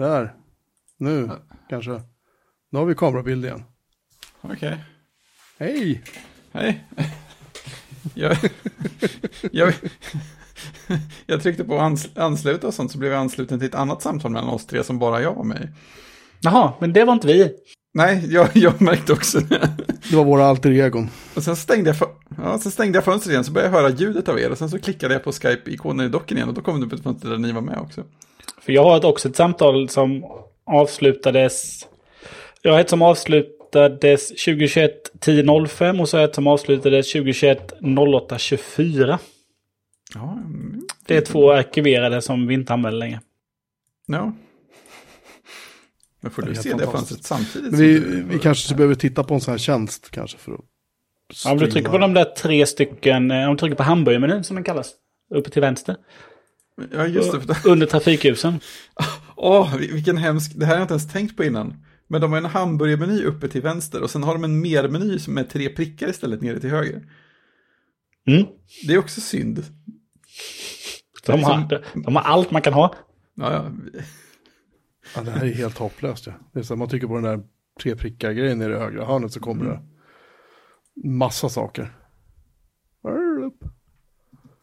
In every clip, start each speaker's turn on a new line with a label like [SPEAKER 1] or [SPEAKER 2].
[SPEAKER 1] Där. Nu, kanske. Nu har vi kamerabild igen.
[SPEAKER 2] Okej.
[SPEAKER 1] Hej!
[SPEAKER 2] Hej. Jag, jag, jag tryckte på ans, ansluta och sånt så blev jag ansluten till ett annat samtal mellan oss tre som bara jag var med.
[SPEAKER 3] Jaha, men det var inte vi.
[SPEAKER 2] Nej, jag, jag märkte också det.
[SPEAKER 1] Det var våra alter egon.
[SPEAKER 2] Och sen stängde jag, för, ja, sen stängde jag fönstret igen så började jag höra ljudet av er och sen så klickade jag på Skype-ikonen i docken igen och då kom det upp ett fönster där ni var med också.
[SPEAKER 3] För jag har också ett samtal som avslutades... Jag har ett som avslutades 2021 10.05 och så har jag ett som avslutades 2021 08.24.
[SPEAKER 2] Ja, mm,
[SPEAKER 3] Det är två arkiverade som vi inte använder längre.
[SPEAKER 2] ja. Men får du se det fönstret samtidigt?
[SPEAKER 1] Vi, vi kanske behöver titta på en sån här tjänst kanske för att
[SPEAKER 3] Ja, om du trycker på de där tre stycken, eh, om du trycker på hamburgermenyn som den kallas, uppe till vänster,
[SPEAKER 2] Ja, just det.
[SPEAKER 3] under trafikljusen.
[SPEAKER 2] Åh, vilken hemsk, det här har jag inte ens tänkt på innan. Men de har en hamburgermeny uppe till vänster och sen har de en mer-meny som är tre prickar istället nere till höger.
[SPEAKER 3] Mm.
[SPEAKER 2] Det är också synd.
[SPEAKER 3] De, har, de har allt man kan ha.
[SPEAKER 2] Ja, ja.
[SPEAKER 1] Ja, det här är helt hopplöst. Ja. Det är så att man trycker på den där tre prickar grejen nere i högra hörnet så kommer det massa saker.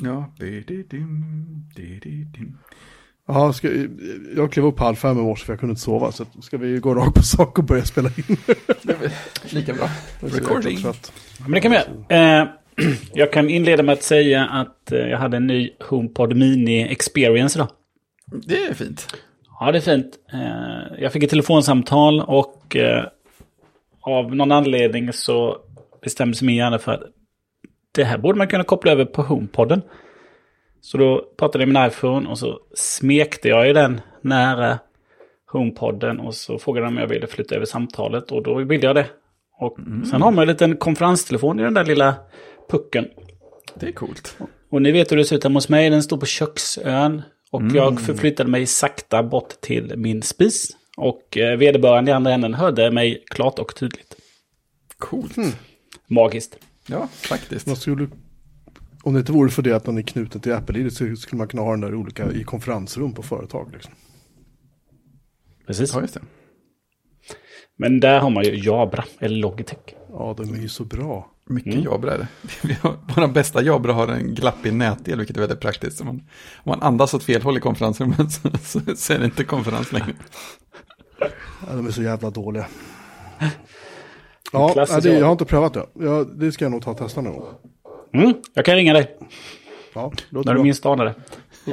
[SPEAKER 2] Ja. Di-di-dim, di-di-dim.
[SPEAKER 1] Ja, ska, jag klev upp halv fem i morse för jag kunde inte sova. Så ska vi gå rakt på sak och börja spela in?
[SPEAKER 2] Lika bra. Recording.
[SPEAKER 3] Men det kan vi göra. Eh, jag kan inleda med att säga att eh, jag hade en ny HomePod Mini Experience idag.
[SPEAKER 2] Det är fint.
[SPEAKER 3] Ja, det är fint. Eh, jag fick ett telefonsamtal och eh, av någon anledning så bestämde sig min hjärna för att det här borde man kunna koppla över på HomePodden. Så då pratade jag med min iPhone och så smekte jag i den nära HomePodden och så frågade de om jag ville flytta över samtalet och då ville jag det. Och sen har man en liten konferenstelefon i den där lilla pucken.
[SPEAKER 2] Det är coolt.
[SPEAKER 3] Och ni vet hur det ser ut hemma hos mig. Den står på köksön. Och jag förflyttade mig sakta bort till min spis. Och eh, vederbörande i andra änden hörde mig klart och tydligt.
[SPEAKER 2] Coolt.
[SPEAKER 3] Magiskt.
[SPEAKER 2] Ja, faktiskt.
[SPEAKER 1] Man skulle, om det inte vore för det att man är knuten till Apple-ID så skulle man kunna ha den där olika i konferensrum på företag. Liksom.
[SPEAKER 3] Precis.
[SPEAKER 2] Ja, just det.
[SPEAKER 3] Men där har man ju Jabra, eller Logitech.
[SPEAKER 1] Ja, de är ju så bra.
[SPEAKER 2] Mycket Jabra är det. Våra bästa Jabra har en glappig nätdel, vilket är väldigt praktiskt. Om man, om man andas åt fel håll i konferensrummet så, så, så är det inte konferens längre.
[SPEAKER 1] Ja, de är så jävla dåliga. Ja,
[SPEAKER 3] klassisk
[SPEAKER 1] ja, det, jag har inte prövat det. Ja, det ska jag nog ta och testa någon gång.
[SPEAKER 3] Mm, jag kan ringa dig
[SPEAKER 1] Ja,
[SPEAKER 3] när du minst anar det.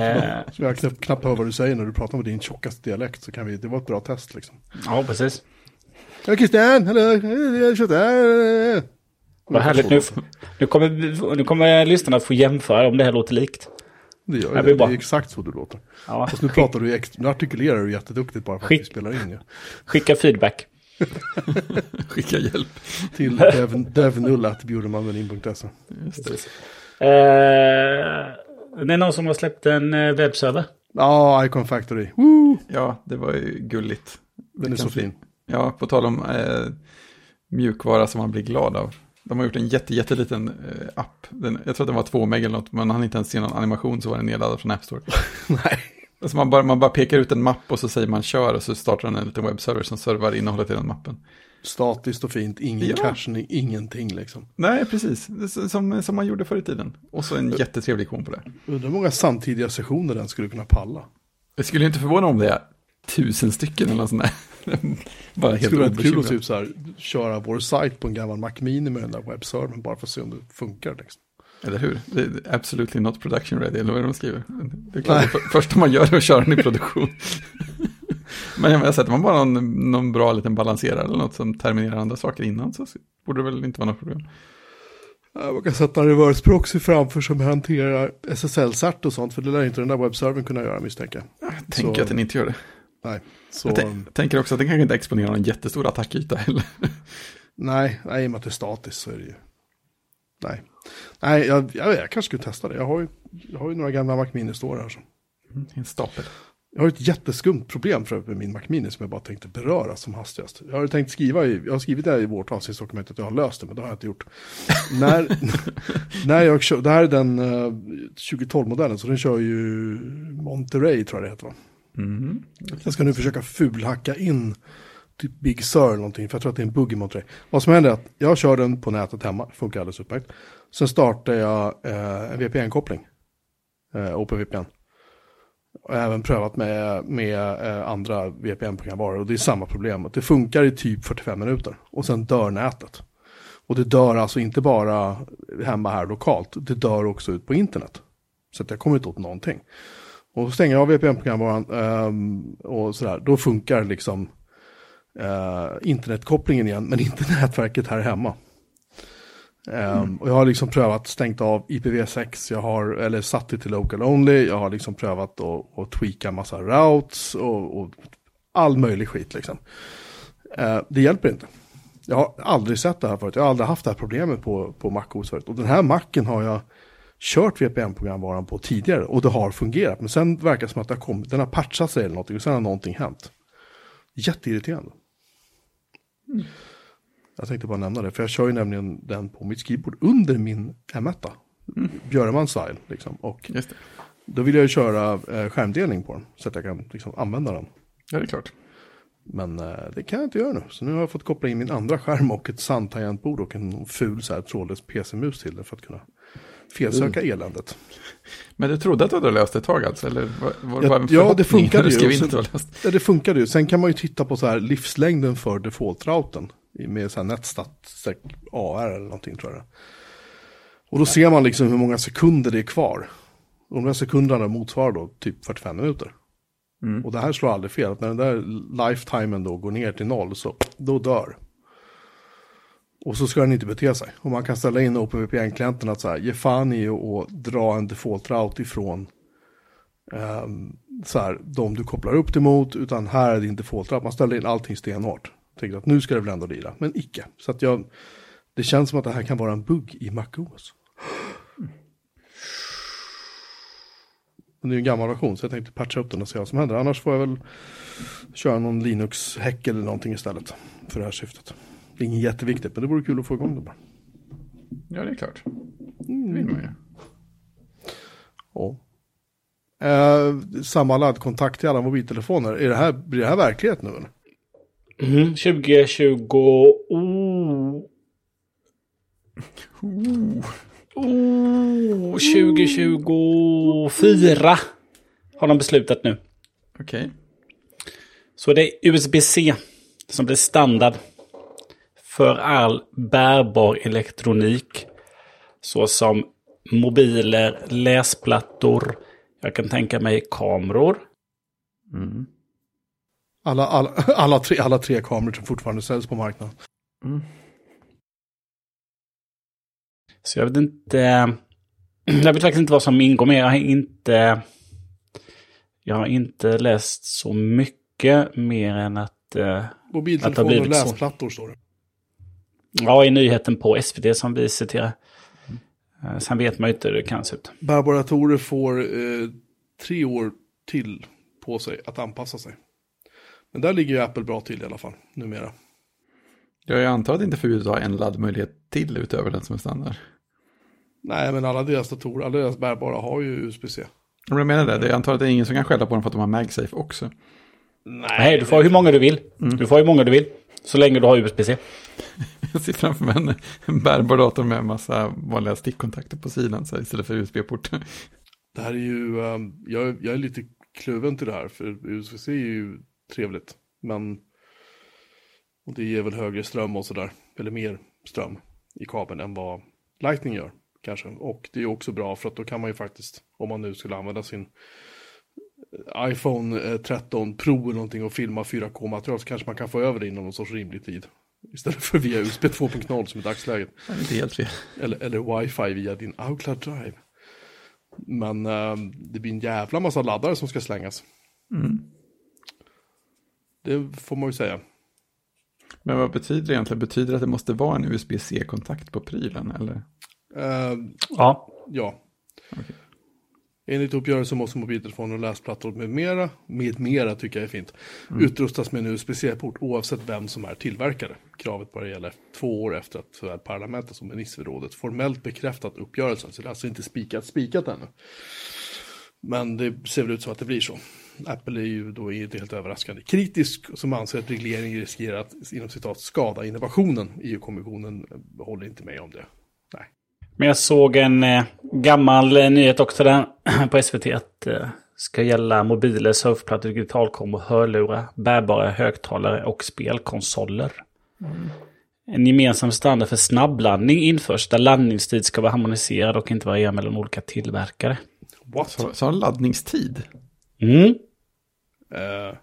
[SPEAKER 3] Eh,
[SPEAKER 1] Så jag knappt, knappt hör vad du säger när du pratar med din tjockaste dialekt. Så kan vi, det var ett bra test liksom.
[SPEAKER 3] ja, precis.
[SPEAKER 1] Ja, Christian, hallå, jag.
[SPEAKER 3] Vad härligt. Nu, nu, kommer, nu kommer lyssnarna att få jämföra om det här låter likt.
[SPEAKER 1] Det gör
[SPEAKER 3] Det
[SPEAKER 1] det. är exakt så du låter.
[SPEAKER 3] Ja,
[SPEAKER 1] Fast nu pratar du nu artikulerar du jätteduktigt bara för att
[SPEAKER 3] Skick-
[SPEAKER 1] vi spelar in ju.
[SPEAKER 3] skicka feedback.
[SPEAKER 2] Skicka hjälp.
[SPEAKER 1] Till dev, devnull.bjudermanmenin.se.
[SPEAKER 2] Just det.
[SPEAKER 3] Eh, det är någon som har släppt en eh, webbserver.
[SPEAKER 1] Ja, Icon Factory. Woo!
[SPEAKER 2] Ja, det var ju gulligt.
[SPEAKER 1] Den är så fin.
[SPEAKER 2] Ja, på tal om eh, mjukvara som man blir glad av. De har gjort en jätte, jätteliten eh, app. Den, jag tror att den var två meg eller något, men han inte ens se någon animation så var den nedladdad från App Store.
[SPEAKER 1] Nej.
[SPEAKER 2] Alltså man, bara, man bara pekar ut en mapp och så säger man kör och så startar den en liten webbserver som servar innehållet i den mappen.
[SPEAKER 1] Statiskt och fint, ingen
[SPEAKER 2] Ja.
[SPEAKER 1] caching, ingenting liksom.
[SPEAKER 2] Nej, precis. Som, som man gjorde förr i tiden. Och så en jättetrevlig ikon på det.
[SPEAKER 1] Undrar hur många samtidiga sessioner den skulle kunna palla.
[SPEAKER 2] Det skulle inte förvåna om det är tusen stycken eller något sånt där. bara
[SPEAKER 1] Det skulle vara kul att typ så här, köra vår sajt på en gammal Mac Mini med den där webbservern bara för att se om det funkar. Liksom.
[SPEAKER 2] Eller hur? Absolutely not production ready, eller vad är det de skriver? Det är klart, det för, första man gör är att köra den i produktion. Men jag menar, sätter man bara någon, någon bra liten balanserare eller något som terminerar andra saker innan så borde det väl inte vara något problem.
[SPEAKER 1] Man kan sätta en reverse proxy framför som hanterar SSL-cert och sånt, för det lär inte den där webbservern kunna göra misstänker jag.
[SPEAKER 2] Jag tänker
[SPEAKER 1] Så-
[SPEAKER 2] att den inte gör det.
[SPEAKER 1] Nej, så,
[SPEAKER 2] Jag tän- tänker också att den kanske inte exponerar någon jättestor attackyta heller.
[SPEAKER 1] nej, nej, i och med att det är statiskt så är det ju. Nej, nej jag, jag, jag kanske skulle testa det. Jag har ju, jag har ju några gamla Mac Mini står här. Så.
[SPEAKER 2] En stapel.
[SPEAKER 1] Jag har ett jätteskumt problem för med min Mac Mini som jag bara tänkte beröra som hastigast. Jag har tänkt skriva i, jag har skrivit det i vårt avsnittsdokument att jag har löst det, men det har jag inte gjort. när, när jag kör, det här är den uh, 2012-modellen, så den kör ju Monterey tror jag det heter va?
[SPEAKER 2] Mm.
[SPEAKER 1] Jag ska nu försöka fulhacka in typ Big Sur eller någonting, för jag tror att det är en bugg i Monterey. Vad som händer är att jag kör den på nätet hemma, funkar alldeles utmärkt. Sen startar jag eh, en VPN-koppling, eh, OpenVPN. Och även prövat med, med eh, andra VPN-programvaror och det är samma problem. Det funkar i typ 45 minuter och sen dör nätet. Och det dör alltså inte bara hemma här lokalt, det dör också ut på internet. Så att jag kommer inte åt någonting. Och så stänger jag av VPN-programvaran eh, och sådär, då funkar liksom eh, internetkopplingen igen, men inte nätverket här hemma. Um, mm. Och jag har liksom prövat stängt av IPv6, jag har, eller satt det till local only, jag har liksom prövat att, att tweaka massa routes och, och all möjlig skit liksom. Uh, det hjälper inte. Jag har aldrig sett det här förut, jag har aldrig haft det här problemet på, på MacOS förut. Och den här Macen har jag kört VPN-programvaran på tidigare och det har fungerat. Men sen verkar det som att det har kommit, den har patchat sig eller någonting och sen har någonting hänt. Jätteirriterande. Mm. Jag tänkte bara nämna det, för jag kör ju nämligen den på mitt skrivbord under min M1. Mm. Björneman style liksom. Och då vill jag ju köra eh, skärmdelning på den så att jag kan liksom, använda den.
[SPEAKER 2] Ja, det är klart.
[SPEAKER 1] Men eh, det kan jag inte göra nu. Så nu har jag fått koppla in min andra skärm och ett sandtangentbord och en ful så här trådlös PC-mus till det för att kunna felsöka mm. eländet.
[SPEAKER 2] Men du trodde att du hade löst det ett tag alltså? Eller var, var
[SPEAKER 1] ja, ja, det funkade ju. Sen, ja, det funkade ju. Sen kan man ju titta på så här livslängden för default-routern. Med så här netstat AR eller någonting tror jag. Och då ser man liksom hur många sekunder det är kvar. Och de där sekunderna motsvarar då typ 45 minuter. Mm. Och det här slår aldrig fel. Att när den där lifetimen då går ner till noll så då dör. Och så ska den inte bete sig. Och man kan ställa in OpenVPN-klienten att så här, ge fan i att dra en default route ifrån um, så här, de du kopplar upp det mot, utan här är din default route. Man ställer in allting stenhårt. Tänker att nu ska det väl ändå lira, men icke. Så att jag, det känns som att det här kan vara en bugg i MacOS. Men det är en gammal version så jag tänkte patcha upp den och se vad som händer. Annars får jag väl köra någon Linux-häck eller någonting istället för det här syftet. Det är inget jätteviktigt, men det vore kul att få igång det bara.
[SPEAKER 2] Ja, det är klart. Det vill man ju.
[SPEAKER 1] Ja. Eh, samma laddkontakt till alla mobiltelefoner. Är det här, blir det här verklighet nu eller?
[SPEAKER 3] Mm, 2020... Oh.
[SPEAKER 2] Oh.
[SPEAKER 3] Oh, 2024 har de beslutat nu.
[SPEAKER 2] Okej. Okay.
[SPEAKER 3] Så det är USB-C som blir standard för all bärbar elektronik. Såsom mobiler, läsplattor, jag kan tänka mig kameror.
[SPEAKER 1] Mm. Alla, alla, alla, tre, alla tre kameror som fortfarande säljs på marknaden. Mm.
[SPEAKER 3] Så jag vet inte. Jag vet faktiskt inte vad som ingår med. Jag har inte. Jag har inte läst så mycket mer än att. Eh,
[SPEAKER 1] Mobiltelefoner och läsplattor står det.
[SPEAKER 3] Ja, i nyheten på SVT som vi citerar. Mm. Sen vet man ju inte hur det kan se ut.
[SPEAKER 1] Barbaratorer får eh, tre år till på sig att anpassa sig. Men där ligger ju Apple bra till i alla fall, numera.
[SPEAKER 2] Jag antar att det inte förbjudet att ha en laddmöjlighet till utöver den som är standard.
[SPEAKER 1] Nej, men alla deras datorer, alla deras bärbara har ju USB-C.
[SPEAKER 2] Jag menar det, jag antar att det är ingen som kan skälla på dem för att de har MagSafe också.
[SPEAKER 3] Nej, du får hur många du vill. Mm. Du får hur många du vill. Så länge du har USB-C.
[SPEAKER 2] Jag ser framför mig en, en bärbar dator med en massa vanliga stickkontakter på sidan så här, istället för USB-port.
[SPEAKER 1] Det här är ju, um, jag, jag är lite kluven till det här, för USB-C är ju trevligt. Men och det ger väl högre ström och sådär, eller mer ström i kabeln än vad Lightning gör kanske. Och det är också bra för att då kan man ju faktiskt, om man nu skulle använda sin eh, iPhone 13 eh, Pro eller någonting och filma 4K-material så kanske man kan få över det inom någon sorts rimlig tid. Istället för via USB 2.0 som i dagsläget.
[SPEAKER 2] Det är inte helt fel.
[SPEAKER 1] Eller, eller wifi via din iCloud Drive. Men äh, det blir en jävla massa laddare som ska slängas. Mm. Det får man ju säga.
[SPEAKER 2] Men vad betyder det egentligen? Betyder det att det måste vara en USB-C-kontakt på prylen? Eller?
[SPEAKER 1] Uh,
[SPEAKER 3] ja.
[SPEAKER 1] Ja. Okay. Enligt uppgörelse måste mobiltelefoner och läsplattor med mera, med mera tycker jag är fint, mm. utrustas med en USB-C-port oavsett vem som är tillverkare. Kravet bara gäller två år efter att såväl parlamentet som ministerrådet formellt bekräftat uppgörelsen. Så det är alltså inte spikat, spikat ännu. Men det ser väl ut som att det blir så. Apple är ju då inte helt överraskande kritisk som anser att regleringen riskerar att inom citat skada innovationen. EU-kommissionen håller inte med om det. Nej.
[SPEAKER 3] Men jag såg en eh, gammal eh, nyhet också där på SVT att eh, ska gälla mobiler, surfplattor, digitalkom och hörlurar, bärbara högtalare och spelkonsoler. En gemensam standard för snabbladdning införs där laddningstid ska vara harmoniserad och inte variera mellan olika tillverkare.
[SPEAKER 1] What?
[SPEAKER 2] Så, så har laddningstid.
[SPEAKER 3] Mm.
[SPEAKER 1] Eh,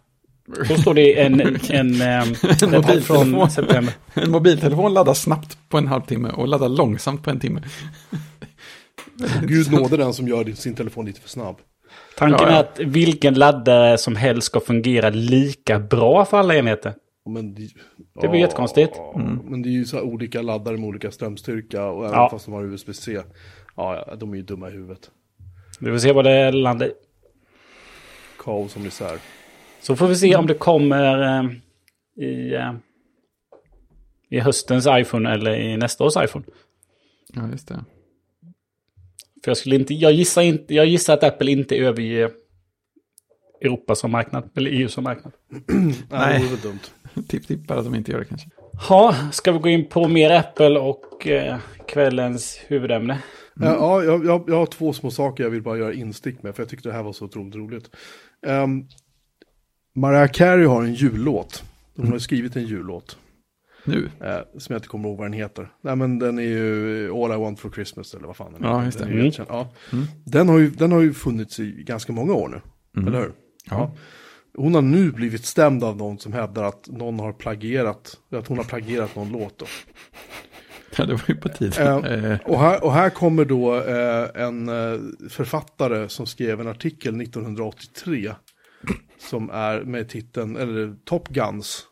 [SPEAKER 3] Så står det i en, en, en, den här
[SPEAKER 2] mobiltelefon.
[SPEAKER 3] från september.
[SPEAKER 2] En mobiltelefon laddar snabbt på en halvtimme och laddar långsamt på en timme.
[SPEAKER 1] Gud nåde den som gör sin telefon lite för snabb.
[SPEAKER 3] Tanken
[SPEAKER 2] Ja, ja.
[SPEAKER 3] är att vilken laddare som helst ska fungera lika bra för alla enheter.
[SPEAKER 1] Men det,
[SPEAKER 3] Det blir jättekonstigt.
[SPEAKER 1] Ja, Men det är ju så här olika laddare med olika strömstyrka och även
[SPEAKER 3] Ja.
[SPEAKER 1] fast de har USB-C. Ja, ja, de är ju dumma i huvudet.
[SPEAKER 3] Vi får se vad det landar i.
[SPEAKER 1] Kaos som isär.
[SPEAKER 3] Så får vi se om det kommer eh, i, eh, i höstens iPhone eller i nästa års iPhone.
[SPEAKER 2] Ja, just det.
[SPEAKER 3] För jag skulle inte, jag gissar inte, jag gissar att Apple inte överger Europa som marknad, eller EU som marknad.
[SPEAKER 1] Nej, det vore dumt.
[SPEAKER 2] Tipp, tipp bara att de inte gör det kanske.
[SPEAKER 3] Ja, ska vi gå in på mer Apple och eh, kvällens huvudämne?
[SPEAKER 1] Ja, jag, jag, jag har två små saker jag vill bara göra instick med, för jag tyckte det här var så otroligt roligt. Um, Mariah Carey har en jullåt. Hon har skrivit en jullåt.
[SPEAKER 2] Nu.
[SPEAKER 1] Eh, som jag inte kommer ihåg vad den heter. Nej men den är ju All I Want For Christmas eller vad fan den
[SPEAKER 2] Ja,
[SPEAKER 1] heter.
[SPEAKER 2] just det.
[SPEAKER 1] Den, är
[SPEAKER 3] Mm.
[SPEAKER 1] ja. den, har ju, den har ju funnits i ganska många år nu. Eller hur?
[SPEAKER 2] Ja.
[SPEAKER 1] Hon har nu blivit stämd av någon som hävdar att någon har plagierat, att hon har plagierat någon låt då.
[SPEAKER 2] Ja, det var ju på tiden.
[SPEAKER 1] Eh,
[SPEAKER 2] Eh,
[SPEAKER 1] och, här, och här kommer då eh, en eh, författare som skrev en artikel 1983 som är med titeln, eller Top Guns,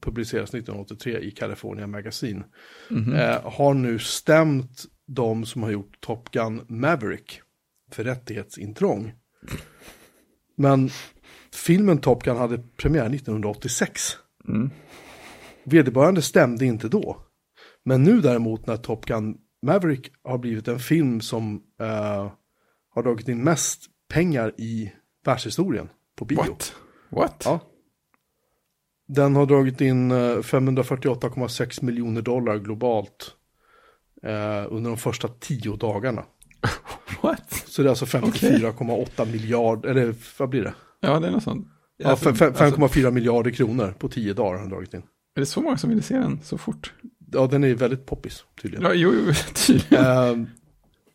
[SPEAKER 1] publiceras 1983 i California Magazine, eh, har nu stämt de som har gjort Top Gun Maverick för rättighetsintrång. Men filmen Top Gun hade premiär 1986. Vederbörande stämde inte då. Men nu däremot när Top Gun Maverick har blivit en film som eh, har dragit in mest pengar i världshistorien på bio.
[SPEAKER 2] what? What?
[SPEAKER 1] Ja. Den har dragit in eh, 548,6 miljoner dollar globalt eh, under de första tio dagarna.
[SPEAKER 2] What?
[SPEAKER 1] Så det är alltså 54,8 miljard, eller vad blir det?
[SPEAKER 2] Ja, det är något sånt.
[SPEAKER 1] Ja,
[SPEAKER 2] Alltså,
[SPEAKER 1] fem- fem-
[SPEAKER 2] alltså,
[SPEAKER 1] 5,4 miljarder kronor på tio dagar har den dragit in.
[SPEAKER 2] är det så många som vill se den så fort?
[SPEAKER 1] Ja, den är väldigt poppis tydligen.
[SPEAKER 2] Ja, jo, jo, tydligen. Ja,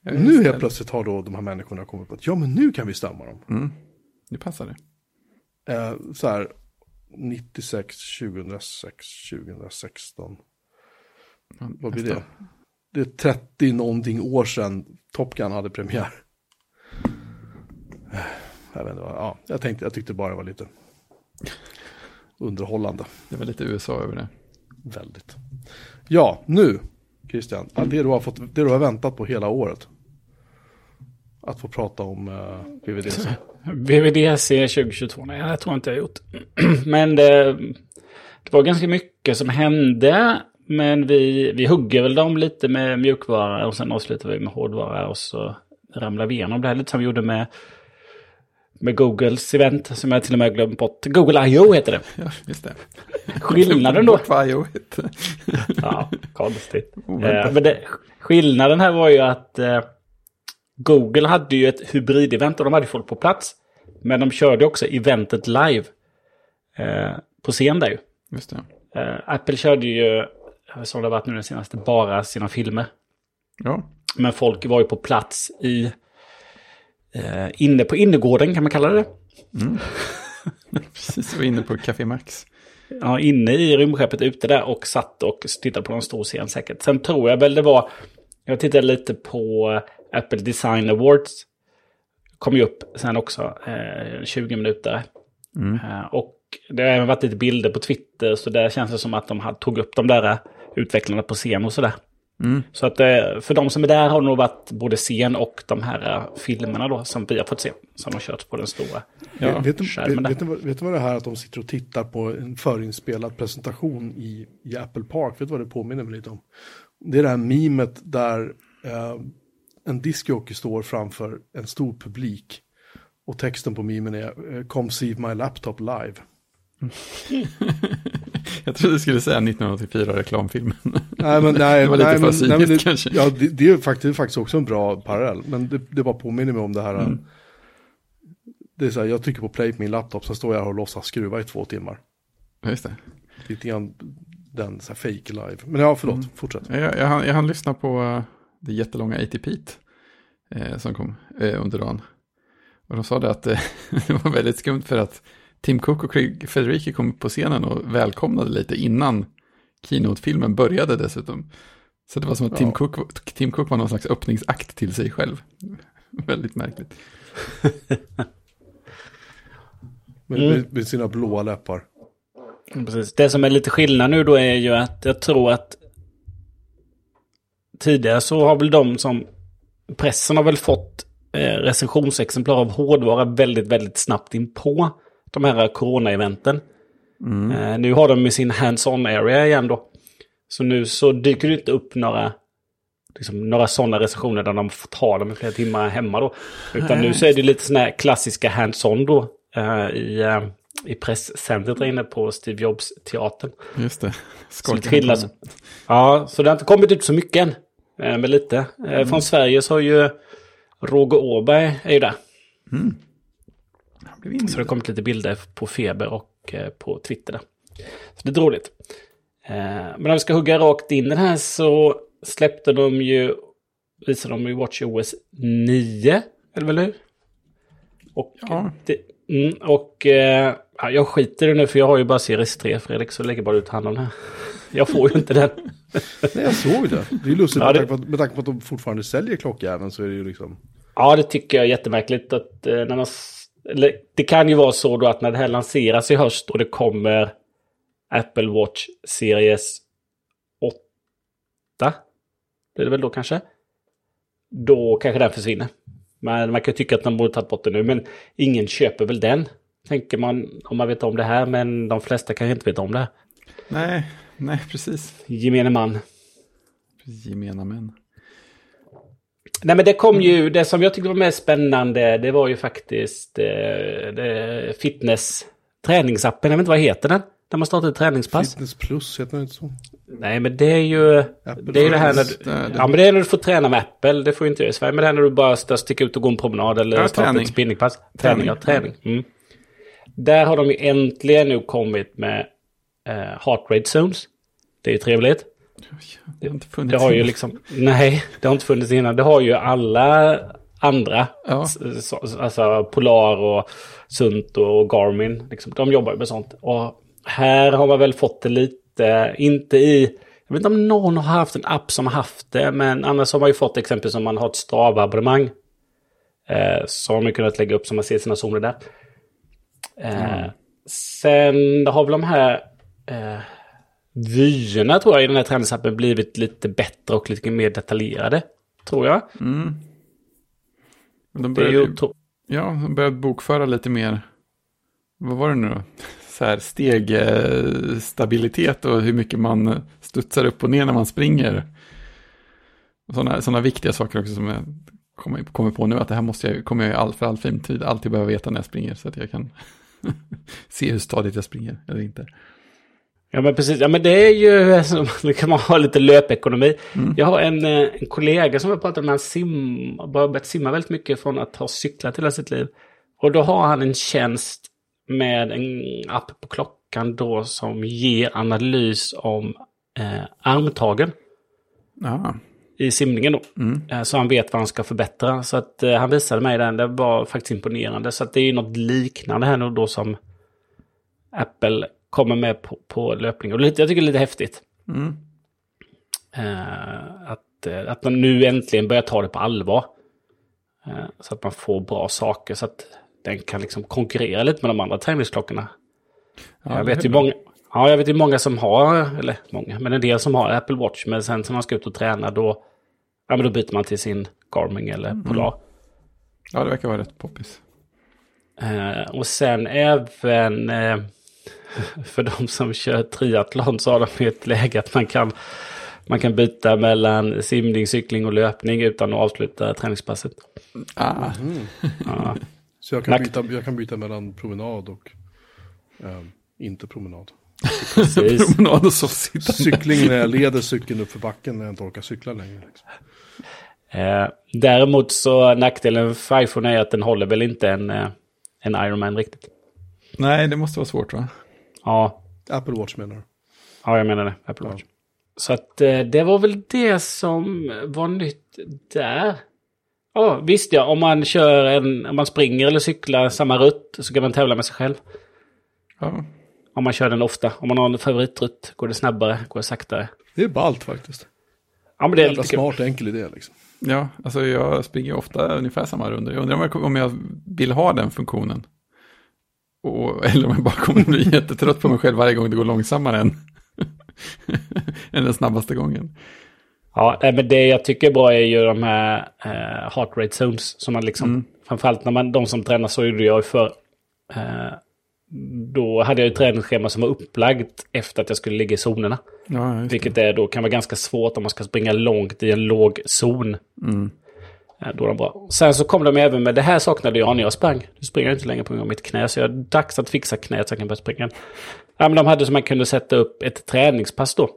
[SPEAKER 1] nu helt plötsligt har då de här människorna kommit på att ja, men nu kan vi stämma dem.
[SPEAKER 2] Mm. Det passar det.
[SPEAKER 1] Eh, så här, 96, 2006, 2016.
[SPEAKER 2] Ja,
[SPEAKER 1] Vad blir det? Det är 30 någonting år sedan Top Gun hade premiär. Jag, vet inte, ja, jag, tänkte, jag tyckte bara det var lite underhållande.
[SPEAKER 2] Det var lite USA över det.
[SPEAKER 1] Väldigt. Ja, nu Christian. Det, du har fått, det du har väntat på hela året. Att få prata om eh, VVDC.
[SPEAKER 3] VVDC 2022, nej det tror jag inte jag har gjort. Men det, det var ganska mycket som hände. Men vi, vi hugger väl dem lite med mjukvara och sen avslutar vi med hårdvara och så ramlar vi igenom det här lite som vi gjorde med, med Googles event som jag till och med glömt bort. Google I.O. heter det.
[SPEAKER 2] Ja, just det.
[SPEAKER 3] Skillnaden då?
[SPEAKER 2] Vad IO hette.
[SPEAKER 3] Ja, konstigt. Eh, men det, skillnaden här var ju att eh, Google hade ju ett hybridevent och de hade folk på plats. Men de körde också eventet live eh, på scen där ju.
[SPEAKER 2] Just det.
[SPEAKER 3] Eh, Apple körde ju, som det har varit nu den senaste, bara sina filmer.
[SPEAKER 2] Ja,
[SPEAKER 3] Men folk var ju på plats i eh, inne på innergården kan man kalla det.
[SPEAKER 2] precis. Jag var inne på Café Max.
[SPEAKER 3] Ja, inne i rymdskeppet ute där och satt och tittade på en stor scen säkert. Sen tror jag väl det var, jag tittade lite på eh, Apple Design Awards. Kom ju upp sen också, eh, 20 minuter. Eh, och det har även varit lite bilder på Twitter, så där känns det som att de hade, tog upp de där eh, utvecklarna på scen och sådär. Så att eh, för de som är där har det nog varit både scen och de här eh, filmerna då som vi har fått se. Som har körts på den stora
[SPEAKER 2] Ja,
[SPEAKER 1] vet, du,
[SPEAKER 3] skärmen
[SPEAKER 1] vet, vet, vet du vad det här att de sitter och tittar på en förinspelad presentation i, i Apple Park? Vet du vad det påminner mig lite om? Det är det här memet där eh, en discjockey står framför en stor publik Och texten på memen är eh, Come see my laptop live.
[SPEAKER 2] Jag trodde du skulle säga 1984 reklamfilmen.
[SPEAKER 1] Nej, men nej,
[SPEAKER 2] Det var lite
[SPEAKER 1] nej,
[SPEAKER 2] för
[SPEAKER 1] men, nej, det,
[SPEAKER 2] kanske.
[SPEAKER 1] Ja, det, det är faktiskt, faktiskt också en bra parallell. Men det, det bara påminner mig om det här.
[SPEAKER 2] Mm.
[SPEAKER 1] Det är så här, jag trycker på play på min laptop, så står jag här och låtsas skruva i två timmar.
[SPEAKER 2] Just det.
[SPEAKER 1] Lite grann den så här fake live. Men ja, förlåt,
[SPEAKER 2] Mm.
[SPEAKER 1] fortsätt.
[SPEAKER 2] Jag, jag, hann- jag hann lyssna på eh, det jättelånga ATP eh, som kom eh, under dagen. Och de sa det att eh, det var väldigt skumt för att Tim Cook och Craig Federici kom upp på scenen och välkomnade lite innan Keynote-filmen började dessutom. Så det var som att Tim,
[SPEAKER 1] Ja.
[SPEAKER 2] Cook, Tim Cook var någon slags öppningsakt till sig själv. väldigt märkligt.
[SPEAKER 1] Med,
[SPEAKER 3] Mm.
[SPEAKER 1] med, med sina blåa läppar.
[SPEAKER 3] Precis. Det som är lite skillnad nu då är ju att jag tror att tidigare så har väl de som pressen har väl fått eh, recensionsexemplar av hårdvara väldigt, väldigt snabbt in på de här corona-eventen. Eh, nu har de med sin hands-on area igen då. Så nu så dyker det inte upp några, liksom, några sådana recensioner där de får ta dem i flera timmar hemma då. Utan nu så är det lite sådana här klassiska hands-on då eh, i, eh, i presscentret där inne på Steve Jobs-teatern.
[SPEAKER 2] Just det.
[SPEAKER 3] Skillnad. Ja, så det har inte kommit ut så mycket än. eh, Men lite. Eh, Från Sverige så har ju Roger Åberg är ju där.
[SPEAKER 2] Han in.
[SPEAKER 3] Så det har kommit lite bilder på Feber och eh, på Twitter där. Så det är roligt. Eh, Men om vi ska hugga rakt in den här så släppte de ju, visade de ju WatchOS 9, eller väl hur? Och,
[SPEAKER 2] Ja.
[SPEAKER 3] det, mm, och eh, ja, jag skiter i det nu för jag har ju bara Series 3 Fredrik, så lägger bara ut hand om det här. Jag får ju inte den.
[SPEAKER 1] Nej, jag såg det. Det är ju lustigt
[SPEAKER 3] Ja,
[SPEAKER 1] med,
[SPEAKER 3] det-
[SPEAKER 1] tanke på att, med tanke på att de fortfarande säljer klockjäveln så är det ju liksom...
[SPEAKER 3] Ja, det tycker jag är jättemärkligt. Att, eh, när man, det kan ju vara så då att när det här lanseras i höst och det kommer Apple Watch Series 8. Det är det väl då kanske? Då kanske den försvinner. Men man kan tycka att de borde tagit bort den nu. Men ingen köper väl den. Tänker man om man vet om det här. Men de flesta kanske inte vet om det här.
[SPEAKER 2] Nej, nej, precis.
[SPEAKER 3] Gemene man.
[SPEAKER 2] Gemena män.
[SPEAKER 3] Nej men det kom ju, det som jag tyckte var mest spännande det var ju faktiskt eh, fitness träningsappen. Jag vet inte vad heter den? Där man startar ett träningspass.
[SPEAKER 1] Fitness plus, heter det inte så?
[SPEAKER 3] Nej men det är ju...
[SPEAKER 1] Apple
[SPEAKER 3] det är ju det här när du,
[SPEAKER 2] det är det.
[SPEAKER 3] Ja men det är när du får träna med Apple. Det får ju inte jag i Sverige. Men det är när du bara ska sticka ut och gå en promenad eller
[SPEAKER 2] Ja,
[SPEAKER 3] starta
[SPEAKER 2] träning.
[SPEAKER 3] ett spinningpass. Träning, ja
[SPEAKER 2] Träning.
[SPEAKER 3] träning. Mm. Där har de ju äntligen nu kommit med eh, heart rate zones. Det är ju trevligt.
[SPEAKER 2] Det har inte funnits.
[SPEAKER 3] Det har ju liksom, nej, det har inte funnits innan. Det har ju alla andra.
[SPEAKER 2] Ja.
[SPEAKER 3] Alltså Polar och Sunto och Garmin. Liksom, de jobbar ju med sånt. Och här har man väl fått det lite, inte i... Jag vet inte om någon har haft en app som har haft det. Men annars har man ju fått exempel om man har ett Strava-abonnemang. Eh, så har man kunnat lägga upp så man ser sina zoner där. Eh, Sen har väl de här eh, vyerna tror jag i den här träningsappen blivit lite bättre och lite mer detaljerade. Tror jag.
[SPEAKER 2] Mm. De började,
[SPEAKER 3] ju
[SPEAKER 2] ja, de började bokföra lite mer, vad var det nu då? Så här stegstabilitet och hur mycket man studsar upp och ner när man springer. Sådana, sådana viktiga saker också som jag kommer, kommer på nu, att det här måste jag, kommer jag i all, för all framtid alltid behöva veta när jag springer så att jag kan se hur stadigt jag springer eller inte.
[SPEAKER 3] Ja men precis, ja men det är ju, det kan man ha lite löpekonomi. Jag har en, eh, en kollega som jag pratat med, han sim, har börjat simma väldigt mycket från att ha cyklat hela sitt liv. Och då har han en tjänst med en app på klockan då som ger analys om eh, armtagen
[SPEAKER 2] Ja,
[SPEAKER 3] i simningen då.
[SPEAKER 2] mm.
[SPEAKER 3] Eh, Så han vet vad han ska förbättra. Så att eh, han visade mig den. Det var faktiskt imponerande. Så att det är ju något liknande här nu då som Apple kommer med på, på löpning. Och lite, jag tycker det är lite häftigt.
[SPEAKER 2] Mm.
[SPEAKER 3] Eh, att, eh, att de nu äntligen börjar ta det på allvar. Eh, så att man får bra saker. Så att den kan liksom konkurrera lite med de andra träningsklockorna.
[SPEAKER 2] Ja,
[SPEAKER 3] jag vet ju många. Ja, jag vet ju många som har, eller många, men en del som har Apple Watch. Men sen när man ska ut och träna då, ja, men då byter man till sin Garmin eller Polar.
[SPEAKER 2] Ja, det verkar vara rätt poppis.
[SPEAKER 3] Och sen även för de som kör triathlon så har de ett läge att man kan, man kan byta mellan simning, cykling och löpning utan att avsluta träningspasset.
[SPEAKER 2] Ah,
[SPEAKER 3] Ja.
[SPEAKER 1] Så jag kan, byta, jag kan byta mellan promenad och eh, inte promenad.
[SPEAKER 3] Precis.
[SPEAKER 2] Promenad och soffsittande.
[SPEAKER 1] Cykling när jag leder cykeln upp för backen när jag inte orkar cykla längre. Liksom.
[SPEAKER 3] Eh, däremot så nackdelen för iPhone är att den håller väl inte en, eh, en Ironman riktigt.
[SPEAKER 2] Nej, det måste vara svårt va?
[SPEAKER 3] Ja,
[SPEAKER 1] Apple Watch menar du?
[SPEAKER 3] ja jag menar det. Apple Watch. Så att eh, det var väl det som var nytt där. Ja, visst ja, om man kör en, om man springer eller cyklar samma rutt så kan man tävla med sig själv.
[SPEAKER 2] Ja.
[SPEAKER 3] Om man kör den ofta. Om man har en favoritrutt, går det snabbare, går det saktare.
[SPEAKER 1] Det är ballt faktiskt.
[SPEAKER 3] Ja, men det är kul.
[SPEAKER 1] smart enkel idé liksom.
[SPEAKER 2] Ja, alltså jag springer ofta ungefär samma runder. Jag undrar om jag, om jag vill ha den funktionen. Och, eller om jag bara kommer bli jättetrött på mig själv varje gång det går långsammare än, än den snabbaste gången.
[SPEAKER 3] Ja, men det jag tycker är bra är ju de här eh, heart rate zones. Som man liksom, framförallt när man, de som tränar så gjorde jag ju för. Eh, då hade jag ett träningsschema som var upplagt efter att jag skulle ligga i zonerna.
[SPEAKER 2] Ja.
[SPEAKER 3] Vilket är då kan vara ganska svårt om man ska springa långt i en låg zon.
[SPEAKER 2] Mm.
[SPEAKER 3] Då är de bra. Sen så kom de även med, det här saknade jag när jag sprang. Nu springer jag inte längre på grund av mitt knä, så jag är dags att fixa knät så jag kan börja springa. Ja, men de hade så man kunde sätta upp ett träningspass då.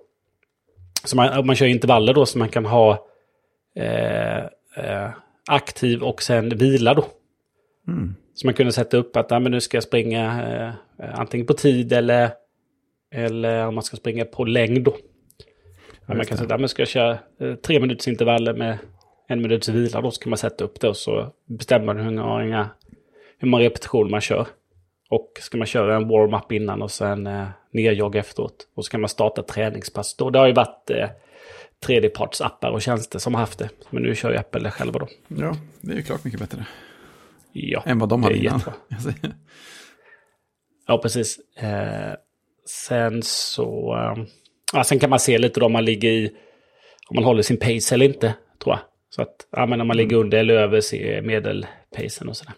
[SPEAKER 3] Så man, man kör intervaller då, så man kan ha eh, eh, aktiv och sen vila då.
[SPEAKER 2] Mm.
[SPEAKER 3] Så man kunde sätta upp att ja, men nu ska jag springa eh, antingen på tid eller, eller om man ska springa på längd då. Ja, man kan säga att ja, ska jag köra eh, tre minuters intervaller med en minuts vila då. Så kan man sätta upp det och så bestämmer man hur många, hur många repetitioner man kör. Och ska man köra en warm-up innan och sen eh, nerjogg efteråt. Och så kan man starta träningspass då. Det har ju varit eh, tredjepartsappar och tjänster som har haft det. Men nu kör ju Apple det själva då.
[SPEAKER 2] Ja, det är ju klart mycket bättre.
[SPEAKER 3] Ja,
[SPEAKER 2] Än vad de hade innan.
[SPEAKER 3] Ja, precis. Eh, sen så... Eh, ja, sen kan man se lite då om man ligger i... Om man håller sin pace eller inte, tror jag. Så att, ja, men om man ligger under eller över medelpacen och sådär.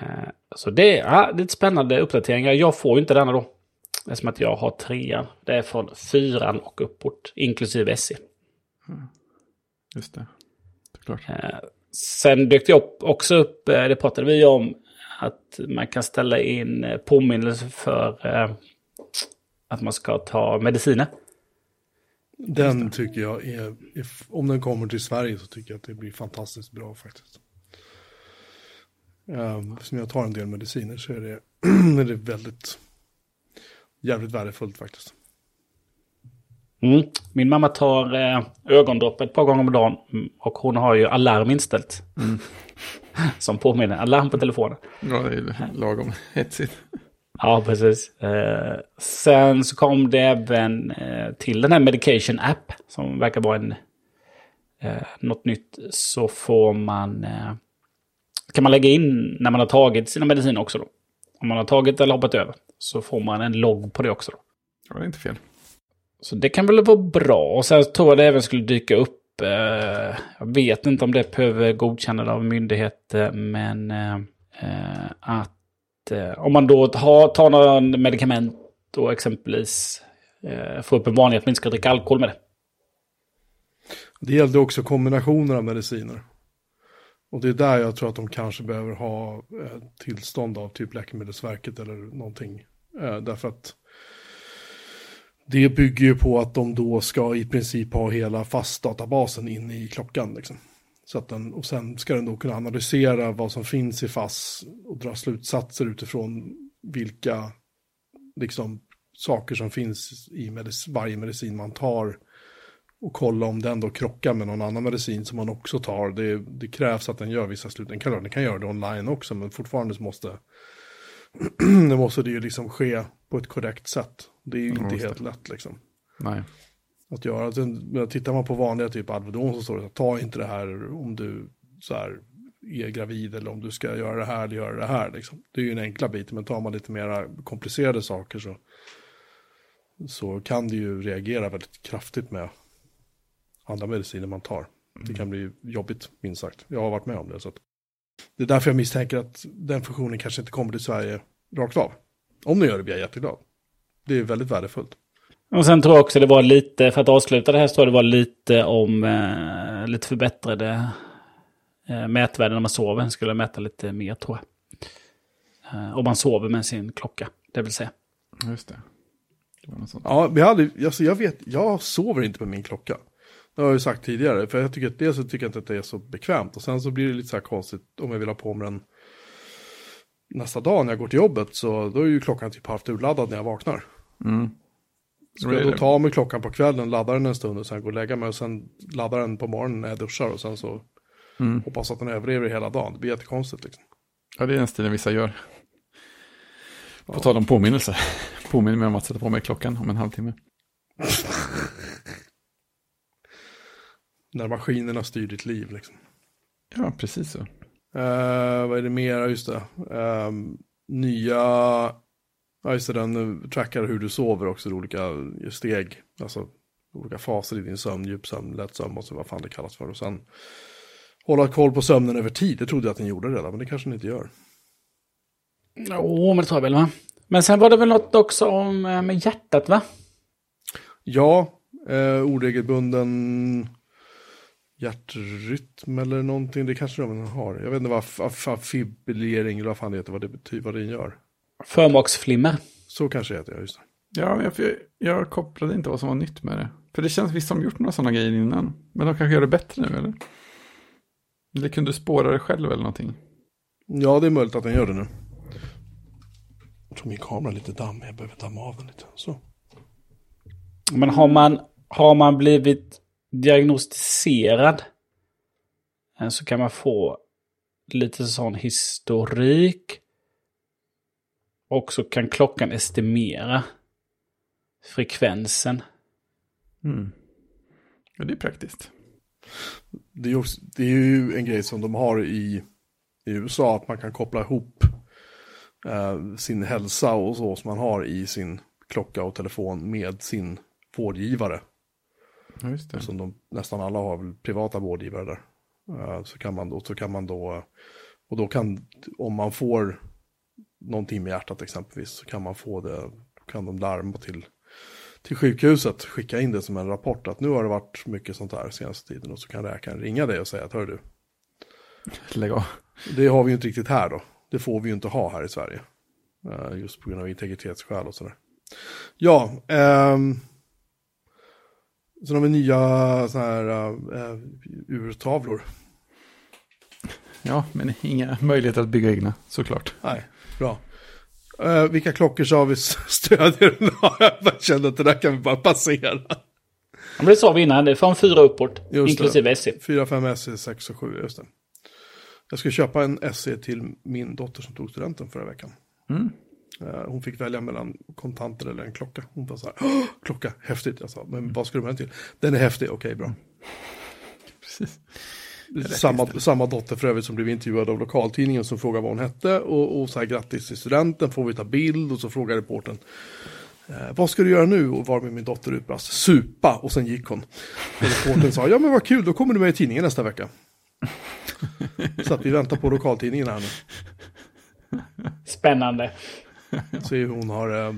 [SPEAKER 3] Eh, så det, ja, det är ett spännande uppdateringar. Jag får ju inte denna då. Eftersom att jag har trean. Det är från fyran och uppåt, inklusive SE.
[SPEAKER 2] Just det. Såklart.
[SPEAKER 3] Eh, Sen dök det upp, också upp, eh, det pratade vi om, att man kan ställa in påminnelser för att man ska ta mediciner.
[SPEAKER 1] Den tycker jag är, om den kommer till Sverige så tycker jag att det blir fantastiskt bra faktiskt. Um, som jag tar en del mediciner så är det, är det väldigt, jävligt värdefullt faktiskt.
[SPEAKER 3] Mm. Min mamma tar eh, ögondropp ett par gånger om dagen mm, och hon har ju alarm inställt. Som påminner, alarm på telefonen.
[SPEAKER 2] Ja, det är ju lagom hetsigt.
[SPEAKER 3] Ja, precis. Eh, sen så kom det även eh, till den här Medication App som verkar vara en, eh, något nytt. Så får man, eh, kan man lägga in när man har tagit sina mediciner också då. Om man har tagit eller hoppat över så får man en logg på det också då.
[SPEAKER 2] Ja, det är inte fel.
[SPEAKER 3] Så det kan väl vara bra. Och sen tror jag det även skulle dyka upp. Eh, jag vet inte om det behöver godkännande av myndigheter. Men eh, eh, att eh, om man då tar, tar någon medicament och exempelvis eh, får upp en vanlig att man inte ska dricka alkohol med det.
[SPEAKER 1] Det gällde också kombinationer av mediciner. Och det är där jag tror att de kanske behöver ha eh, tillstånd av typ Läkemedelsverket eller någonting. Eh, därför att det bygger ju på att de då ska i princip ha hela fastdatabasen inne i klockan. Liksom. Så att den, och sen ska den då kunna analysera vad som finns i FASS och dra slutsatser utifrån vilka liksom, saker som finns i medic varje medicin man tar och kolla om den då krockar med någon annan medicin som man också tar. Det, det krävs att den gör vissa slut. Den kan, den kan göra det online också, men fortfarande så måste det måste det ju liksom ske på ett korrekt sätt. Det är ju inte
[SPEAKER 2] just det.
[SPEAKER 1] helt lätt liksom.
[SPEAKER 2] Nej.
[SPEAKER 1] Att göra. Sen, men tittar man på vanliga typ Alvedon så står det här, ta inte det här om du så här är gravid eller om du ska göra det här eller göra det här. Liksom. Det är ju en enkla bit, men tar man lite mer komplicerade saker så, så kan det ju reagera väldigt kraftigt med andra mediciner man tar. Det kan bli jobbigt, minst sagt. Jag har varit med om det. Så att det är därför jag misstänker att den funktionen kanske inte kommer till Sverige rakt av. Om den gör det blir jag jätteglad. Det är väldigt värdefullt.
[SPEAKER 3] Och sen tror jag också det var lite, för att avsluta det här, så tror jag det var lite om eh, lite förbättrade eh, mätvärden när man sover. Skulle mäta lite mer tror jag. Eh, om man sover med sin klocka, det vill säga.
[SPEAKER 2] Just det. det var något sånt.
[SPEAKER 1] Ja, vi hade, alltså jag vet, jag sover inte med min klocka. Det har jag ju sagt tidigare, för jag tycker att dels så tycker jag inte att det är så bekvämt. Och sen så blir det lite så här konstigt om jag vill ha på mig den nästa dag när jag går till jobbet. Så då är ju klockan typ halvt urladdad när jag vaknar.
[SPEAKER 2] Mm.
[SPEAKER 1] Ska jag då ta av mig klockan på kvällen, ladda den en stund och sen gå och lägga mig och sen ladda den på morgonen när jag duschar och sen så
[SPEAKER 2] Mm.
[SPEAKER 1] hoppas att den överlever hela dagen. Det blir jättekonstigt liksom.
[SPEAKER 2] Ja, det är den stilen vissa gör. På tal om påminnelse. Påminner mig om att sätta på mig klockan om en halvtimme.
[SPEAKER 1] När maskinerna styr ditt liv liksom.
[SPEAKER 2] Ja, precis så.
[SPEAKER 1] Eh, vad är det mer? Ja, Just det. Ehm, nya, ja just det, den eh, trackar hur du sover också, olika steg, alltså olika faser i din sömn, djup sömn, lätt sömn och så vad fan det kallas för. Och sen hålla koll på sömnen över tid, det trodde jag att den gjorde redan, men det kanske den inte gör.
[SPEAKER 3] Jo, men det tror jag väl va? Men sen var det väl något också om eh, med hjärtat va?
[SPEAKER 1] Ja, eh, oregelbunden hjärtrytm eller någonting, det kanske de har. Jag vet inte vad fibrillering eller vad fan det heter, vad det betyder, vad det gör.
[SPEAKER 3] Förmaksflimmer.
[SPEAKER 1] Så kanske det heter, ja just det.
[SPEAKER 2] Ja, men jag, jag, kopplade inte vad som var nytt med det. För det känns visst som de gjort några sådana grejer innan. Men de kanske gör det bättre nu, eller? Eller kunde du spåra det själv eller någonting?
[SPEAKER 1] Ja, det är möjligt att den gör det nu. Jag tror min kamera är lite dammig, jag behöver damma av den lite. Så.
[SPEAKER 3] Men har man, har man blivit diagnostiserad eh, så kan man få lite sån historik. Och så kan klockan estimera frekvensen.
[SPEAKER 2] Mm. Ja, det är praktiskt.
[SPEAKER 1] Det, är ju också, det är ju en grej som de har i, i USA, att man kan koppla ihop eh, sin hälsa och så som man har i sin klocka och telefon med sin vårdgivare.
[SPEAKER 2] Ja, just det.
[SPEAKER 1] Som de, nästan alla har väl privata vårdgivare där. Eh, så kan man då, så kan man då, och då kan, om man får någonting med hjärtat exempelvis, så kan man få det, kan de larma till, till sjukhuset, skicka in det som en rapport att nu har det varit mycket sånt här senaste tiden och så kan läkaren ringa dig och säga att hör du,
[SPEAKER 2] Lägg av.
[SPEAKER 1] det har vi ju inte riktigt här då. Det får vi ju inte ha här i Sverige. Eh, just på grund av integritetsskäl och sådär. Ja, ehm, sen har vi nya sådana här uh, urtavlor.
[SPEAKER 2] Ja, men inga möjligheter att bygga egna, såklart.
[SPEAKER 1] Nej, bra. Eh, vilka klockor sa vi stödjer den? jag kände att det där kan vi bara passera.
[SPEAKER 3] Men det sa vi innan, det är från fyra uppåt.
[SPEAKER 1] Just
[SPEAKER 3] inklusive SE.
[SPEAKER 1] 4, 5 SE, 6 och 7, just det. Jag ska köpa en SE till min dotter som tog studenten förra veckan.
[SPEAKER 2] Mm.
[SPEAKER 1] Eh, Hon fick välja mellan kontanter eller en klocka. Hon var så här, "Åh, klocka, häftigt. Jag sa, men vad ska du med den till? Den är häftig, okej bra.
[SPEAKER 2] Precis.
[SPEAKER 1] Samma, samma dotter för övrigt som blev intervjuad av lokaltidningen som frågade vad hon hette. Och, och så här, grattis till studenten, får vi ta bild? Och så frågar reportern, eh, vad ska du göra nu? Och var med min dotter utbrast, supa. Och sen gick hon. Och reportern sa, ja men vad kul, då kommer du med i tidningen nästa vecka. Så att vi väntar på lokaltidningen här nu.
[SPEAKER 3] Spännande.
[SPEAKER 1] Hur hon har eh,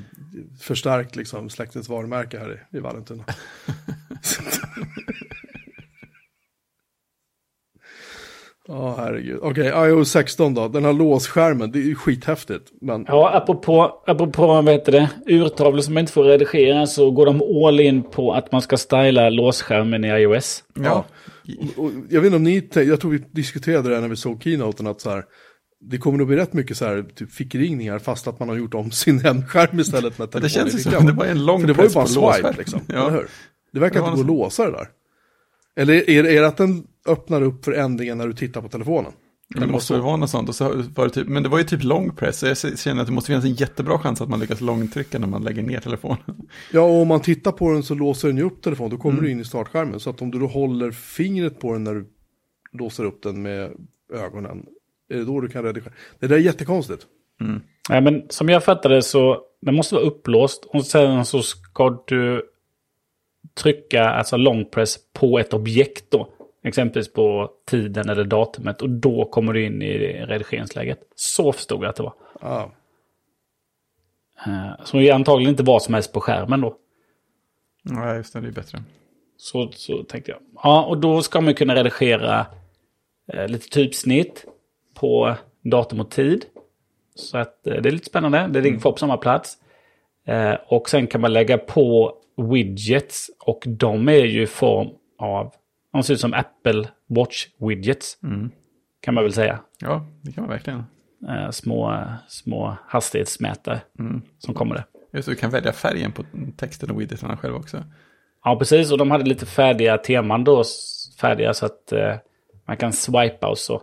[SPEAKER 1] förstärkt liksom, släktens varumärke här i, i Vallentuna. Ja, herregud. Okej, iOS 16 då. Den har låsskärmen. Det är ju skithäftigt. Men
[SPEAKER 3] Ja, apropå, apropå vad heter det, urtavlor som man inte får redigera så går de all in på att man ska styla låsskärmen i iOS.
[SPEAKER 2] Ja.
[SPEAKER 1] och, jag vet inte om ni, jag tror vi diskuterade det här när vi såg keynoten att så här, det kommer nog bli rätt mycket så här, typ fickringningar fast att man har gjort om sin hemskärm istället med
[SPEAKER 2] Det
[SPEAKER 1] telefonen
[SPEAKER 2] känns
[SPEAKER 1] i
[SPEAKER 2] ju som det var en lång
[SPEAKER 1] För det var ju
[SPEAKER 2] press
[SPEAKER 1] bara
[SPEAKER 2] på
[SPEAKER 1] swipe liksom,
[SPEAKER 2] Ja.
[SPEAKER 1] Det verkar
[SPEAKER 2] Det
[SPEAKER 1] inte gå att låsa det där. Eller är, är det att den öppnar upp för ändringen när du tittar på telefonen?
[SPEAKER 2] Det måste väl vara något sånt. Och så var det typ, men det var ju typ lång press. Så jag känner att det måste finnas en jättebra chans att man lyckas långtrycka när man lägger ner telefonen.
[SPEAKER 1] Ja, och om man tittar på den så låser den ju upp telefonen. Då kommer
[SPEAKER 2] Mm.
[SPEAKER 1] du in i startskärmen. Så att om du då håller fingret på den när du låser upp den med ögonen. Är det då du kan redigera? Det där är jättekonstigt.
[SPEAKER 3] Nej, men som jag fattade så den måste vara upplåst och sen så ska du trycka alltså long press på ett objekt då. Exempelvis på tiden eller datumet och då kommer du in i redigeringsläget. Så förstod jag att det var.
[SPEAKER 1] Ja,
[SPEAKER 3] Eh, Som är antagligen inte vad som helst på skärmen då.
[SPEAKER 2] Nej, just det, det är bättre.
[SPEAKER 3] Så, så tänkte jag. Ja, och då ska man kunna redigera eh, lite typsnitt på datum och tid. Så att eh, det är lite spännande. Det ligger kvar på samma plats. Eh, och sen kan man lägga på widgets och de är ju i form av, de ser ut som Apple Watch widgets. Kan man väl säga.
[SPEAKER 2] Ja, det kan man verkligen.
[SPEAKER 3] Eh, små, små hastighetsmätare som kommer det.
[SPEAKER 2] Just det, du kan välja färgen på texten och widgetarna själv också.
[SPEAKER 3] Ja, precis. Och de hade lite färdiga teman då. Färdiga så att eh, man kan swipa och så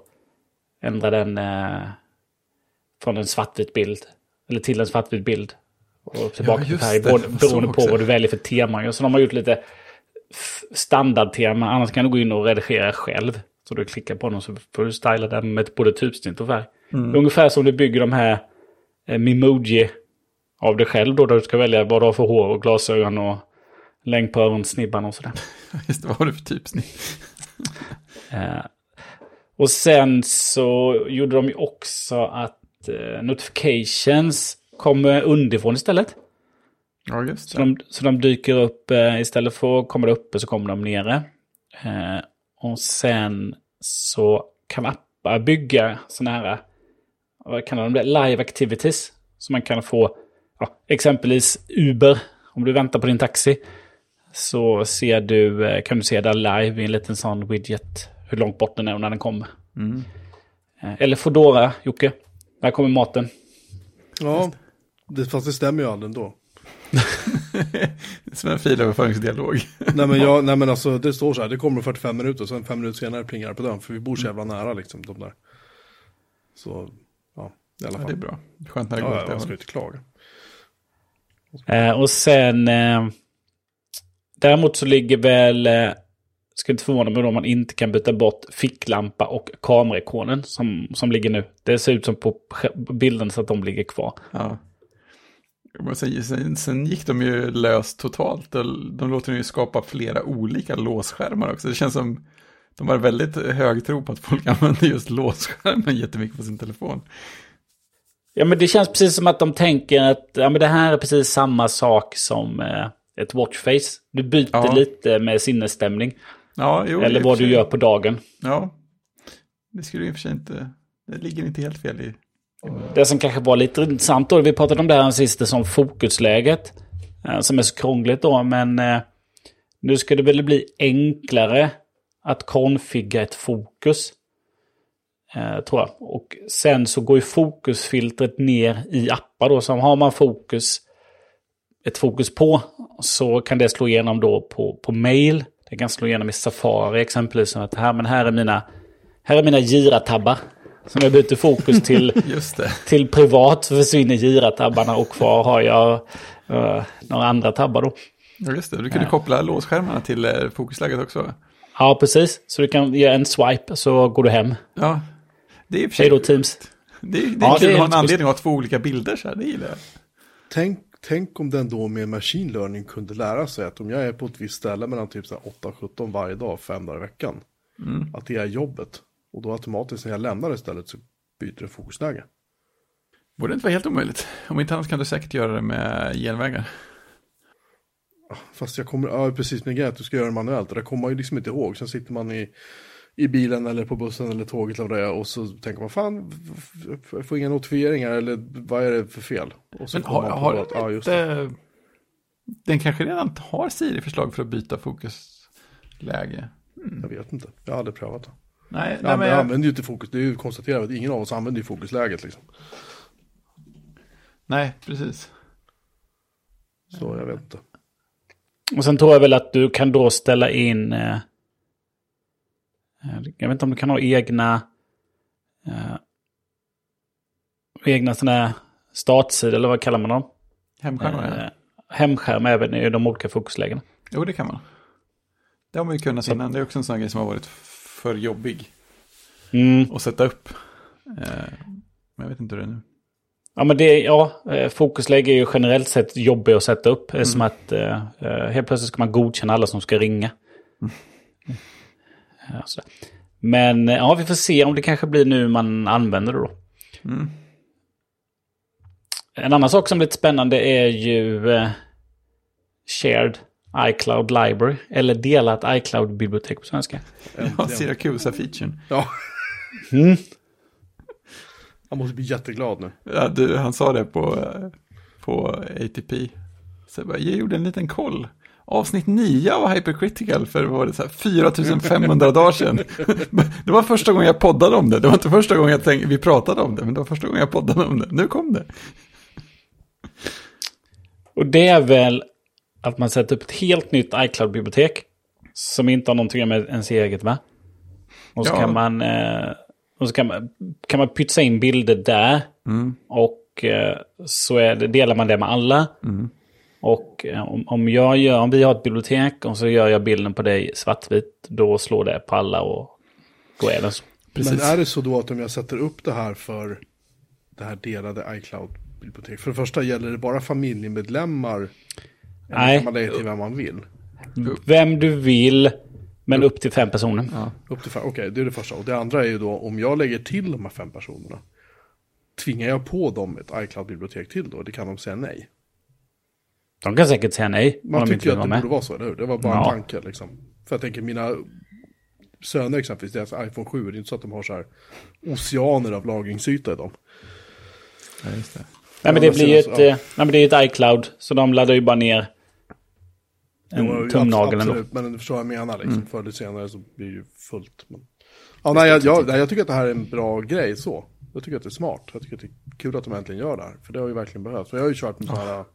[SPEAKER 3] ändra den eh, från en svartvit bild. Eller till en svartvit bild. Och tillbaka till
[SPEAKER 2] just
[SPEAKER 3] färg.
[SPEAKER 2] det.
[SPEAKER 3] Beroende på
[SPEAKER 2] också.
[SPEAKER 3] vad du väljer för tema. Så de har gjort lite standardtema. Annars kan du gå in och redigera själv. Så du klickar på den så får du styla den med både typsnitt och färg.
[SPEAKER 2] Mm.
[SPEAKER 3] Ungefär som du bygger de här eh, Memoji av dig själv då. Där du ska välja vad du har för hår och glasögon och längd på öronsnibban och sådär.
[SPEAKER 2] Just det, vad har du för typsnitt?
[SPEAKER 3] Eh, och sen så gjorde de ju också att eh, notifications kommer underifrån istället.
[SPEAKER 2] Ja, just
[SPEAKER 3] Så de, så de dyker upp, eh, istället för att komma uppe så kommer de nere. Eh, och sen så kan appar bygga sådana här, vad kallar de det, live activities. Så man kan få, ja, exempelvis Uber, om du väntar på din taxi. Så ser du, eh, kan du se där live i en liten sån widget hur långt bort den är och när den kommer. Eh, Eller Foodora, Jocke. Där kommer maten.
[SPEAKER 1] Ja, det, fast det stämmer ju aldrig ändå.
[SPEAKER 2] Som en filöverföringsdialog.
[SPEAKER 1] nej, men jag, nej men alltså det står så här, det kommer 45 minuter, sen fem minuter senare plingar det på dörren, för vi bor så jävla nära liksom de där. Så, ja, i alla
[SPEAKER 2] Ja,
[SPEAKER 1] fall.
[SPEAKER 2] det är bra. Skönt när det går
[SPEAKER 1] Ja,
[SPEAKER 2] åt det
[SPEAKER 1] jag ska inte klaga.
[SPEAKER 3] Eh, och sen... Eh, däremot så ligger väl... Eh, ska inte förvåna mig då om man inte kan byta bort ficklampa och kameraikonen som, som ligger nu. Det ser ut som på bilden så att de ligger kvar.
[SPEAKER 2] Ja. Sen, sen gick de ju löst totalt. De låter ju skapa flera olika låsskärmar också. Det känns som de har väldigt hög tro på att folk använder just låsskärmen jättemycket på sin telefon.
[SPEAKER 3] Ja, men det känns precis som att de tänker att ja, men det här är precis samma sak som eh, ett watchface. Du byter
[SPEAKER 2] Ja.
[SPEAKER 3] lite med sinnesstämning.
[SPEAKER 2] Ja, jo,
[SPEAKER 3] eller vad du gör på dagen.
[SPEAKER 2] Ja, det skulle i och för sig inte, det ligger inte helt fel i.
[SPEAKER 3] Det som kanske var lite intressant då, vi pratade om det här sist, som fokusläget. Eh, som är så krångligt då, men eh, nu ska det väl bli enklare att konfigga ett fokus. Eh, tror jag. Och sen så går ju fokusfiltret ner i appar då. Så har man fokus, ett fokus på, så kan det slå igenom då på, på mail. Det kan slå igenom i Safari exempelvis. som att här, men här är mina, här är mina giratabbar. Som jag byter fokus till
[SPEAKER 2] Just det.
[SPEAKER 3] till privat så försvinner giratabbarna och kvar har jag eh, några andra tabbar då.
[SPEAKER 2] Ja, just det. Du kunde koppla låsskärmarna till eh, fokusläget också.
[SPEAKER 3] Ja, precis. Så du kan göra en swipe så går du hem.
[SPEAKER 2] Ja, det är i
[SPEAKER 3] då Teams.
[SPEAKER 2] Det är, det är
[SPEAKER 3] Ja,
[SPEAKER 2] kul
[SPEAKER 3] det är
[SPEAKER 2] att ha en anledning att ha två olika bilder så här, det gillar jag.
[SPEAKER 1] Tänk, tänk om den då med machine learning kunde lära sig att om jag är på ett visst ställe mellan typ så här 8 och 17 varje dag, fem dagar i veckan, att det är jobbet. Och då automatiskt när jag lämnar det stället så byter det fokusläge.
[SPEAKER 2] Borde inte vara helt omöjligt. Om inte annat kan du säkert göra det med genvägar.
[SPEAKER 1] Fast jag kommer, ja precis med grejen att du ska göra det manuellt det kommer man ju liksom inte ihåg. Sen sitter man i, i bilen eller på bussen eller tåget eller det och så tänker man fan, jag får inga notifieringar eller vad är det för fel? Och så
[SPEAKER 2] Men har, har
[SPEAKER 1] att, ja,
[SPEAKER 2] den
[SPEAKER 1] just det.
[SPEAKER 2] Den kanske redan har Siri-förslag för att byta fokusläge.
[SPEAKER 1] Jag vet inte, jag har aldrig prövat det.
[SPEAKER 2] Nej, nej men
[SPEAKER 1] jag använder ju inte fokus, det är ju konstaterat att ingen av oss använder ju fokusläget liksom.
[SPEAKER 2] nej, precis.
[SPEAKER 1] Så jag vet inte.
[SPEAKER 3] Och sen tror jag väl att du kan då ställa in... Eh, eh, jag vet inte om du kan ha egna... Eh, egna sådana startsidor, eller vad kallar man dem?
[SPEAKER 2] Hemskärmar, ja.
[SPEAKER 3] Eh, hemskärm även i de olika fokuslägena.
[SPEAKER 2] Jo, det kan man. Det har man ju kunnat innan. Det är också en sån grej som har varit för jobbig
[SPEAKER 3] Mm.
[SPEAKER 2] att sätta upp. Eh, Men jag vet inte hur det är nu.
[SPEAKER 3] Ja, men det, ja, eh, fokusläge är ju generellt sett jobbigt att sätta upp. Är som att eh, eh, helt plötsligt ska man godkänna alla som ska ringa. Ja, sådär. Men eh, ja, vi får se om det kanske blir nu man använder det då.
[SPEAKER 2] Mm.
[SPEAKER 3] En annan sak som är lite spännande är ju eh, Shared iCloud Library. Eller delat iCloud-bibliotek på svenska.
[SPEAKER 2] Ja, Siracusa-featuren.
[SPEAKER 1] Ja,
[SPEAKER 3] Mm.
[SPEAKER 1] Han måste bli jätteglad nu.
[SPEAKER 2] Ja, du, han sa det på, eh, på ATP. Så jag, bara, jag gjorde en liten koll. Avsnitt 9 av Hypercritical för var det så här 4500 dagar sedan. Det var första gången jag poddade om det. Det var inte första gången jag tänkte, vi pratade om det, men det var första gången jag poddade om det. Nu kom det.
[SPEAKER 3] Och det är väl att man sätter upp ett helt nytt iCloud-bibliotek. Som inte har någonting med ens eget va? Och så
[SPEAKER 2] Ja.
[SPEAKER 3] kan man, eh, och så kan man, kan man pytsa in bilder där. Och eh, så är det, delar man det med alla. Och eh, om, om, jag gör, om vi har ett bibliotek och så gör jag bilden på dig svartvit. Då slår det på alla och då är det så.
[SPEAKER 2] Precis.
[SPEAKER 1] Men är det så då att om jag sätter upp det här för det här delade iCloud-bibliotek. För det första gäller det bara familjemedlemmar.
[SPEAKER 3] Nej.
[SPEAKER 1] man lägga till vem man vill?
[SPEAKER 3] Vem du vill, men upp till fem personer.
[SPEAKER 2] Ja.
[SPEAKER 1] Upp till fem, okej det är det första. Och det andra är ju då om jag lägger till de här fem personerna. Tvingar jag på dem ett iCloud-bibliotek till då? Det kan de säga nej.
[SPEAKER 3] De kan säkert säga nej.
[SPEAKER 1] Man tycker ju att det
[SPEAKER 3] med.
[SPEAKER 1] borde vara så, eller hur? Det var bara
[SPEAKER 3] Ja.
[SPEAKER 1] en tanke liksom. För jag tänker mina söner exempelvis, deras iPhone 7, det är inte så att de har så här oceaner av lagringsyta i dem.
[SPEAKER 2] Ja, just det.
[SPEAKER 3] Nej men det blir ju ett,
[SPEAKER 1] ja.
[SPEAKER 3] eh, nej, men det är ett iCloud. Så de laddar ju bara ner en
[SPEAKER 1] Jo,
[SPEAKER 3] tumnagel ändå.
[SPEAKER 1] Absolut, men du förstår vad jag menar. Liksom. Förr eller senare så blir det ju fullt. Men... Ja, nej, jag, jag, jag tycker att det här är en bra grej så. Jag tycker att det är smart. Jag tycker att det är kul att de äntligen gör det här. För det har ju verkligen behövts. Jag har ju kört med sådana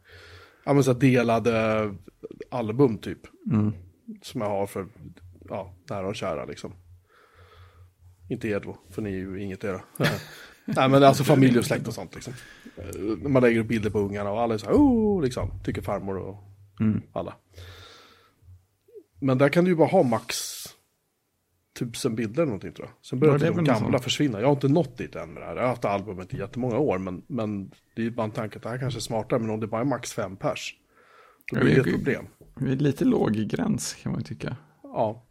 [SPEAKER 1] här, men så här delade album typ. Som jag har för ja, nära och kära liksom. Inte er då, för ni är ju inget era. Nej men alltså familj och släkt och sånt liksom. Man lägger upp bilder på ungarna och alla är så här, oh, liksom, tycker farmor och alla. Men där kan du ju bara ha max tusen bilder eller någonting tror jag. Sen börjar
[SPEAKER 2] Ja,
[SPEAKER 1] de gamla försvinna. Jag har inte nått dit än med det här. Jag har haft albumet i jättemånga år. Men, men det är ju bara en tanke att det här kanske är smartare. Men om det bara är max fem pers. Då
[SPEAKER 2] Ja,
[SPEAKER 1] blir det ett problem.
[SPEAKER 2] Vi är lite låg gräns kan man ju tycka.
[SPEAKER 1] Ja,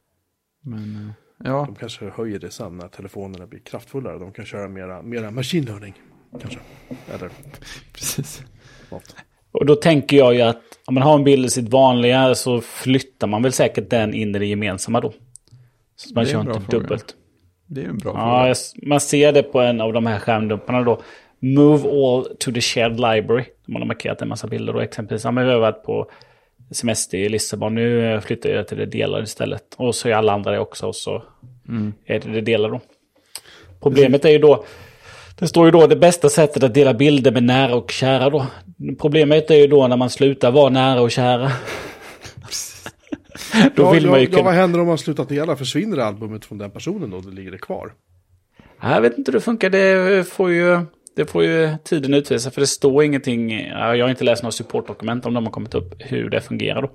[SPEAKER 2] Men eh, ja,
[SPEAKER 1] de kanske höjer det sen när telefonerna blir kraftfullare. De kan köra mera, mera machine learning. Kanske. Eller
[SPEAKER 2] precis.
[SPEAKER 1] något.
[SPEAKER 3] Och då tänker jag ju att om man har en bild i sitt vanliga så flyttar man väl säkert den in i det gemensamma då. Så man kör inte
[SPEAKER 2] fråga.
[SPEAKER 3] dubbelt.
[SPEAKER 2] Det är en bra
[SPEAKER 3] Ja,
[SPEAKER 2] fråga.
[SPEAKER 3] man ser det på en av de här skärmdumparna då. Move all to the shared library. De har markerat en massa bilder då exempelvis. Vi har varit på semester i Lissabon. Nu eh, flyttar jag till det delade istället. Och så är alla andra det också. Och så är det det delade då. Problemet är ju då. Det står ju då det bästa sättet att dela bilder med nära och kära då. Problemet är ju då när man slutar vara nära och kära. då
[SPEAKER 1] Ja,
[SPEAKER 3] vill man ju
[SPEAKER 1] ja, ja, vad
[SPEAKER 3] kunna...
[SPEAKER 1] händer om man slutat dela? Försvinner albumet från den personen då? Det ligger det kvar?
[SPEAKER 3] Jag vet inte hur det funkar. Det får ju, det får ju tiden utvisa. För det står ingenting. ja, Jag har inte läst några supportdokument om de har kommit upp. Hur det fungerar då.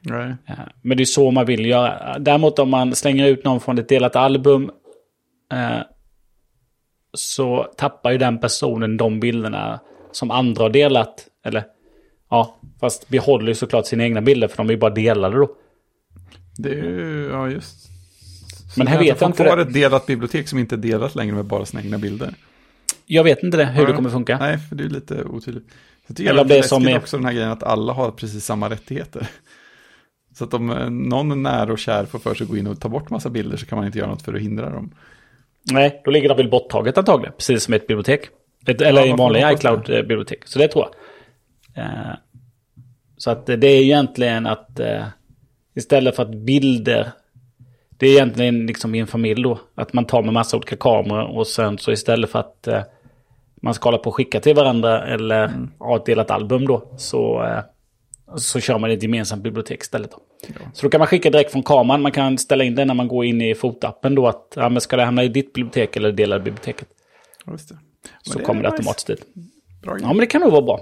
[SPEAKER 3] Ja, Men det är så man vill göra. Däremot om man slänger ut någon från ett delat album. Så tappar ju den personen de bilderna som andra har delat. Eller ja, fast behåller ju såklart sina egna bilder. För de är ju bara delade då.
[SPEAKER 2] Det är ju, ja just. Så
[SPEAKER 3] Men här vet jag inte det.
[SPEAKER 2] ett delat bibliotek som inte är delat längre med bara sina egna bilder.
[SPEAKER 3] Jag vet inte det, hur
[SPEAKER 2] Ja.
[SPEAKER 3] det kommer funka.
[SPEAKER 2] Nej, för det är lite otydligt. Jag tycker
[SPEAKER 3] Eller
[SPEAKER 2] det är
[SPEAKER 3] som är-
[SPEAKER 2] också den här grejen att alla har precis samma rättigheter. Så att om eh, någon nära och kär får för sig att gå in och ta bort massa bilder så kan man inte göra något för att hindra dem.
[SPEAKER 3] Nej, då ligger det väl borttaget antagligen. Precis som ett bibliotek. Ett, eller
[SPEAKER 2] Ja,
[SPEAKER 3] en vanlig iCloud-bibliotek. Så det tror jag. Eh, så att det är egentligen att eh, istället för att bilder... Det är egentligen liksom i en familj då. Att man tar med massa olika kameror och sen så istället för att eh, man ska hålla på och skicka till varandra eller
[SPEAKER 2] Mm.
[SPEAKER 3] ha ett delat album då. Så, så kör man ett gemensamt bibliotek istället. Då. Så då kan man skicka direkt från kameran. Man kan ställa in det när man går in i fotappen då. Att ja, men ska det hamna i ditt bibliotek eller det delade biblioteket.
[SPEAKER 2] Ja, just det. Men
[SPEAKER 3] Så
[SPEAKER 2] är
[SPEAKER 3] kommer det
[SPEAKER 2] nice.
[SPEAKER 3] automatiskt dit.
[SPEAKER 2] Bra
[SPEAKER 3] Ja men det kan nog vara bra.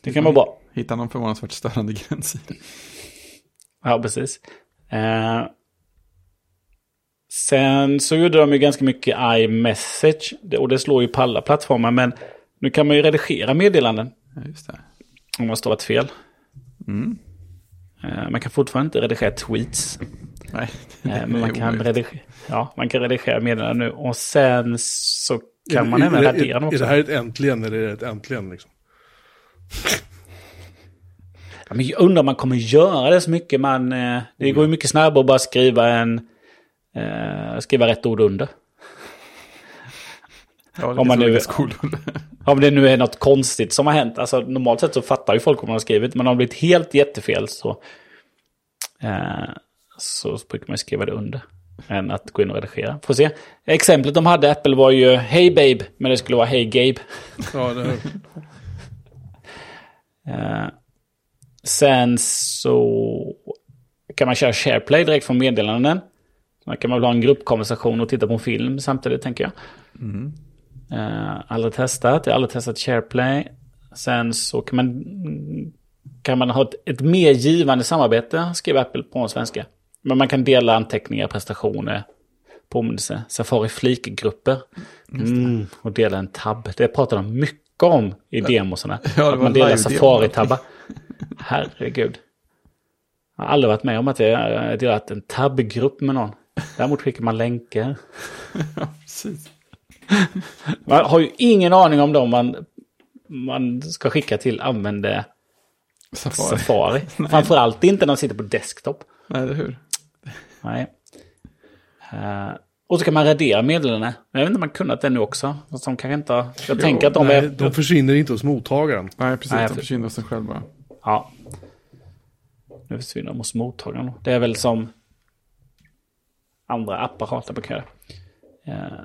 [SPEAKER 3] Det kan vara bra.
[SPEAKER 2] Hitta någon förvånansvärt störande gräns det.
[SPEAKER 3] Ja precis. Eh, sen så gjorde de ju ganska mycket iMessage. Det- Och det slår ju på alla plattformar. Men nu kan man ju redigera meddelanden.
[SPEAKER 2] Ja, just det.
[SPEAKER 3] Om man stavat fel.
[SPEAKER 2] Mm.
[SPEAKER 3] Eh, man kan fortfarande inte redigera tweets.
[SPEAKER 2] Nej,
[SPEAKER 3] Eh, men man kan, redigera, ja, man kan redigera meddelanden nu. Och sen så kan
[SPEAKER 1] Är-
[SPEAKER 3] man
[SPEAKER 1] är,
[SPEAKER 3] även
[SPEAKER 1] är,
[SPEAKER 3] radera dem
[SPEAKER 1] är, är
[SPEAKER 3] också.
[SPEAKER 1] det här ett äntligen eller är det ett äntligen liksom?
[SPEAKER 3] Ja, men jag undrar om man kommer göra det så mycket. Man, eh, det går ju mycket snabbare att bara skriva en, eh, skriva rätt ord under.
[SPEAKER 2] Ja,
[SPEAKER 3] Om man nu-
[SPEAKER 2] skolor.
[SPEAKER 3] Om det nu är något konstigt som har hänt. Alltså normalt sett så fattar ju folk vad man har skrivit. Men om det blivit helt jättefel så, eh, så brukar man skriva det under. Än att gå in och redigera. Får se. Exemplet de hade Apple var ju Hey Babe. Men det skulle vara Hey Gabe.
[SPEAKER 1] Ja, det,
[SPEAKER 3] Eh, sen så kan man köra SharePlay direkt från meddelanden. Man kan man väl ha en gruppkonversation och titta på en film samtidigt tänker jag. Eh, aldrig testat, jag har aldrig testat SharePlay. Sen så kan man, kan man ha ett, ett mer givande samarbete, skriver Apple på en svenska. Men man kan dela anteckningar, prestationer, påminnelser, Safari flikgrupper. Mm, och dela en tab. Det pratar de mycket om i demosarna.
[SPEAKER 2] Ja,
[SPEAKER 3] att man delar. Safari-tabbar. Herregud. Jag har aldrig varit med om att jag delat en tabbgrupp med någon. Däremot skickar man länkar.
[SPEAKER 2] Precis.
[SPEAKER 3] Man har ju ingen aning om dem man, man ska skicka till använde
[SPEAKER 2] Safari.
[SPEAKER 3] Safari. Framförallt inte när man sitter på desktop.
[SPEAKER 2] Nej, eller hur?
[SPEAKER 3] Nej. Eh, och så kan man radera meddelanden. Jag vet inte om man kunnat det nu också. Fast de kanske inte har... Jag
[SPEAKER 2] Jo,
[SPEAKER 3] tänker att de
[SPEAKER 1] nej,
[SPEAKER 3] är...
[SPEAKER 1] de försvinner inte hos mottagaren.
[SPEAKER 2] Nej, precis.
[SPEAKER 3] Nej,
[SPEAKER 2] de
[SPEAKER 3] för-
[SPEAKER 2] försvinner hos sig själva.
[SPEAKER 3] Ja. Nu försvinner de hos mottagaren. Det är väl som andra appar man kan göra. Eh,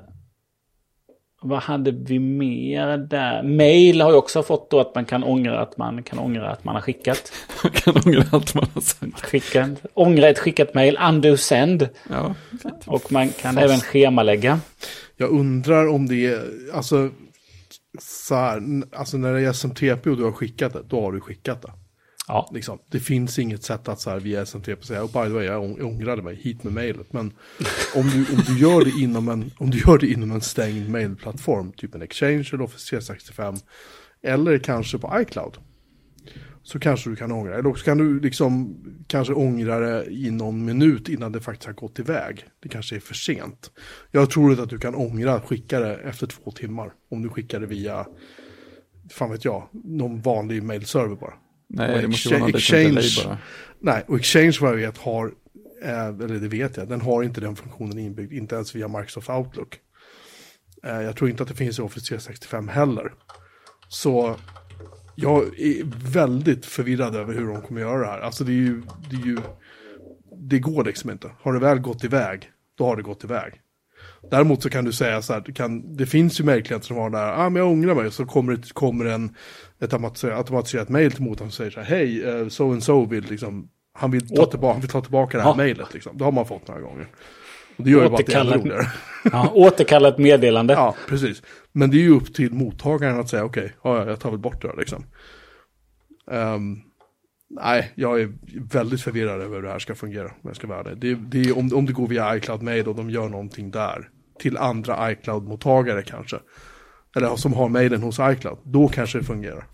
[SPEAKER 3] vad hade vi mer där? Mail har ju också fått då att man kan ångra att man kan ångra att man har skickat.
[SPEAKER 2] Man kan ångra allt man har sagt.
[SPEAKER 3] skickat ångra ett skickat mail, undo send.
[SPEAKER 2] Ja,
[SPEAKER 3] Och man kan även schemalägga.
[SPEAKER 1] Jag undrar om det är, alltså, så här, alltså när det är SMTP och du har skickat det, då har du skickat det.
[SPEAKER 3] Ja,
[SPEAKER 1] Liksom. Det finns inget sätt att så här via SMTP säga, oh, by the way, jag ång- jag ångrade mig, hit med mejlet. Men om du, om, du gör det inom en, om du gör det inom en stängd mailplattform, typ en Exchange eller Office 365, eller kanske på iCloud, så kanske du kan ångra. Eller också kan du liksom kanske ångra det i någon minut innan det faktiskt har gått iväg. Det kanske är för sent. Jag tror inte att du kan ångra att skicka det efter två timmar. Om du skickar det via, fan vet jag, någon vanlig mailserver bara.
[SPEAKER 2] Nej,
[SPEAKER 1] Och
[SPEAKER 2] det måste vara någon
[SPEAKER 1] Exchange-
[SPEAKER 2] bara.
[SPEAKER 1] Nej, och Exchange vad jag vet har, eh, eller det vet jag, den har inte den funktionen inbyggd, inte ens via Microsoft Outlook. Eh, jag tror inte att det finns i Office 365 heller. Så jag är väldigt förvirrad över hur de kommer göra det här. Alltså det är ju, det är ju, det går liksom inte. Har det väl gått iväg, då har det gått iväg. Däremot så kan du säga så här, kan, det finns ju mejlklienter som har det här, ah, men jag ångrar mig, så kommer det kommer en, ett automatiserat, mejl till mottagaren som säger så här, hej, so and so vill liksom, han vill ta, tillbaka, han vill ta tillbaka det här
[SPEAKER 3] Ja.
[SPEAKER 1] mejlet liksom. Det har man fått några gånger. Och det gör ju bara att det är ännu
[SPEAKER 3] Återkallat-
[SPEAKER 1] roligare.
[SPEAKER 3] ja återkalla ett meddelande.
[SPEAKER 1] Ja, precis. Men det är ju upp till mottagaren att säga okej, ja, ja, jag tar väl bort det då, liksom. Ehm, nej, jag är väldigt förvirrad över hur det här ska fungera. Om, jag ska vara det. det, det är, om, om det går via iCloud Mail och de gör någonting där. Till andra iCloud-mottagare kanske. Eller som har mailen hos iCloud. Då kanske det fungerar.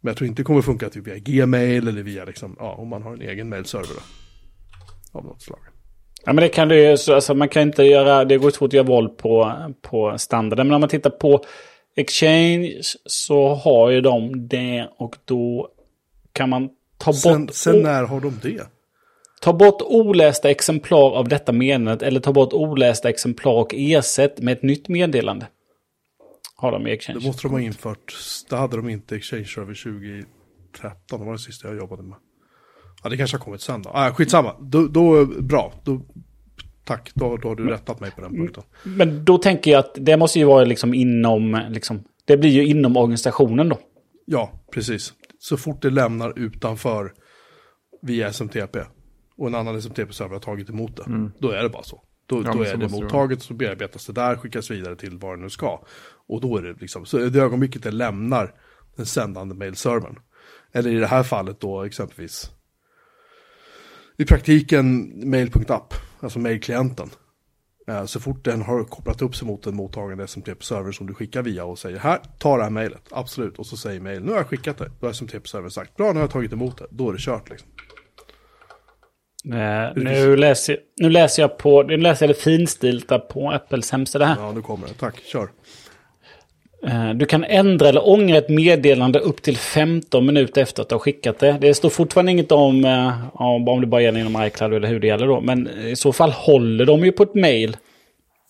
[SPEAKER 1] Men jag tror inte det kommer funka typ via Gmail eller via liksom, ja, om man har en egen mailserver då. Av något slag.
[SPEAKER 3] Ja, men det kan du ju, så- alltså man kan inte göra, det går svårt att göra våld på, på standarden. Men om man tittar på Exchange så har ju de det och då kan man ta
[SPEAKER 1] Sen,
[SPEAKER 3] bort,
[SPEAKER 1] sen när har de det?
[SPEAKER 3] ta bort olästa exemplar av detta meddelandet eller ta bort olästa exemplar och ersätt med ett nytt meddelande. Har de i Exchange.
[SPEAKER 1] Det måste de ha infört. Det hade de inte Exchange Server 2013. Det var det sista jag jobbade med. Ja, det kanske har kommit sen då. Ah, skitsamma. Då, då bra. Då, tack, då, då har du rättat mig på den punkten.
[SPEAKER 3] Men då tänker jag att det måste ju vara liksom inom, liksom, det blir ju inom organisationen då.
[SPEAKER 1] Ja, precis. Så fort det lämnar utanför via SMTP och en annan SMTP-server har tagit emot det, då är det bara så. Då,
[SPEAKER 2] Ja,
[SPEAKER 1] då är det mottaget, så bearbetas det där, skickas vidare till vad det nu ska. Och då är det liksom, så det ögonblicket det lämnar den sändande mailservern. Eller i det här fallet då exempelvis, i praktiken mail.app, alltså mailklienten. Eh, Så fort den har kopplat upp sig mot en mottagande SMTP-server som du skickar via och säger här, ta det här mejlet, absolut. Och så säger mail, nu har jag skickat det. Då har SMTP-servern sagt, bra, nu har jag tagit emot det. Då är det kört liksom.
[SPEAKER 3] Eh, nu, läser, nu läser jag på, nu läser jag det finstilt där på Apples hemsida här.
[SPEAKER 1] Ja, nu kommer det. Tack, kör.
[SPEAKER 3] Eh, Du kan ändra eller ångra ett meddelande upp till 15 minuter efter att du har skickat det. Det står fortfarande inget om, eh, om om det bara gäller inom iCloud eller hur det gäller då. Men i så fall håller de ju på ett mail.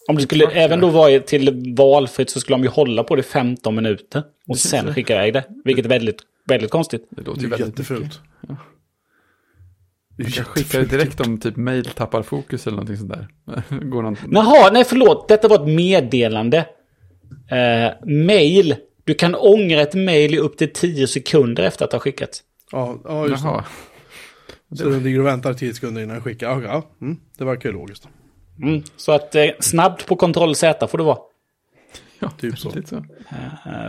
[SPEAKER 3] Om det skulle även då vara till valfritt så skulle de ju hålla på det i 15 minuter. Och sen skicka iväg det. Vilket är väldigt, väldigt konstigt.
[SPEAKER 2] Det låter ju
[SPEAKER 1] är
[SPEAKER 2] väldigt
[SPEAKER 1] jättefult.
[SPEAKER 2] Ja. Skickar
[SPEAKER 1] jättefult.
[SPEAKER 2] det direkt om typ mail tappar fokus eller någonting sånt där. Går någon...
[SPEAKER 3] Jaha, nej förlåt. Detta var ett meddelande. Eh, mail. Du kan ångra ett mail i upp till 10 sekunder efter att ha skickat.
[SPEAKER 1] Ja, ja just
[SPEAKER 2] Jaha.
[SPEAKER 1] det. Så den ligger och väntar 10 sekunder innan jag skickar. Ja, ja. Mm, det verkar ju logiskt.
[SPEAKER 3] Mm. Så att eh, snabbt på kontroll Z får det vara.
[SPEAKER 2] Ja,
[SPEAKER 1] Typ så.
[SPEAKER 2] Lite så.
[SPEAKER 3] Eh,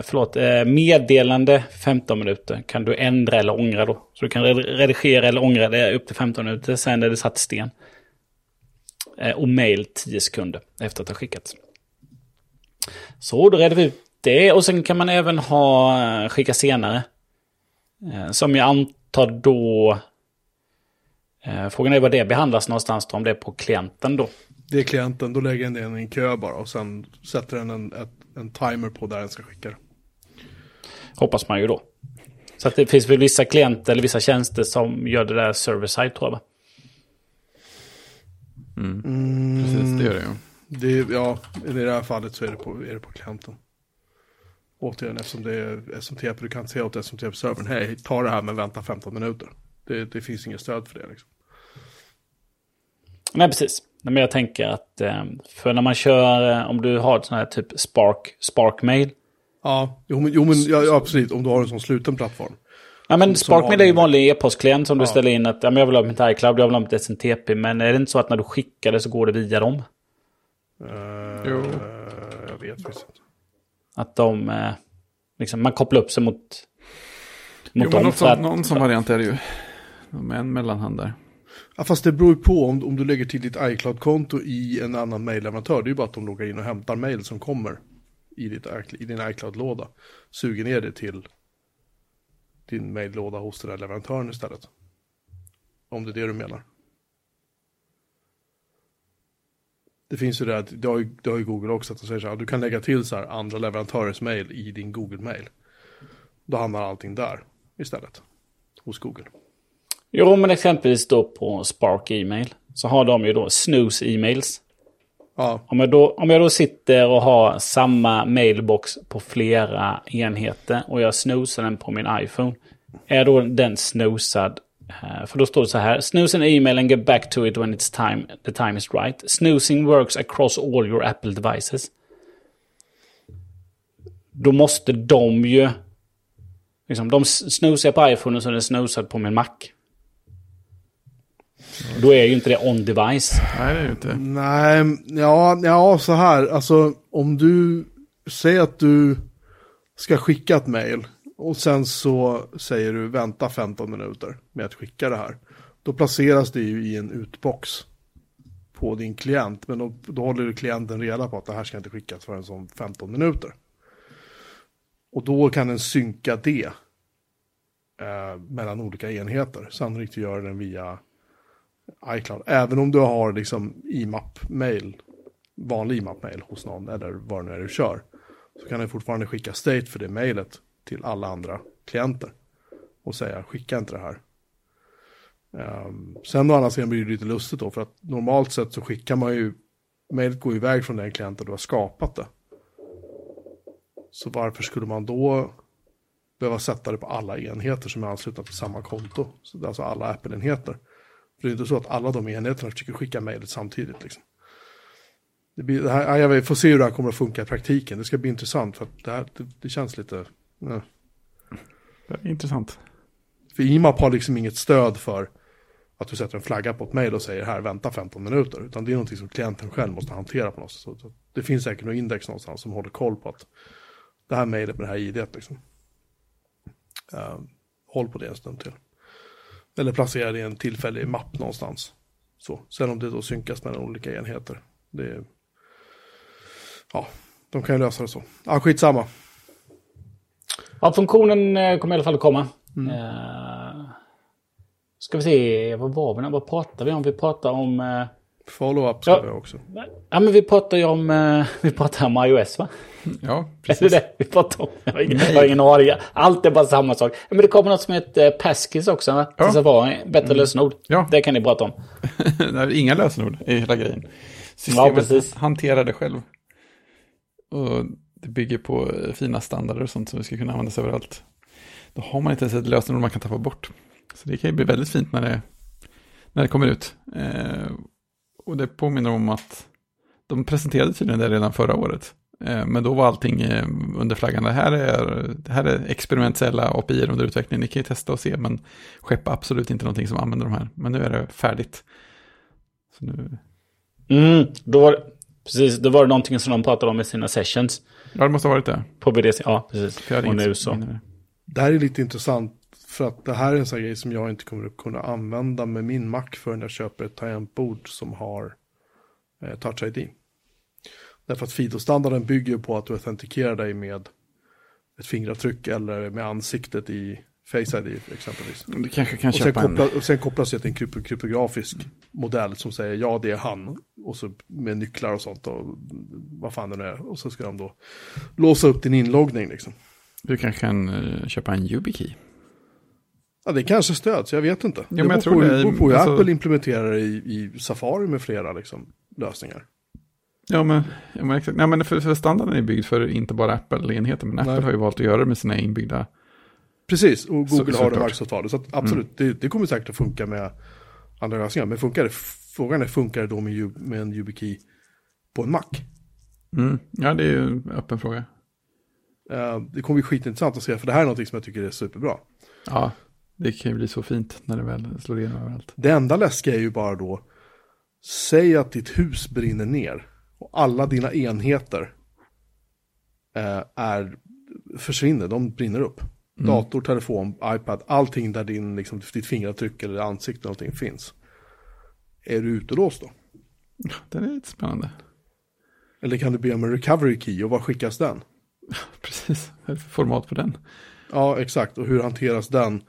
[SPEAKER 3] förlåt, eh, meddelande 15 minuter kan du ändra eller ångra då. Så du kan red- redigera eller ångra det upp till 15 minuter, sen är det satt sten. Eh, och mail 10 sekunder efter att ha skickats. Så, då redde vi ut det. Och sen kan man även ha eh, skicka senare. Eh, som jag antar då... Eh, frågan är var det behandlas någonstans då, om det är på klienten då.
[SPEAKER 1] Det är klienten, då lägger den den i en kö bara och sen sätter den en, ett, en timer på där den ska skicka det.
[SPEAKER 3] Hoppas man ju då. Så att det finns väl vissa klienter eller vissa tjänster som gör det där server-side tror jag va?
[SPEAKER 2] Precis, det gör det ju.
[SPEAKER 1] Det, ja, i det här fallet så är det på, är det på klienten. Återigen, eftersom det är SMTP, du kan inte säga åt SMTP-servern, hej, ta det här men vänta 15 minuter. Det, det finns inget stöd för det liksom.
[SPEAKER 3] Nej, precis. Men jag tänker att eh, för när man kör, eh, om du har ett sånt här typ Spark, Spark-mail.
[SPEAKER 1] Ja, jo men, jo, men ja, absolut, om du har en sån sluten plattform.
[SPEAKER 3] Ja, men Spark-mail är ju
[SPEAKER 1] vanlig-
[SPEAKER 3] vanlig e-postklient som du
[SPEAKER 1] Ja.
[SPEAKER 3] ställer in att ja, men jag vill ha mitt iCloud, jag vill ha mitt SMTP. Men är det inte så att när du skickar det så går det via dem?
[SPEAKER 1] Uh,
[SPEAKER 2] Jo.
[SPEAKER 1] Jag vet faktiskt inte.
[SPEAKER 3] Att de, eh, liksom, man kopplar upp sig mot, mot
[SPEAKER 2] Jo, men
[SPEAKER 3] dem.
[SPEAKER 2] något
[SPEAKER 3] för att,
[SPEAKER 2] någon sån variant är det ju. Med en mellanhand där.
[SPEAKER 1] Ja, fast det beror ju på om, om du lägger till ditt iCloud-konto i en annan mejlleverantör. Det är ju bara att de loggar in och hämtar mejl som kommer i, ditt, i din iCloud-låda. Suger ner det till din mejllåda hos den där leverantören istället. Om det är det du menar. Det finns ju det att, det har ju, det har ju Google också, att de säger så här, du kan lägga till så här andra leverantörers mejl i din Google-mail. Då hamnar allting där istället. Hos Google.
[SPEAKER 3] Jo, men exempelvis då på Spark e-mail. Så har de ju då snooze e-mails.
[SPEAKER 1] Ja,
[SPEAKER 3] Om jag, då, om jag då sitter och har samma mailbox på flera enheter och jag snoozar den på min iPhone. Är då den snoozad? Eh, För då står det så här. Snooze an email and get back to it when it's time, the time is right. Snoozing works across all your Apple devices. Då måste de ju... Liksom, de snoozar på iPhone och så är den snoozad på min Mac. Då är ju inte det on device.
[SPEAKER 2] Nej, det är ju inte.
[SPEAKER 1] Nej, ja, ja, så här. Alltså, om du säger att du ska skicka ett mejl och sen så säger du vänta 15 minuter med att skicka det här. Då placeras det ju i en utbox på din klient. Men då, då håller klienten reda på att det här ska inte skickas förrän som 15 minuter. Och då kan den synka det eh, mellan olika enheter. Sannolikt gör den via iCloud. Även om du har liksom IMAP-mail, vanlig IMAP-mail hos någon eller vad det nu är du kör. Så kan den fortfarande skicka state för det mejlet till alla andra klienter. Och säga skicka inte det här. Um, sen å andra sidan blir det lite lustigt då för att normalt sett så skickar man ju mejlet går iväg från den klienten du har skapat det. Så varför skulle man då behöva sätta det på alla enheter som är anslutna till samma konto? Så det är alltså alla Apple-enheter. För det är inte så att alla de enheterna försöker skicka mejlet samtidigt. Liksom. Det, blir, det här, jag får se hur det här kommer att funka i praktiken. Det ska bli intressant för att det, här, det, det känns lite...
[SPEAKER 2] Är intressant.
[SPEAKER 1] För IMAP har liksom inget stöd för att du sätter en flagga på ett mejl och säger här vänta 15 minuter. Utan det är någonting som klienten själv måste hantera på något sätt. Så, det finns säkert något index någonstans som håller koll på att det här mejlet med det här idet liksom. Uh, håll på det en stund till. Eller placera det i en tillfällig mapp någonstans. Så. Sen om det då synkas mellan olika enheter. Det är... Ja, de kan ju lösa det så. Ja, skitsamma.
[SPEAKER 3] Ja, funktionen eh, kommer i alla fall att komma. Eh, ska vi se, vad var vi? Vad pratade vi om? Vi pratade om... Eh,
[SPEAKER 1] Follow-up ska
[SPEAKER 3] Ja.
[SPEAKER 1] vi också.
[SPEAKER 3] Ja, men vi pratar ju om, eh, vi pratar om iOS va?
[SPEAKER 2] Ja,
[SPEAKER 3] Är det
[SPEAKER 2] precis.
[SPEAKER 3] det vi pratar om? Jag har ingen, jag har ingen aning. Allt är bara samma sak. Ja, Men det kommer något som heter Passkis också. Va?
[SPEAKER 2] Ja.
[SPEAKER 3] Safari. Bättre lösenord.
[SPEAKER 2] Ja.
[SPEAKER 3] Det kan ni prata om.
[SPEAKER 2] Inga lösenord är hela grejen.
[SPEAKER 3] Ja,
[SPEAKER 2] Systemet
[SPEAKER 3] precis.
[SPEAKER 2] hanterar det själv. Och det bygger på eh, fina standarder och sånt som vi ska kunna användas överallt. Då har man inte ens ett lösenord man kan tappa bort. Så det kan ju bli väldigt fint när det, när det kommer ut. Eh, och det påminner om att de presenterade tydligen det redan förra året. Eh, men då var allting eh, under flaggan. Det här är, det här är experimentella API under utveckling. Ni kan ju testa och se, men skeppa absolut inte någonting som använder de här. Men nu är det färdigt. Så nu,
[SPEAKER 3] Mm, då var, precis, då var det någonting som de pratade om i sina sessions
[SPEAKER 2] ja, det måste ha varit det.
[SPEAKER 3] På BDC. Ja, precis. Och nu så.
[SPEAKER 1] Det här är lite intressant för att det här är en sån här grej som jag inte kommer att kunna använda med min Mac förrän jag köper ett tangentbord som har eh, Touch ID. Därför att Fido-standarden bygger på att du autentikerar dig med ett fingeravtryck eller med ansiktet i Face ID exempelvis.
[SPEAKER 2] Du kanske kan
[SPEAKER 1] Och sen,
[SPEAKER 2] en...
[SPEAKER 1] koppla, och sen kopplas det till en kryp- kryptografisk modell som säger ja det är han. Och så med nycklar och sånt och vad fan det nu är. Och så ska de då låsa upp din inloggning liksom.
[SPEAKER 2] Du kanske kan eh, köpa en YubiKey.
[SPEAKER 1] Ja, det kanske stöds, jag vet inte.
[SPEAKER 2] men
[SPEAKER 1] det beror på,
[SPEAKER 2] det
[SPEAKER 1] på hur
[SPEAKER 2] alltså-
[SPEAKER 1] Apple implementerar det i, i Safari med flera liksom, lösningar.
[SPEAKER 2] Ja, men, ja, men exakt. Nej, men för, för standarden är byggd för inte bara Apple-enheter, men Apple
[SPEAKER 1] Nej.
[SPEAKER 2] har ju valt att göra det med sina inbyggda.
[SPEAKER 1] Precis, och
[SPEAKER 2] Så-
[SPEAKER 1] Google har det. Microsoft har det. Så absolut, det, det kommer säkert att funka med andra lösningar. Men funkar det, frågan är, funkar det då med, med en YubiKey på en Mac?
[SPEAKER 2] Mm. Ja, det är ju en öppen fråga.
[SPEAKER 1] Eh, det kommer bli skitintressant att se, för det här är något som jag tycker är superbra.
[SPEAKER 2] Ja, det kan ju bli så fint när det väl slår igenom överallt.
[SPEAKER 1] Det enda läskiga är ju bara då, säg att ditt hus brinner ner och alla dina enheter eh, är, försvinner, de brinner upp. Dator, telefon, iPad, allting där din, liksom, ditt fingeravtryck eller ansikte eller någonting finns. Är du utelåst då?
[SPEAKER 2] Det är lite spännande.
[SPEAKER 1] Eller kan du be om en recovery key och var skickas den?
[SPEAKER 2] Precis, vad är det för format på den?
[SPEAKER 1] Ja, exakt. Och hur hanteras den?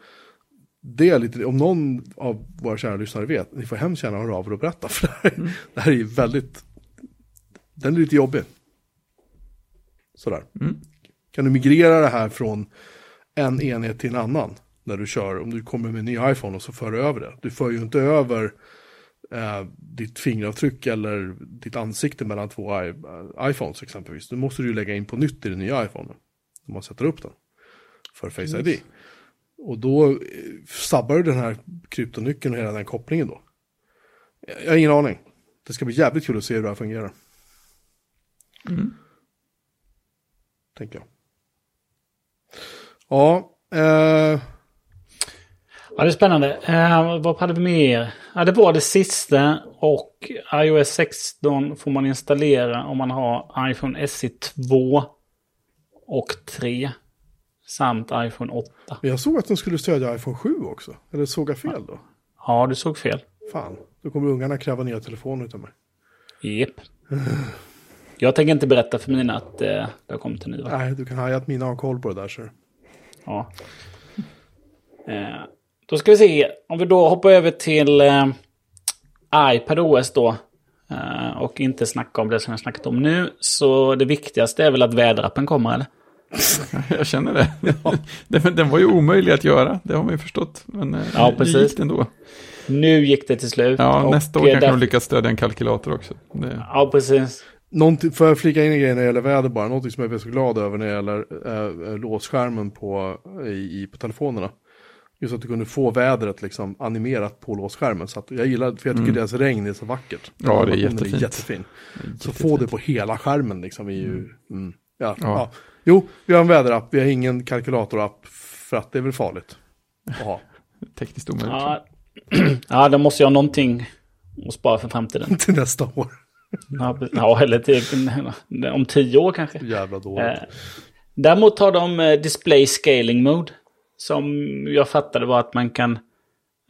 [SPEAKER 1] Det är lite, om någon av våra kära lyssnare vet, ni får hemskt gärna höra av er och berätta. För det här, det här är ju väldigt, den är lite jobbig. Sådär.
[SPEAKER 2] Mm.
[SPEAKER 1] Kan du migrera det här från en enhet till en annan? När du kör, om du kommer med en ny iPhone och så för du över det. Du för ju inte över eh, ditt fingeravtryck eller ditt ansikte mellan två I- eh, iPhones exempelvis. Nu måste du ju lägga in på nytt i den nya iPhone. Om man sätter upp den. För Face ID. Och då eh, sabbar du den här kryptonyckeln och hela den kopplingen då. Jag har ingen aning. Det ska bli jävligt kul att se hur det här fungerar. Tänker jag. Ja, eh,
[SPEAKER 3] Ja, det är spännande. Eh, vad hade vi mer? Ja, det var det sista. Och iOS 16 får man installera om man har iPhone SE 2 och 3. Samt iPhone 8.
[SPEAKER 1] men jag såg att den skulle stödja iPhone 7 också. Eller såg jag fel då?
[SPEAKER 3] Ja, du såg fel.
[SPEAKER 1] Fan, då kommer ungarna kräva nya telefoner utav mig.
[SPEAKER 3] Jep. Jag tänker inte berätta för mina att eh, det har kommit en ny. Va?
[SPEAKER 1] Nej, du kan haja att mina har koll på det där så.
[SPEAKER 3] Ja. Eh, då ska vi se. Om vi då hoppar över till eh, iPad OS då. Eh, och inte snacka om det som jag snackat om nu. Så det viktigaste är väl att väderappen kommer eller?
[SPEAKER 2] Jag känner det. den, den var ju omöjlig att göra, det har man ju förstått. Men eh,
[SPEAKER 3] Ja, precis.
[SPEAKER 2] gick det ändå.
[SPEAKER 3] Nu gick det till slut.
[SPEAKER 2] Ja, nästa år kanske
[SPEAKER 3] där-
[SPEAKER 2] de lyckas stödja en kalkylator också. Det,
[SPEAKER 3] Ja, precis.
[SPEAKER 1] Någonting, för att flika in en grej när det gäller väder bara, någonting som jag är så glad över när det gäller eh, låsskärmen på, i, i, på telefonerna. Just att du kunde få vädret liksom animerat på låsskärmen. Så att jag gillar, för jag tycker deras regn är så vackert.
[SPEAKER 2] Mm. Ja, det är jättefint.
[SPEAKER 1] jättefin. Så
[SPEAKER 2] jättefint.
[SPEAKER 1] få det på hela skärmen liksom är ju, mm, ja,
[SPEAKER 2] Ja.
[SPEAKER 1] ja. Jo, vi har en väderapp, vi har ingen kalkylatorapp för att det är väl farligt att ha.
[SPEAKER 2] tekniskt omöjligt.
[SPEAKER 3] Ja, ja då måste jag ha någonting att spara för framtiden.
[SPEAKER 1] till nästa år.
[SPEAKER 3] Ja, eller till, om tio år kanske.
[SPEAKER 1] Jävla dåligt.
[SPEAKER 3] Eh, däremot har de eh, display scaling mode. Som jag fattade var att man kan...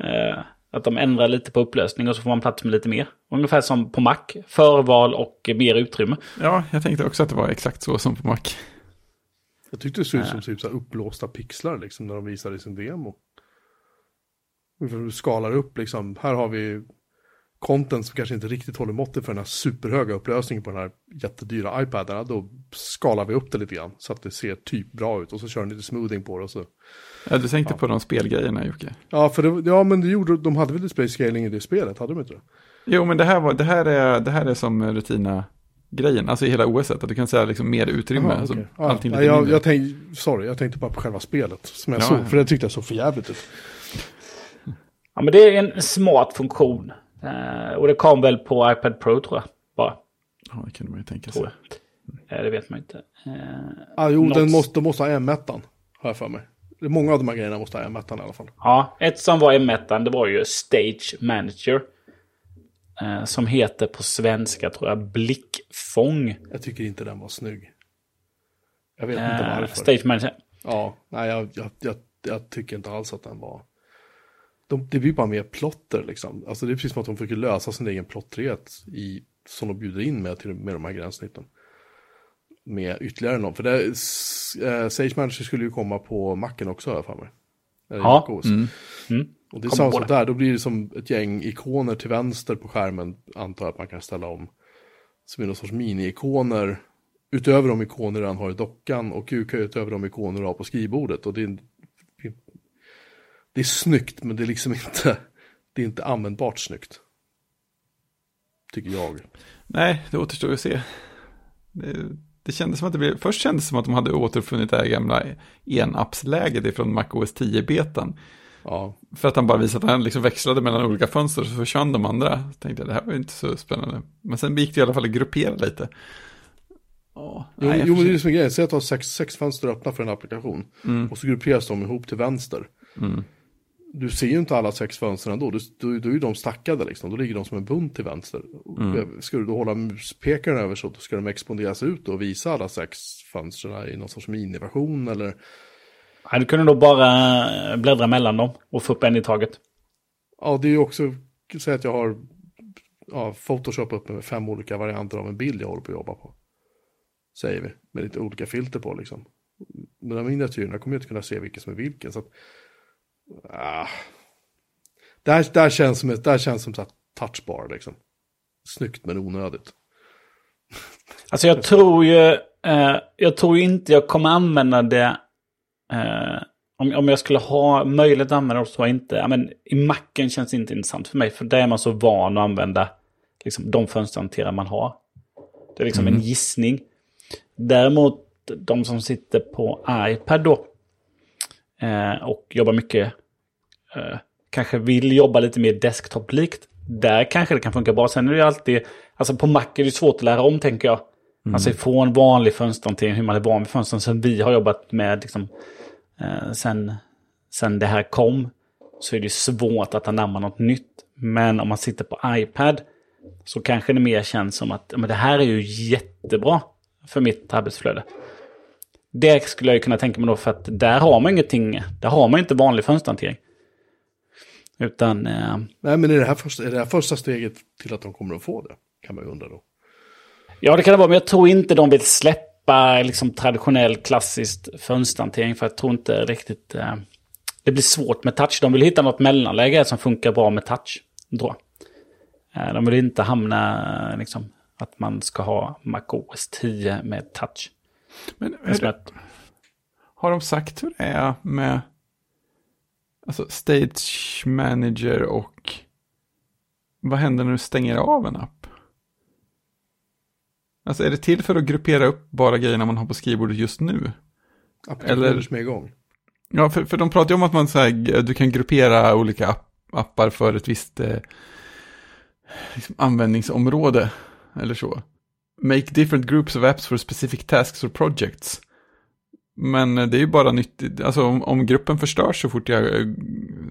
[SPEAKER 3] Eh, att de ändrar lite på upplösning och så får man plats med lite mer. Ungefär som på Mac. Förval och mer utrymme.
[SPEAKER 2] Ja, jag tänkte också att det var exakt så som på Mac.
[SPEAKER 1] Jag tyckte det såg ut som typ så här uppblåsta pixlar liksom när de visade sin demo. Du skalar upp liksom, här har vi content som kanske inte riktigt håller måttet för den här superhöga upplösningen på den här jättedyra iPadarna, då skalar vi upp det lite grann så att det ser typ bra ut och så kör den lite smoothing på det och så.
[SPEAKER 2] Ja, du tänkte på de spelgrejerna Jocke.
[SPEAKER 1] Ja, för det, ja, men det gjorde, de hade väl display scaling i det spelet, hade de inte det?
[SPEAKER 2] Jo, men det här, var, det här, är, det här är som rutina-grejen, alltså i hela OS, att du kan säga liksom mer utrymme.
[SPEAKER 1] Aha,
[SPEAKER 2] alltså,
[SPEAKER 1] okej. ja,
[SPEAKER 2] allting
[SPEAKER 1] ja,
[SPEAKER 2] lite
[SPEAKER 1] jag, jag tänkte, sorry, jag tänkte bara på själva spelet som jag
[SPEAKER 2] Ja,
[SPEAKER 1] såg,
[SPEAKER 2] ja.
[SPEAKER 1] för det tyckte jag såg för jävligt ut.
[SPEAKER 3] Ja, men det är en smart funktion. Eh, och det kom väl på iPad Pro tror jag. Bara,
[SPEAKER 2] Ja, det kunde man ju tänka sig.
[SPEAKER 3] Eh, det vet man inte. Eh,
[SPEAKER 1] Ah, jo,
[SPEAKER 3] Något-
[SPEAKER 1] den måste, måste ha M1, har jag för mig. Många av de här grejerna måste ha M1 i alla fall.
[SPEAKER 3] ja, ett som var M1, det var ju Stage Manager. Eh, som heter på svenska tror jag Blickfång.
[SPEAKER 1] Jag tycker inte den var snygg. Jag vet inte
[SPEAKER 3] Eh,
[SPEAKER 1] varför.
[SPEAKER 3] Stage Manager.
[SPEAKER 1] Ja, nej, jag, jag, jag, jag tycker inte alls att den var... De, det blir bara mer plotter liksom. Alltså det är precis som att de försöker lösa sin egen plottrighet i, som de bjuder in med, till, med de här gränssnitten. Med ytterligare någon. För det, eh, Sage Manager skulle ju komma på Macen också har jag för mig.
[SPEAKER 3] Ja.
[SPEAKER 2] Mm.
[SPEAKER 3] Mm.
[SPEAKER 1] Och det är samma sak där, då blir det som ett gäng ikoner till vänster på skärmen, antar jag att man kan ställa om. Som är någon sorts mini-ikoner, utöver de ikoner han har i dockan och utöver de ikoner du har på skrivbordet. Och det är, det är snyggt, men det är liksom inte, det är inte användbart snyggt. Tycker jag.
[SPEAKER 2] Nej, det återstår att se. Det, det kändes som att det blev, först kändes det som att de hade återfunnit det här gamla enappsläget ifrån Mac OS 10-betan.
[SPEAKER 1] Ja,
[SPEAKER 2] För att han bara visade att han liksom växlade mellan olika fönster och så försvann de andra. Så tänkte jag, det här var ju inte så spännande. Men sen gick det i alla fall att gruppera lite. Ja,
[SPEAKER 1] jo,
[SPEAKER 2] nej, jag
[SPEAKER 1] jo men det är det som är grejen. Säg att du har sex, sex fönster öppna för en applikation.
[SPEAKER 2] Mm.
[SPEAKER 1] Och så grupperas de ihop till vänster.
[SPEAKER 2] Mm.
[SPEAKER 1] Du ser ju inte alla sex fönster ändå. Då, då, då är ju de stackade liksom. Då ligger de som en bunt till vänster.
[SPEAKER 2] Mm.
[SPEAKER 1] Ska du då hålla muspekaren över så då ska de exponeras ut och visa alla sex fönstren i någon sorts miniversion eller?
[SPEAKER 3] Ja, du kunde då bara bläddra mellan dem och få upp en i taget.
[SPEAKER 1] Ja, det är ju också, säg att jag har ja, Photoshop uppe med fem olika varianter av en bild jag håller på att jobba på. Säger vi, med lite olika filter på liksom. Men de miniatyrerna kommer jag inte kunna se vilken som är vilken. Så att, ah. där, där känns som, ett- där känns som så här touchbar liksom. Snyggt men onödigt.
[SPEAKER 3] Alltså jag tror ju, eh, jag tror inte jag kommer använda det. Eh, om, om jag skulle ha möjlighet att använda det så inte. Ja, men I macken känns det inte intressant för mig. För där är man så van att använda liksom, de fönsterhanterare man har. Det är liksom en gissning. Däremot de som sitter på iPad då. Eh, och jobbar mycket. Eh, kanske vill jobba lite mer desktop-likt. Där kanske det kan funka bra. Sen är det ju alltid, alltså på Mac är det svårt att lära om tänker jag. Alltså ifrån vanlig fönsterhantering, hur man är van vid fönstren, som vi har jobbat med liksom, eh, sen, sen det här kom. Så är det svårt att anamma något nytt. Men om man sitter på iPad så kanske det mer känns som att men det här är ju jättebra för mitt arbetsflöde. Det skulle jag kunna tänka mig då för att där har man ingenting, där har man inte vanlig fönsterhantering. Utan, eh,
[SPEAKER 1] Nej men är det, här första, är det här första steget till att de kommer att få det? Kan man ju undra då.
[SPEAKER 3] ja det kan det vara, men jag tror inte de vill släppa liksom traditionell klassiskt fönsterhantering för jag tror inte riktigt eh, det blir svårt med touch. De vill hitta något mellanläge som funkar bra med touch. Tror jag. Eh, de vill inte hamna liksom att man ska ha MacOS 10 med touch.
[SPEAKER 2] Men
[SPEAKER 3] Det att-
[SPEAKER 2] har de sagt hur det är med alltså stage manager och vad händer när du stänger av en app? Alltså är det till för att gruppera upp bara grejerna man har på skrivbordet just nu?
[SPEAKER 1] Applikationer
[SPEAKER 2] Eller-
[SPEAKER 1] som är igång.
[SPEAKER 2] Ja, för, för de pratar ju om att man så här, du kan gruppera olika app, appar för ett visst eh, liksom användningsområde eller så. Make different groups of apps for specific tasks or projects. Men det är ju bara nyttigt, alltså om, om gruppen förstörs så fort jag eh,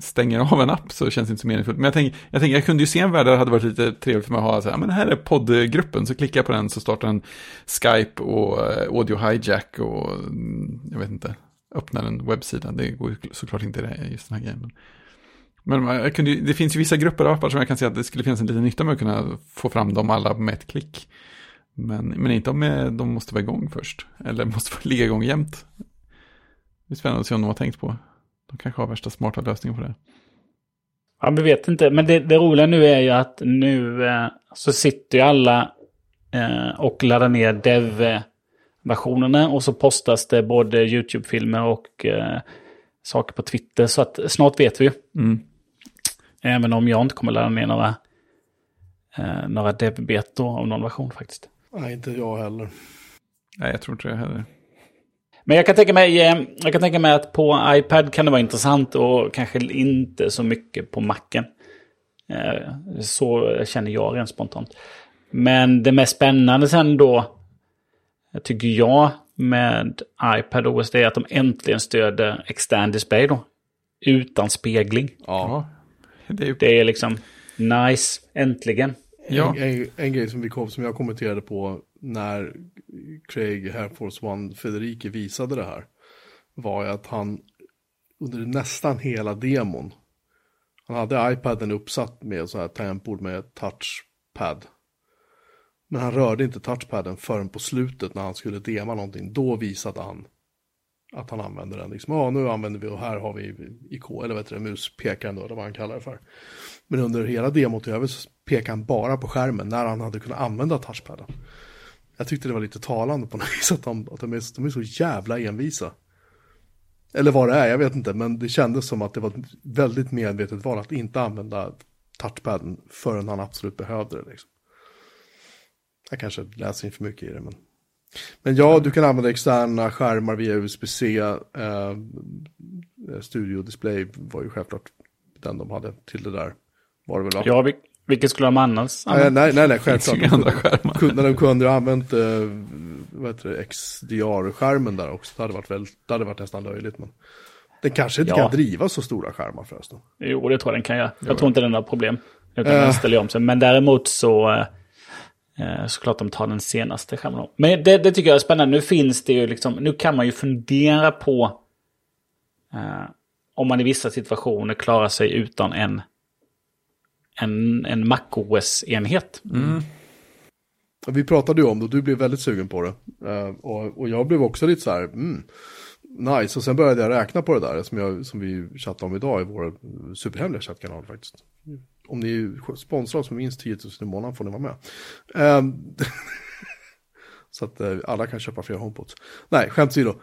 [SPEAKER 2] stänger av en app så känns det inte så meningsfullt. Men jag tänker, jag, tänk, jag kunde ju se en värld där det hade varit lite trevligt för mig att ha så här, men här är poddgruppen, så klickar jag på den så startar den Skype och eh, Audio Hijack och mm, jag vet inte, öppnar en webbsida. Det går ju såklart inte det, just den här grejen. Men men eh, jag kunde, det finns ju vissa grupper av appar som jag kan se att det skulle finnas en liten nytta med att kunna få fram dem alla med ett klick. Men, men inte om de måste vara igång först. Eller måste ligga igång jämt. Det är spännande att se om de har tänkt på. De kanske har värsta smarta lösningen på det.
[SPEAKER 3] Ja, vi vet inte. Men det, det roliga nu är ju att nu eh, så sitter ju alla eh, och laddar ner dev-versionerna. Och så postas det både YouTube-filmer och eh, saker på Twitter. Så att snart vet vi ju.
[SPEAKER 2] Mm.
[SPEAKER 3] Även om jag inte kommer ladda ner några, eh, några dev-betor av någon version faktiskt.
[SPEAKER 1] Nej, inte jag heller.
[SPEAKER 2] Nej, jag tror inte det heller.
[SPEAKER 3] Men jag kan, tänka mig, eh, jag kan tänka mig att på iPad kan det vara intressant och kanske inte så mycket på Macen. Eh, Så känner jag rent spontant. Men det mest spännande sen då, tycker jag, med iPad OS, det är att de äntligen stöder extern display då. Utan spegling.
[SPEAKER 1] Ja.
[SPEAKER 2] Det är.
[SPEAKER 3] Det är liksom nice, äntligen.
[SPEAKER 2] Ja.
[SPEAKER 1] En, en, en grej som, vi kom, som jag kommenterade på när Craig Air Force One Federici visade det här var att han under nästan hela demon han hade iPaden uppsatt med så här tangentbord med touchpad. Men han rörde inte touchpaden förrän på slutet när han skulle dema någonting. Då visade han att han använder den. Liksom, ja, nu använder vi och här har vi IK, eller vad heter det, muspekaren då, eller vad han kallar det för. Men under hela demot i övrigt så pekade han bara på skärmen när han hade kunnat använda touchpadden. Jag tyckte det var lite talande på något vis att de, att de, är, de är så jävla envisa. Eller vad det är, jag vet inte, men det kändes som att det var ett väldigt medvetet val att inte använda touchpadden förrän han absolut behövde det. Liksom. Jag kanske läser in för mycket i det, men... Men ja, du kan använda externa skärmar via USB-C. Eh, Studio Display var ju självklart den de hade till det där. Var det väl va?
[SPEAKER 3] Ja, vil- vilket skulle de annars
[SPEAKER 1] Nej, nej, nej, nej
[SPEAKER 2] finns
[SPEAKER 1] självklart.
[SPEAKER 2] ju andra skärmar.
[SPEAKER 1] Kunde, de kunde ha använt eh, vad heter det, XDR-skärmen där också. Det hade varit, väl, det hade varit nästan löjligt. Men den kanske inte
[SPEAKER 3] Ja.
[SPEAKER 1] kan driva så stora skärmar förresten.
[SPEAKER 3] Jo, det tror jag den kan göra. Jag tror inte den har problem. Utan
[SPEAKER 1] Eh.
[SPEAKER 3] den ställer om sig. Men däremot så... Eh, såklart de tar den senaste skärmen. Men det, det tycker jag är spännande. Nu finns det ju liksom... Nu kan man ju fundera på... Eh, om man i vissa situationer klarar sig utan en... En, en MacOS-enhet.
[SPEAKER 1] Mm. Vi pratade ju om det och du blev väldigt sugen på det. Eh, och, och jag blev också lite så här, mm, nice. Och sen började jag räkna på det där som, jag, som vi chattade om idag i vår superhemliga chattkanal faktiskt. Om ni sponsrar oss med minst 10 000 i månaden får ni vara med. Ehm, så att eh, alla kan köpa fler HomePods. Nej, skämt åsido.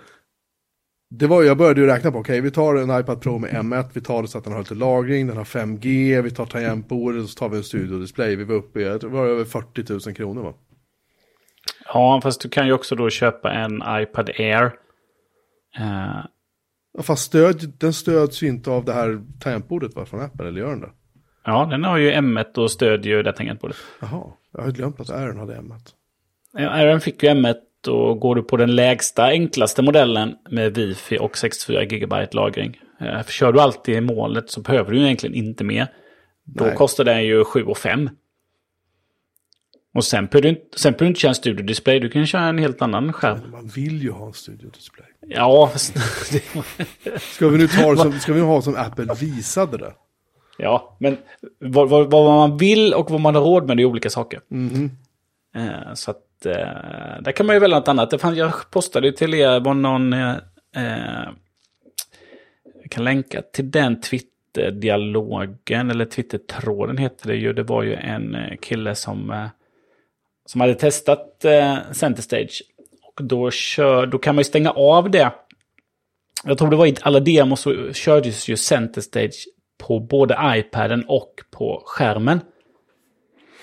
[SPEAKER 1] Det var, jag började ju räkna på, okej vi tar en iPad Pro med M1, vi tar det så att den har lite lagring, den har 5G, vi tar tangentbordet och så tar vi en studiodisplay. Vi var uppe i, det var över 40 000 kronor va?
[SPEAKER 3] Ja, fast du kan ju också då köpa en iPad Air. Eh,
[SPEAKER 1] Ja, fast stöd, den stöds ju inte av det här tangentbordet va, från Apple, eller gör den det?
[SPEAKER 3] Ja, den har ju M1 och stödjer det tangentbordet.
[SPEAKER 1] Jaha, jag har glömt att Aaron hade M1.
[SPEAKER 3] Ja, Iron fick ju M1 och går du på den lägsta, enklaste modellen med Wifi och 64 GB lagring. Eh, kör du alltid i målet så behöver du egentligen inte mer. Då
[SPEAKER 1] Nej.
[SPEAKER 3] kostar den ju 7 och 5. Och sen behöver du, inte- sen behöver du inte köra en Studio Display, du kan köra en helt annan skärm.
[SPEAKER 1] Man vill ju ha en studiodisplay.
[SPEAKER 3] Ja, fast
[SPEAKER 1] Ska vi nu ta som, ska vi ha som Apple visade det?
[SPEAKER 3] Ja men vad, vad, vad man vill och vad man har råd med det är olika saker.
[SPEAKER 1] Mhm.
[SPEAKER 3] Eh, så att eh, där kan man ju välja något annat. Det fann, jag postade ju till er var någon... Eh, eh, jag kan länka till den Twitter-dialogen, eller Twitter-tråden heter det ju. Det var ju en eh, kille som, eh, som hade testat eh, Center Stage. Och då, kör, då kan man ju stänga av det. Jag tror det var i alla demos så kördes ju Center Stage på både iPaden och på skärmen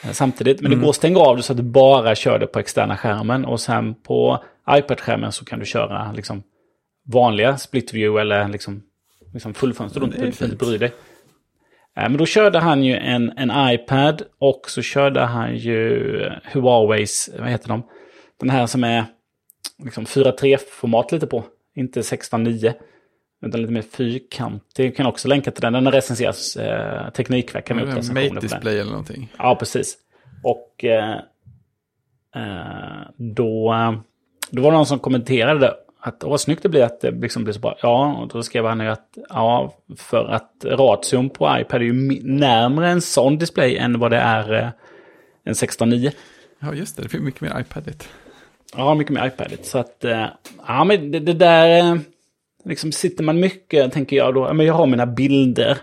[SPEAKER 3] eh, samtidigt. Men det går att stänga av det så att du bara kör det på externa skärmen. Och sen på iPad-skärmen så kan du köra liksom vanliga split view eller liksom, liksom fullfönster. Du
[SPEAKER 2] Det är
[SPEAKER 3] inte bryr dig. Eh, Men då körde han ju en, en iPad och så körde han ju Huaweis, vad heter de? Den här som är liksom 4.3-format lite på. Inte 16.9. Utan lite mer fyrkantig. Jag kan också länka till den. Den recenseras. Eh, Teknikveckan gjort recensioner
[SPEAKER 2] Mate display eller någonting.
[SPEAKER 3] Ja, precis. Och eh, eh, då, eh, då var det någon som kommenterade det, att vad snyggt det blir att det liksom blir så bra. Ja, och då skrev han ju att ja, för att ration på iPad är ju närmare en sån display än vad det är eh, en 16.9.
[SPEAKER 2] Ja, just det. Det finns mycket mer iPadigt.
[SPEAKER 3] Ja, mycket mer iPadet. Så att, ja men det, det där, liksom sitter man mycket, tänker jag då, men jag har mina bilder.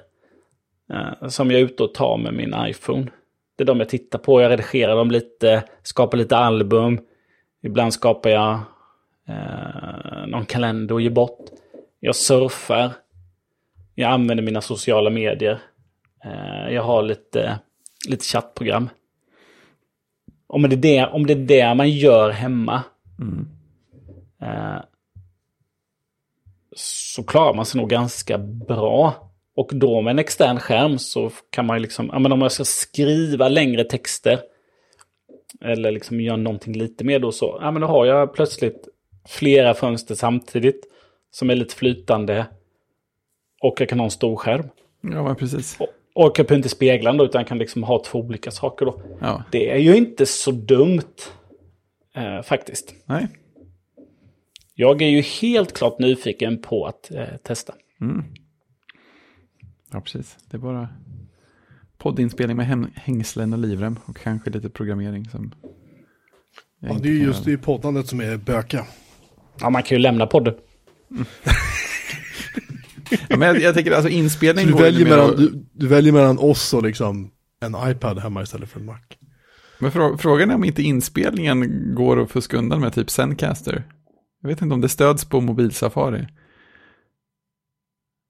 [SPEAKER 3] eh, som jag är ute och tar med min iPhone. Det är de jag tittar på. Jag redigerar dem lite, skapar lite album. Ibland skapar jag eh, någon kalender och ger bort. Jag surfar. Jag använder mina sociala medier. Eh, jag har lite, lite chattprogram. Om det, är det, om det är det man gör hemma. Eh, så klarar man sig nog ganska bra. Och då med en extern skärm så kan man ju liksom, ja men om jag ska skriva längre texter. Eller liksom göra någonting lite mer då så, ja men då har jag plötsligt flera fönster samtidigt. Som är lite flytande. Och jag kan ha en stor skärm.
[SPEAKER 2] Ja, men precis.
[SPEAKER 3] Och, och jag behöver inte spegla den då, utan jag kan liksom ha två olika saker då.
[SPEAKER 2] Ja,
[SPEAKER 3] Det är ju inte så dumt. Eh, faktiskt.
[SPEAKER 2] nej.
[SPEAKER 3] Jag är ju helt klart nyfiken på att eh, testa.
[SPEAKER 2] Ja, precis. Det är bara poddinspelning med häng- hängslen och livrem och kanske lite programmering som...
[SPEAKER 1] Ja, det är
[SPEAKER 2] kan
[SPEAKER 1] just det poddandet som är böka.
[SPEAKER 3] Ja, man kan ju lämna podden.
[SPEAKER 2] Ja, men jag, jag tänker alltså inspelning
[SPEAKER 1] Så du
[SPEAKER 2] går ju
[SPEAKER 1] väljer, mellan,
[SPEAKER 2] att-
[SPEAKER 1] du, du väljer mellan oss och liksom en iPad hemma istället för en Mac.
[SPEAKER 2] Men frå, frågan är om inte inspelningen går att fuska undan med typ Zencaster. Jag vet inte om det stöds på mobilsafari.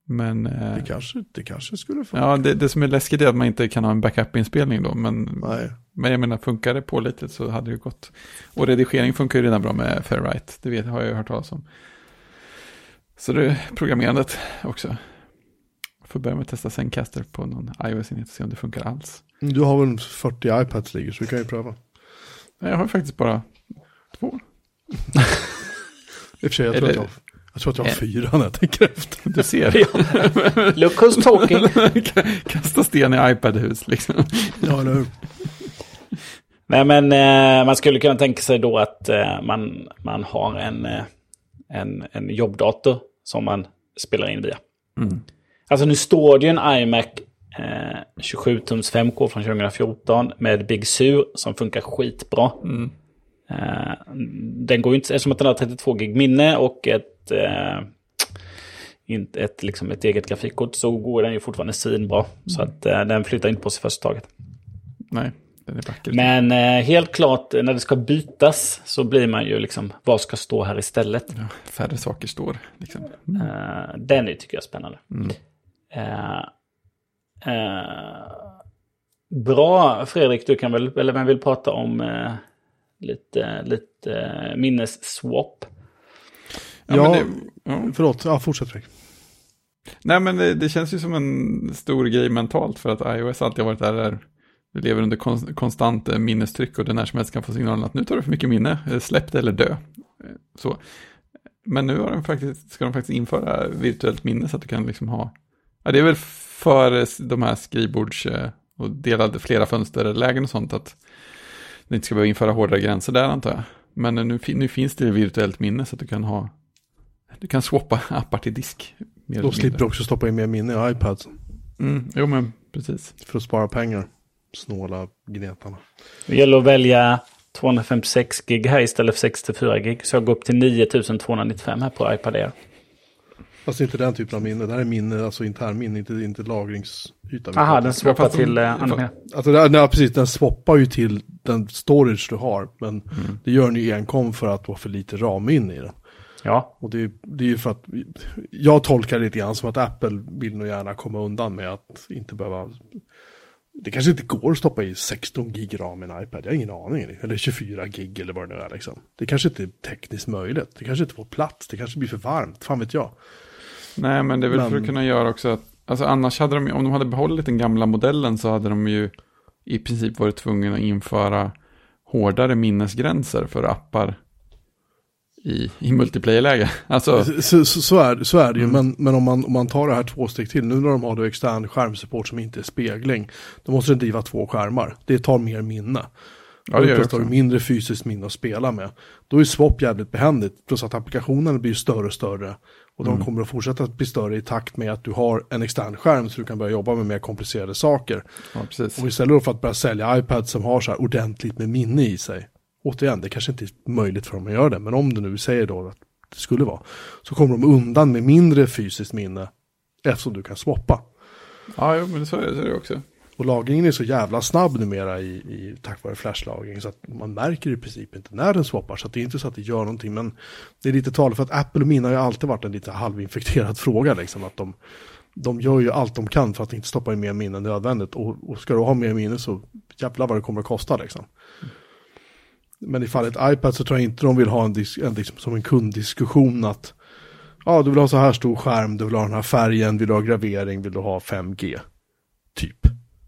[SPEAKER 2] Men eh,
[SPEAKER 1] Det kanske, det kanske skulle funka.
[SPEAKER 2] ja, det, det som är läskigt är att man inte kan ha en backup-inspelning då. Men,
[SPEAKER 1] Nej.
[SPEAKER 2] men jag menar, funkar det pålitligt så hade det ju gått. Och redigering funkar ju redan bra med Fairwrite. Det vet, har jag ju hört talas om. Så det är programmerandet också. Får börja med att testa Zencaster på någon iOS-enhet och se om det funkar alls.
[SPEAKER 1] Du har väl 40 iPads ligger så du kan ju pröva.
[SPEAKER 2] Nej, Jag har faktiskt bara två.
[SPEAKER 1] I och för sig, jag tror,
[SPEAKER 2] Eller-
[SPEAKER 1] att jag, jag tror att jag har
[SPEAKER 2] Eh.
[SPEAKER 1] fyra när jag tänker efter.
[SPEAKER 2] Du ser.
[SPEAKER 3] Look who's talking.
[SPEAKER 2] Kasta sten i iPad-hus liksom.
[SPEAKER 1] Ja, eller hur?
[SPEAKER 3] Nej, men eh, man skulle kunna tänka sig då att eh, man, man har en, eh, en, en jobbdator som man spelar in via.
[SPEAKER 2] Mm.
[SPEAKER 3] Alltså nu står det ju en iMac eh, 27-tums 5K från 2014 med Big Sur som funkar skitbra.
[SPEAKER 2] Mm.
[SPEAKER 3] Eh, den går ju inte, eftersom att den har 32 gig minne och ett, eh, inte ett, liksom ett eget grafikkort så går den ju fortfarande svinbra. Så att eh, den flyttar inte på sig första taget.
[SPEAKER 2] Nej, den är vacker.
[SPEAKER 3] Men eh, helt klart eh, när det ska bytas så blir man ju liksom, vad ska stå här istället?
[SPEAKER 2] Ja, färre saker står liksom.
[SPEAKER 3] Eh, den är, tycker jag är spännande.
[SPEAKER 2] Mm.
[SPEAKER 3] Eh, eh, bra, Fredrik, du kan väl, eller vem vill prata om eh, lite, lite minnesswap?
[SPEAKER 2] Ja,
[SPEAKER 1] Ja.
[SPEAKER 2] men det, ja.
[SPEAKER 1] Förlåt, ja, fortsätt Fredrik.
[SPEAKER 2] Nej, men det, det känns ju som en stor grej mentalt för att iOS alltid har varit där, där vi lever under kon, konstant eh, minnestryck och det när som helst kan få signalen att nu tar du för mycket minne, eh, släpp det eller dö. Eh, Så. Men nu har de faktiskt, ska de faktiskt införa virtuellt minne så att du kan liksom ha, ja det är väl för de här skrivbords och delade flera fönsterlägen och sånt att det inte ska behöva införa hårdare gränser där antar jag. Men nu, nu finns det virtuellt minne så att du kan ha, du kan swappa appar till disk. mer
[SPEAKER 1] Då slipper du också stoppa in mer minne i iPads.
[SPEAKER 2] Mm, jo men precis.
[SPEAKER 1] För att spara pengar. Snåla gnetarna.
[SPEAKER 3] Det gäller att välja 256 gig här istället för 64 gig. Så jag går upp till 9295 här på iPad Air.
[SPEAKER 1] Fast inte den typen av minne. Det här är minne, alltså internminne, inte, inte lagringsyta.
[SPEAKER 3] Aha, den swappar till eh, mer.
[SPEAKER 1] Alltså, här- nej, precis, den swappar ju till den storage du har. Men
[SPEAKER 2] Mm.
[SPEAKER 1] det gör den ju enkom för att du har för lite RAM-minne i den.
[SPEAKER 3] Ja,
[SPEAKER 1] Och det, är- det är ju för att, jag tolkar det lite grann som att Apple vill nog gärna komma undan med att inte behöva, det kanske inte går att stoppa i 16 gig ram i en iPad, jag har ingen aning. Eller 24 gig eller vad det nu är liksom. Det kanske inte är tekniskt möjligt, det kanske inte får plats, det kanske blir för varmt, fan vet jag.
[SPEAKER 2] Nej, men det är väl för
[SPEAKER 1] Men-
[SPEAKER 2] att kunna göra också att, alltså annars hade de, om de hade behållit den gamla modellen så hade de ju i princip varit tvungna att införa hårdare minnesgränser för appar i, i multiplayer-läge. Alltså,
[SPEAKER 1] Så, så, så, är, så är det ju,
[SPEAKER 2] Mm.
[SPEAKER 1] men, men om, man, om man tar det här två steg till, nu när de har då extern skärmsupport som inte är spegling, då måste den driva två skärmar. Det tar mer minne.
[SPEAKER 2] ja, det gör det
[SPEAKER 1] har du mindre fysiskt minne att spela med. Då är swap jävligt behändigt, plus att applikationen blir större och större. Och
[SPEAKER 2] Mm.
[SPEAKER 1] de kommer att fortsätta att bli större i takt med att du har en extern skärm så du kan börja jobba med mer komplicerade saker.
[SPEAKER 2] Ja.
[SPEAKER 1] Och istället för att börja sälja iPads som har så här ordentligt med minne i sig. Återigen, det kanske inte är möjligt för dem att göra det, men om det nu säger då att det skulle vara. Så kommer de undan med mindre fysiskt minne eftersom du kan swappa.
[SPEAKER 2] Ja, jo, men så är det också.
[SPEAKER 1] Och lagringen är så jävla snabb numera i, i, tack vare flashlagring så att man märker i princip inte när den swappar. Så att det är inte så att det gör någonting. Men det är lite taligt för att Apple och Mina har ju alltid varit en lite halvinfekterad fråga. Liksom, att de, de gör ju allt de kan för att inte stoppa in mer minne än nödvändigt. Och, och ska du ha mer minne så jävlar vad det kommer att kosta liksom. Men i fallet iPad så tror jag inte de vill ha en, dis, en liksom, som en kunddiskussion att ja, du vill ha så här stor skärm, du vill ha den här färgen, vill du ha gravering, vill du ha 5G.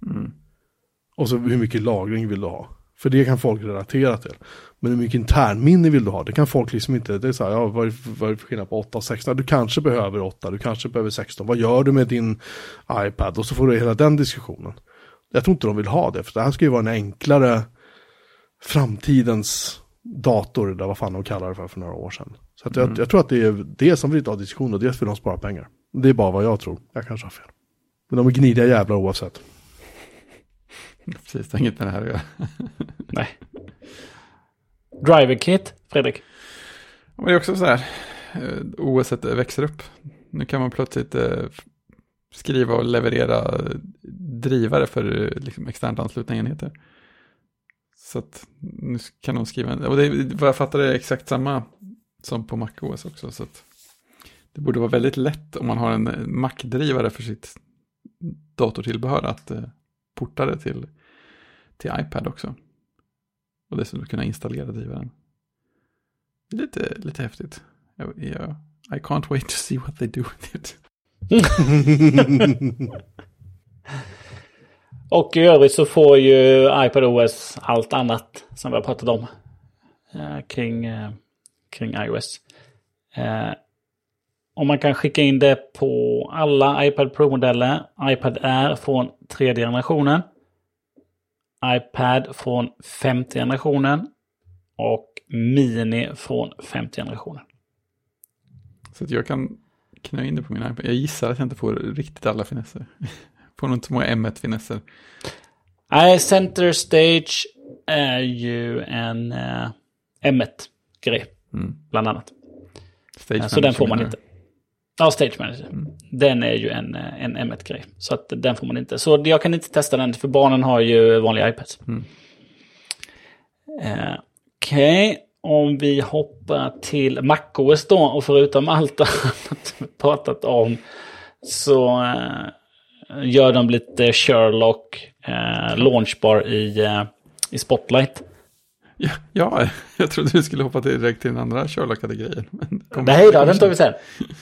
[SPEAKER 2] Mm.
[SPEAKER 1] Och så hur mycket lagring vill du ha? För det kan folk relatera till. Men hur mycket internminne vill du ha? Det kan folk liksom inte, det är så här, ja, vad är, vad är det för skillnad på 8 och 16? Du kanske behöver 8, du kanske behöver 16. Vad gör du med din iPad? Och så får du hela den diskussionen. Jag tror inte de vill ha det, för det här ska ju vara en enklare framtidens dator, eller vad fan de kallar det för för några år sedan. Så jag,
[SPEAKER 2] Mm.
[SPEAKER 1] jag tror att det är det som vill ha diskussion och dels vill de spara pengar. Det är bara vad jag tror, jag kanske har fel. Men de är gnidiga jävlar oavsett.
[SPEAKER 2] Precis, det har inget med det här att göra.
[SPEAKER 3] Nej. Driver kit, Fredrik.
[SPEAKER 2] Men det är också så här, eh, OS växer upp. Nu kan man plötsligt eh, skriva och leverera drivare för eh, liksom, externt anslutna enheter. Så att nu kan de skriva, en- och det vad jag fattar är exakt samma som på MacOS också. Så att det borde vara väldigt lätt om man har en eh, Mac-drivare för sitt datortillbehör att eh, porta det till, till iPad också. Och dessutom kunna installera drivaren. Lite, lite häftigt. Jag, jag, I can't wait to see what they do with it.
[SPEAKER 3] Och i övrigt så får ju iPadOS allt annat som vi har pratat om eh, kring, eh, kring iOS. Eh, och man kan skicka in det på alla iPad Pro-modeller. iPad Air från tredje generationen iPad från femte generationen. Och Mini från femte generationen.
[SPEAKER 2] Så att jag kan knö in det på min iPad. Jag gissar att jag inte får riktigt alla finesser. får nog inte så många M1-finesser.
[SPEAKER 3] Nej, Center Stage är ju en eh, M1-grej,
[SPEAKER 2] Mm.
[SPEAKER 3] bland annat.
[SPEAKER 2] Stage
[SPEAKER 3] så den får man inte. Ja, Stage Manager.
[SPEAKER 2] Mm.
[SPEAKER 3] Den är ju en, en M1-grej. Så att den får man inte. Så jag kan inte testa den, för barnen har ju vanliga iPads.
[SPEAKER 2] Mm.
[SPEAKER 3] Eh, Okej, om vi hoppar till MacOS då. Och förutom allt annat vi pratat om så eh, gör de lite Sherlock eh, launchbar i, eh, i Spotlight.
[SPEAKER 2] Ja, ja, jag trodde du skulle hoppa direkt till den andra kom-
[SPEAKER 3] Nej då, den tar vi sen.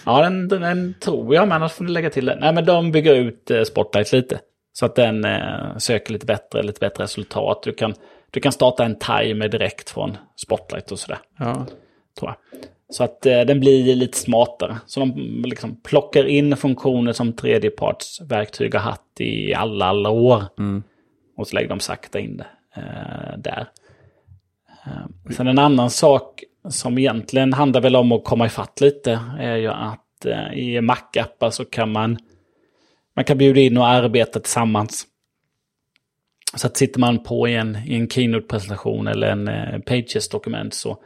[SPEAKER 3] Ja, den, den, den tror jag, men annars får du lägga till den. Nej, men de bygger ut eh, Spotlight lite. Så att den eh, söker lite bättre, lite bättre resultat. Du kan, du kan starta en timer direkt från Spotlight och sådär,
[SPEAKER 2] Ja,
[SPEAKER 3] tror jag. Så att eh, den blir lite smartare. Så de liksom plockar in funktioner som tredjepartsverktyg har haft i alla, alla år.
[SPEAKER 2] Mm.
[SPEAKER 3] Och så lägger de sakta in det eh, där. Eh, sen en annan sak som egentligen handlar väl om att komma ifatt lite är ju att eh, i Mac-appar så kan man, man kan bjuda in och arbeta tillsammans. Så att sitter man på en, i en Keynote-presentation eller en eh, Pages-dokument så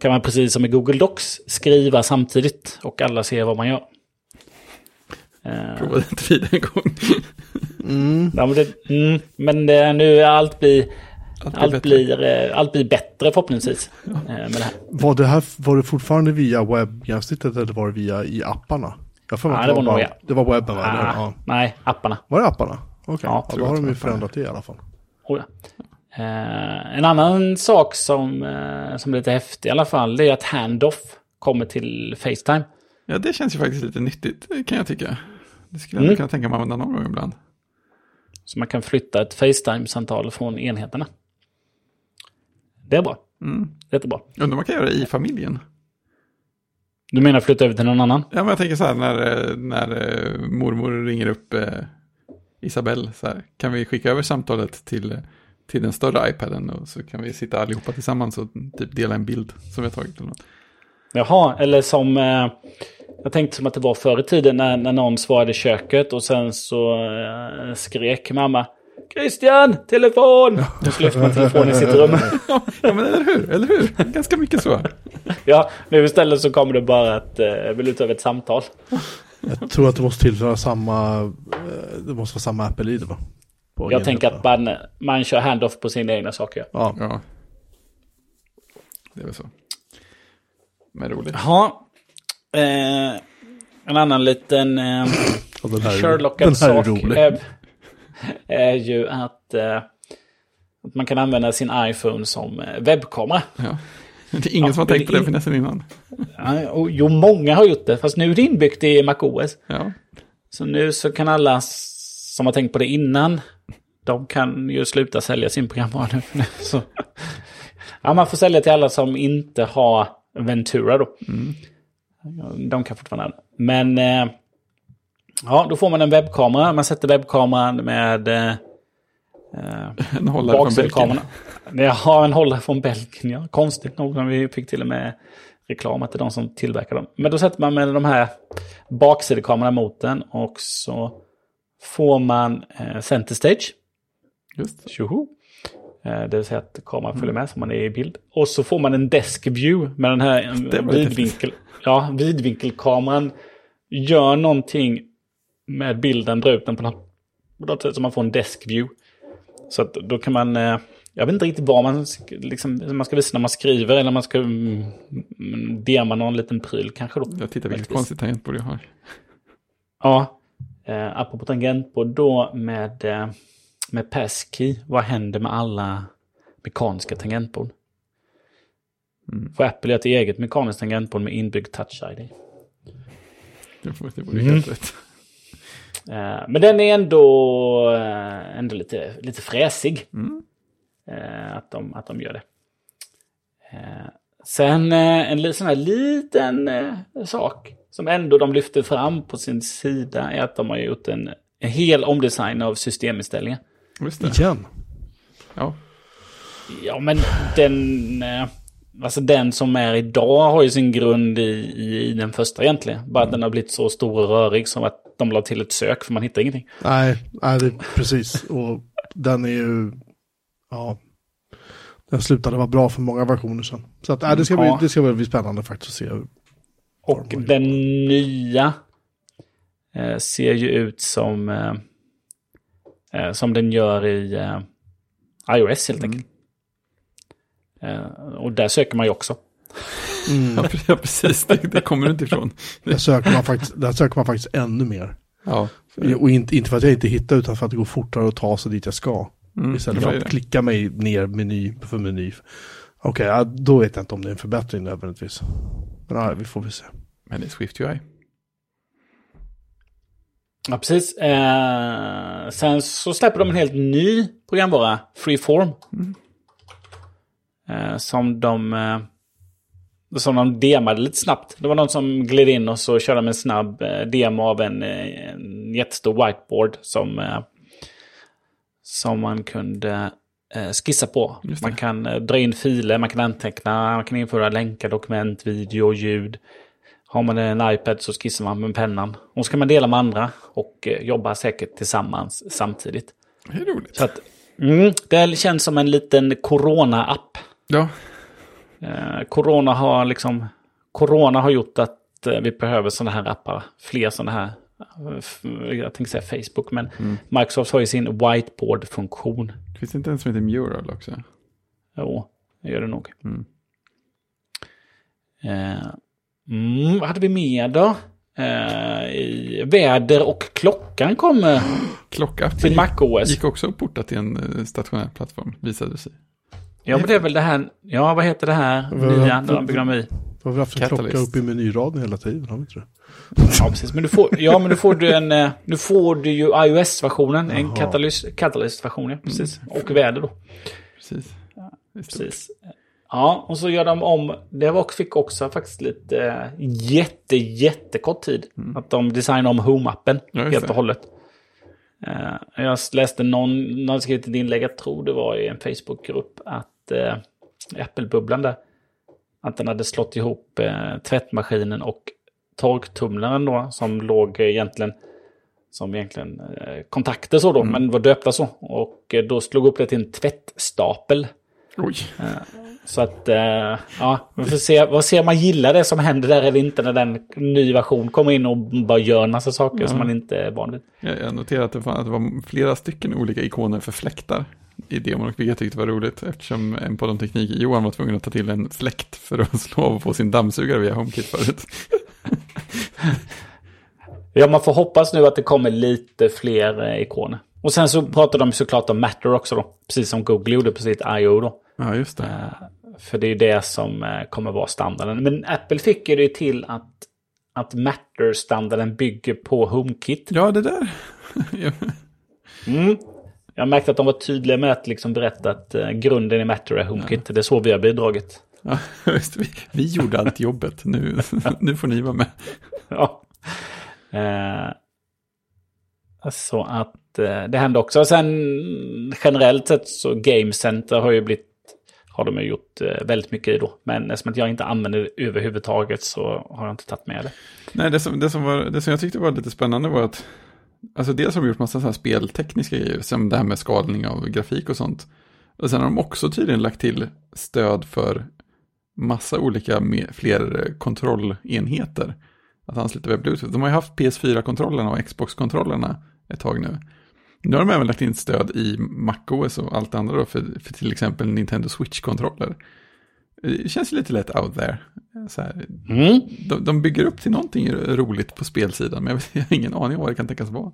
[SPEAKER 3] kan man precis som i Google Docs skriva samtidigt och alla ser vad man gör.
[SPEAKER 2] Provade inte vid en gång.
[SPEAKER 3] Ja, men det, mm, men det, nu är allt blir,
[SPEAKER 2] Allt blir
[SPEAKER 3] allt
[SPEAKER 2] bättre.
[SPEAKER 3] blir, eh, allt blir bättre förhoppningsvis. eh, Med det här.
[SPEAKER 1] Var det här var det fortfarande via webbgränssnittet eller var det via i apparna? Jag får
[SPEAKER 3] Ja,
[SPEAKER 1] att
[SPEAKER 3] det var
[SPEAKER 1] bara, det var webben va? Eller?
[SPEAKER 3] Ah,
[SPEAKER 1] Ja.
[SPEAKER 3] Nej, apparna.
[SPEAKER 1] Var det apparna? Okej,
[SPEAKER 3] Ja,
[SPEAKER 1] ja,
[SPEAKER 2] tror
[SPEAKER 1] då har de ju förändrat det i alla fall.
[SPEAKER 3] Oh, ja. eh, en annan sak som, eh, som är lite häftig i alla fall, det är att handoff kommer till Facetime.
[SPEAKER 2] Ja, det känns ju faktiskt lite nyttigt, kan jag tycka. Det skulle jag
[SPEAKER 3] Mm.
[SPEAKER 2] kunna tänka mig att använda någon gång ibland.
[SPEAKER 3] Så man kan flytta ett Facetime-samtal från enheterna. Det är bra.
[SPEAKER 2] Mm.
[SPEAKER 3] Jättebra.
[SPEAKER 2] Undrar om man kan göra det i familjen.
[SPEAKER 3] Du menar flytta över till någon annan?
[SPEAKER 2] Ja, men jag tänker så här när, när eh, mormor ringer upp eh, Isabelle, så här, kan vi skicka över samtalet till, till den större iPaden och så kan vi sitta allihopa tillsammans och typ dela en bild som vi har tagit. Eller något.
[SPEAKER 3] Jaha, eller som... Eh, jag tänkte som att det var förr i tiden när, när någon svarade i köket och sen så eh, skrek mamma. Christian, telefon! Och så lyfter man telefonen i sitt rum.
[SPEAKER 2] ja, men eller hur, eller hur? Ganska mycket så.
[SPEAKER 3] ja, nu istället så kommer det bara att eh, vill du ta över ett samtal.
[SPEAKER 1] Jag tror att det måste tillhöra samma, eh, det måste vara samma Apple-id va? På
[SPEAKER 3] Jag tänker att man, man kör handoff på sina egna saker.
[SPEAKER 1] Ja,
[SPEAKER 2] Ja. Det är väl så. Men roligt.
[SPEAKER 3] Jaha. Eh, en annan liten eh,
[SPEAKER 1] och den här, är-
[SPEAKER 3] Sherlockad
[SPEAKER 1] den här är
[SPEAKER 3] sak
[SPEAKER 1] rolig.
[SPEAKER 3] är, är ju att, eh, att man kan använda sin iPhone som eh, webbkamera.
[SPEAKER 2] Ja. Det är ingen
[SPEAKER 3] Ja,
[SPEAKER 2] som har tänkt på
[SPEAKER 3] det är-
[SPEAKER 2] finessen innan.
[SPEAKER 3] Ja, och, jo, många har gjort det, fast nu är det inbyggt i MacOS.
[SPEAKER 2] Ja.
[SPEAKER 3] Så nu så kan alla som har tänkt på det innan, de kan ju sluta sälja sin programvara nu. Så, ja, man får sälja till alla som inte har Ventura då. Ja, De kan fortfarande. Men eh, ja, då får man en webbkamera. Man sätter webbkameran med eh,
[SPEAKER 2] En hållare från Belgien.
[SPEAKER 3] har en hållare från Belgien, ja. Konstigt nog. Vi fick till och med reklam till de som tillverkar dem. Men då sätter man med de här baksidekamerorna mot den och så får man eh, center stage.
[SPEAKER 2] Just.
[SPEAKER 3] Tjoho! Eh, det vill säga att kameran följer med så man är i bild. Och så får man en desk view med den här
[SPEAKER 2] Det
[SPEAKER 3] eh, vidvinkel, ja, vidvinkelkameran. Gör någonting med bilden, drar ut den på något, på något sätt så man får en desk view. Så att då kan man, eh, jag vet inte riktigt vad man, liksom, man ska visa när man skriver eller man ska mm, mm, dema någon liten pryl kanske då.
[SPEAKER 2] Jag tittar vilket konstigt tangentbord jag har.
[SPEAKER 3] Ja, eh, apropå tangentbord då med, eh, med passkey. Vad händer med alla mekaniska tangentbord?
[SPEAKER 2] Mm.
[SPEAKER 3] Får Apple göra ett eget mekaniskt tangentbord med inbyggd touch-ID?
[SPEAKER 2] Det vore
[SPEAKER 3] Mm.
[SPEAKER 2] helt rätt.
[SPEAKER 3] Eh, men den är ändå, eh, ändå lite, lite fräsig.
[SPEAKER 2] Mm.
[SPEAKER 3] Eh, att, de, att de gör det. Sen en sån här liten sak som ändå de lyfter fram på sin sida är att de har gjort en, en hel omdesign av systeminställningar.
[SPEAKER 2] Just det.
[SPEAKER 1] Igen.
[SPEAKER 2] Ja.
[SPEAKER 3] Ja, men den... Alltså den som är idag har ju sin grund i, i, i den första egentligen. Bara att den har blivit så stor och rörig som att de la till ett sök för man hittar ingenting.
[SPEAKER 1] Nej, nej det, precis. Och den är ju, ja, den slutade vara bra för många versioner sedan. Så att, nej, det, ska bli,
[SPEAKER 3] Ja.
[SPEAKER 1] det ska bli spännande faktiskt att se. hur-
[SPEAKER 3] Och
[SPEAKER 1] de
[SPEAKER 3] den nya eh, ser ju ut som, eh, eh, som den gör i eh, iOS helt enkelt. Eh, och där söker man ju också.
[SPEAKER 2] Ja, pre- ja, precis. Det, det kommer du inte ifrån.
[SPEAKER 1] Där söker man faktiskt, där söker man faktiskt ännu mer.
[SPEAKER 2] Ja.
[SPEAKER 1] Och inte, inte för att jag inte hittar utan för att det går fortare att ta sig dit jag ska.
[SPEAKER 2] Mm,
[SPEAKER 1] Istället för att klicka mig ner meny för meny. Okej, ja, då vet jag inte om det är en förbättring nödvändigtvis. Men ja, vi får väl se.
[SPEAKER 2] Men det är Swift UI.
[SPEAKER 3] Ja, precis. Eh, sen så släpper de en helt ny programvara, Freeform. Eh, som de... Eh, som de demade lite snabbt. Det var någon som gled in och så körde de en snabb eh, demo av en, eh, en jättestor whiteboard som, eh, som man kunde eh, skissa på. Man kan eh, dra in filer, man kan anteckna, man kan införa länkar, dokument, video, ljud. Har man en iPad så skissar man med pennan. Och så kan man dela med andra och eh, jobba säkert tillsammans samtidigt.
[SPEAKER 2] Det är roligt.
[SPEAKER 3] Så att, mm, det känns som en liten corona-app.
[SPEAKER 2] Ja,
[SPEAKER 3] Eh, corona har liksom... Corona har gjort att eh, vi behöver sådana här appar. Fler sådana här. eh, Jag tänkte säga Facebook, men Microsoft har ju sin whiteboard-funktion.
[SPEAKER 2] finns det inte en som heter Mural också?
[SPEAKER 3] Jo, det gör det nog.
[SPEAKER 2] Mm.
[SPEAKER 3] Eh, mm, vad hade vi mer då? Eh, väder och klockan kommer
[SPEAKER 2] Klockapp
[SPEAKER 3] till MacOS.
[SPEAKER 2] gick också att porta till en stationär plattform, visade det sig.
[SPEAKER 3] Ja, men det är väl det här. Ja, vad heter det här nya? de bygger dem i.
[SPEAKER 1] Vi har väl haft en
[SPEAKER 2] Catalyst.
[SPEAKER 1] klocka uppe i menyraden hela tiden, har vi inte det?
[SPEAKER 3] Ja, precis. Men du får, ja, men du får du en... eh, Nu får du ju iOS-versionen. En
[SPEAKER 1] Jaha.
[SPEAKER 3] Catalyst- Catalyst-version, ja. Precis. Och väder då.
[SPEAKER 2] Precis. Stort.
[SPEAKER 3] Precis. Ja, och så gör de om. Det var, fick också faktiskt lite eh, jätte, jättekort tid. Att de designade om Home-appen
[SPEAKER 2] Ja,
[SPEAKER 3] helt och hållet. Eh, jag läste någon, någon skrev ett inlägg, jag tror det var i en Facebookgrupp, att eh, Apple-bubblan där, att den hade slått ihop eh, tvättmaskinen och torktumlaren då, som låg egentligen som egentligen eh, kontakter så då, men var döpta så. Och eh, då slog upp det till en tvättstapel.
[SPEAKER 2] Oj,
[SPEAKER 3] Så att, eh, ja, vi får se, vad se om man gillar det som händer där eller inte när den ny version kommer in och bara gör en massa saker som man inte är van vid.
[SPEAKER 2] Jag, noterade att det, var, att det var flera stycken olika ikoner för fläktar i demon, vilket jag tyckte var roligt eftersom en på de tekniker Johan var tvungen att ta till en fläkt för att slå av på sin dammsugare via HomeKit förut.
[SPEAKER 3] Ja, man får hoppas nu att det kommer lite fler eh, ikoner. Och sen så pratar de såklart om Matter också då. Precis som Google gjorde på sitt I.O. då.
[SPEAKER 2] Ja, just det.
[SPEAKER 3] För det är det som eh, kommer vara standarden. Men Apple fick ju det till att, att Matter-standarden bygger på HomeKit.
[SPEAKER 2] Ja, det där. Ja.
[SPEAKER 3] Mm. Jag märkte att de var tydliga med att liksom berätta att eh, grunden i Matter är HomeKit. Det är så vi har bidragit.
[SPEAKER 2] Ja, just, vi, vi gjorde allt jobbet, nu, nu får ni vara med.
[SPEAKER 3] Ja. Eh, så att eh, det hände också. Sen generellt sett så Game Center har ju blivit har de ju gjort eh, väldigt mycket i då. Men eftersom jag inte använder det överhuvudtaget så har jag inte tagit med det.
[SPEAKER 2] Nej, det som, det, som var, det som jag tyckte var lite spännande var att Alltså dels har de gjort massa så här speltekniska grejer, som det här med skalning av grafik och sånt. Och sen har de också tydligen lagt till stöd för massa olika med, fler eh, kontrollenheter. Att ansluta via Bluetooth. De har ju haft PS4-kontrollerna och Xbox-kontrollerna ett tag nu. Nu har de även lagt in stöd i MacOS och allt andra då för, för till exempel Nintendo Switch-kontroller. Det känns lite lätt out there. Så
[SPEAKER 3] Mm.
[SPEAKER 2] de, de bygger upp till någonting roligt på spelsidan, men jag, vet, jag har ingen aning om vad det kan tänkas vara.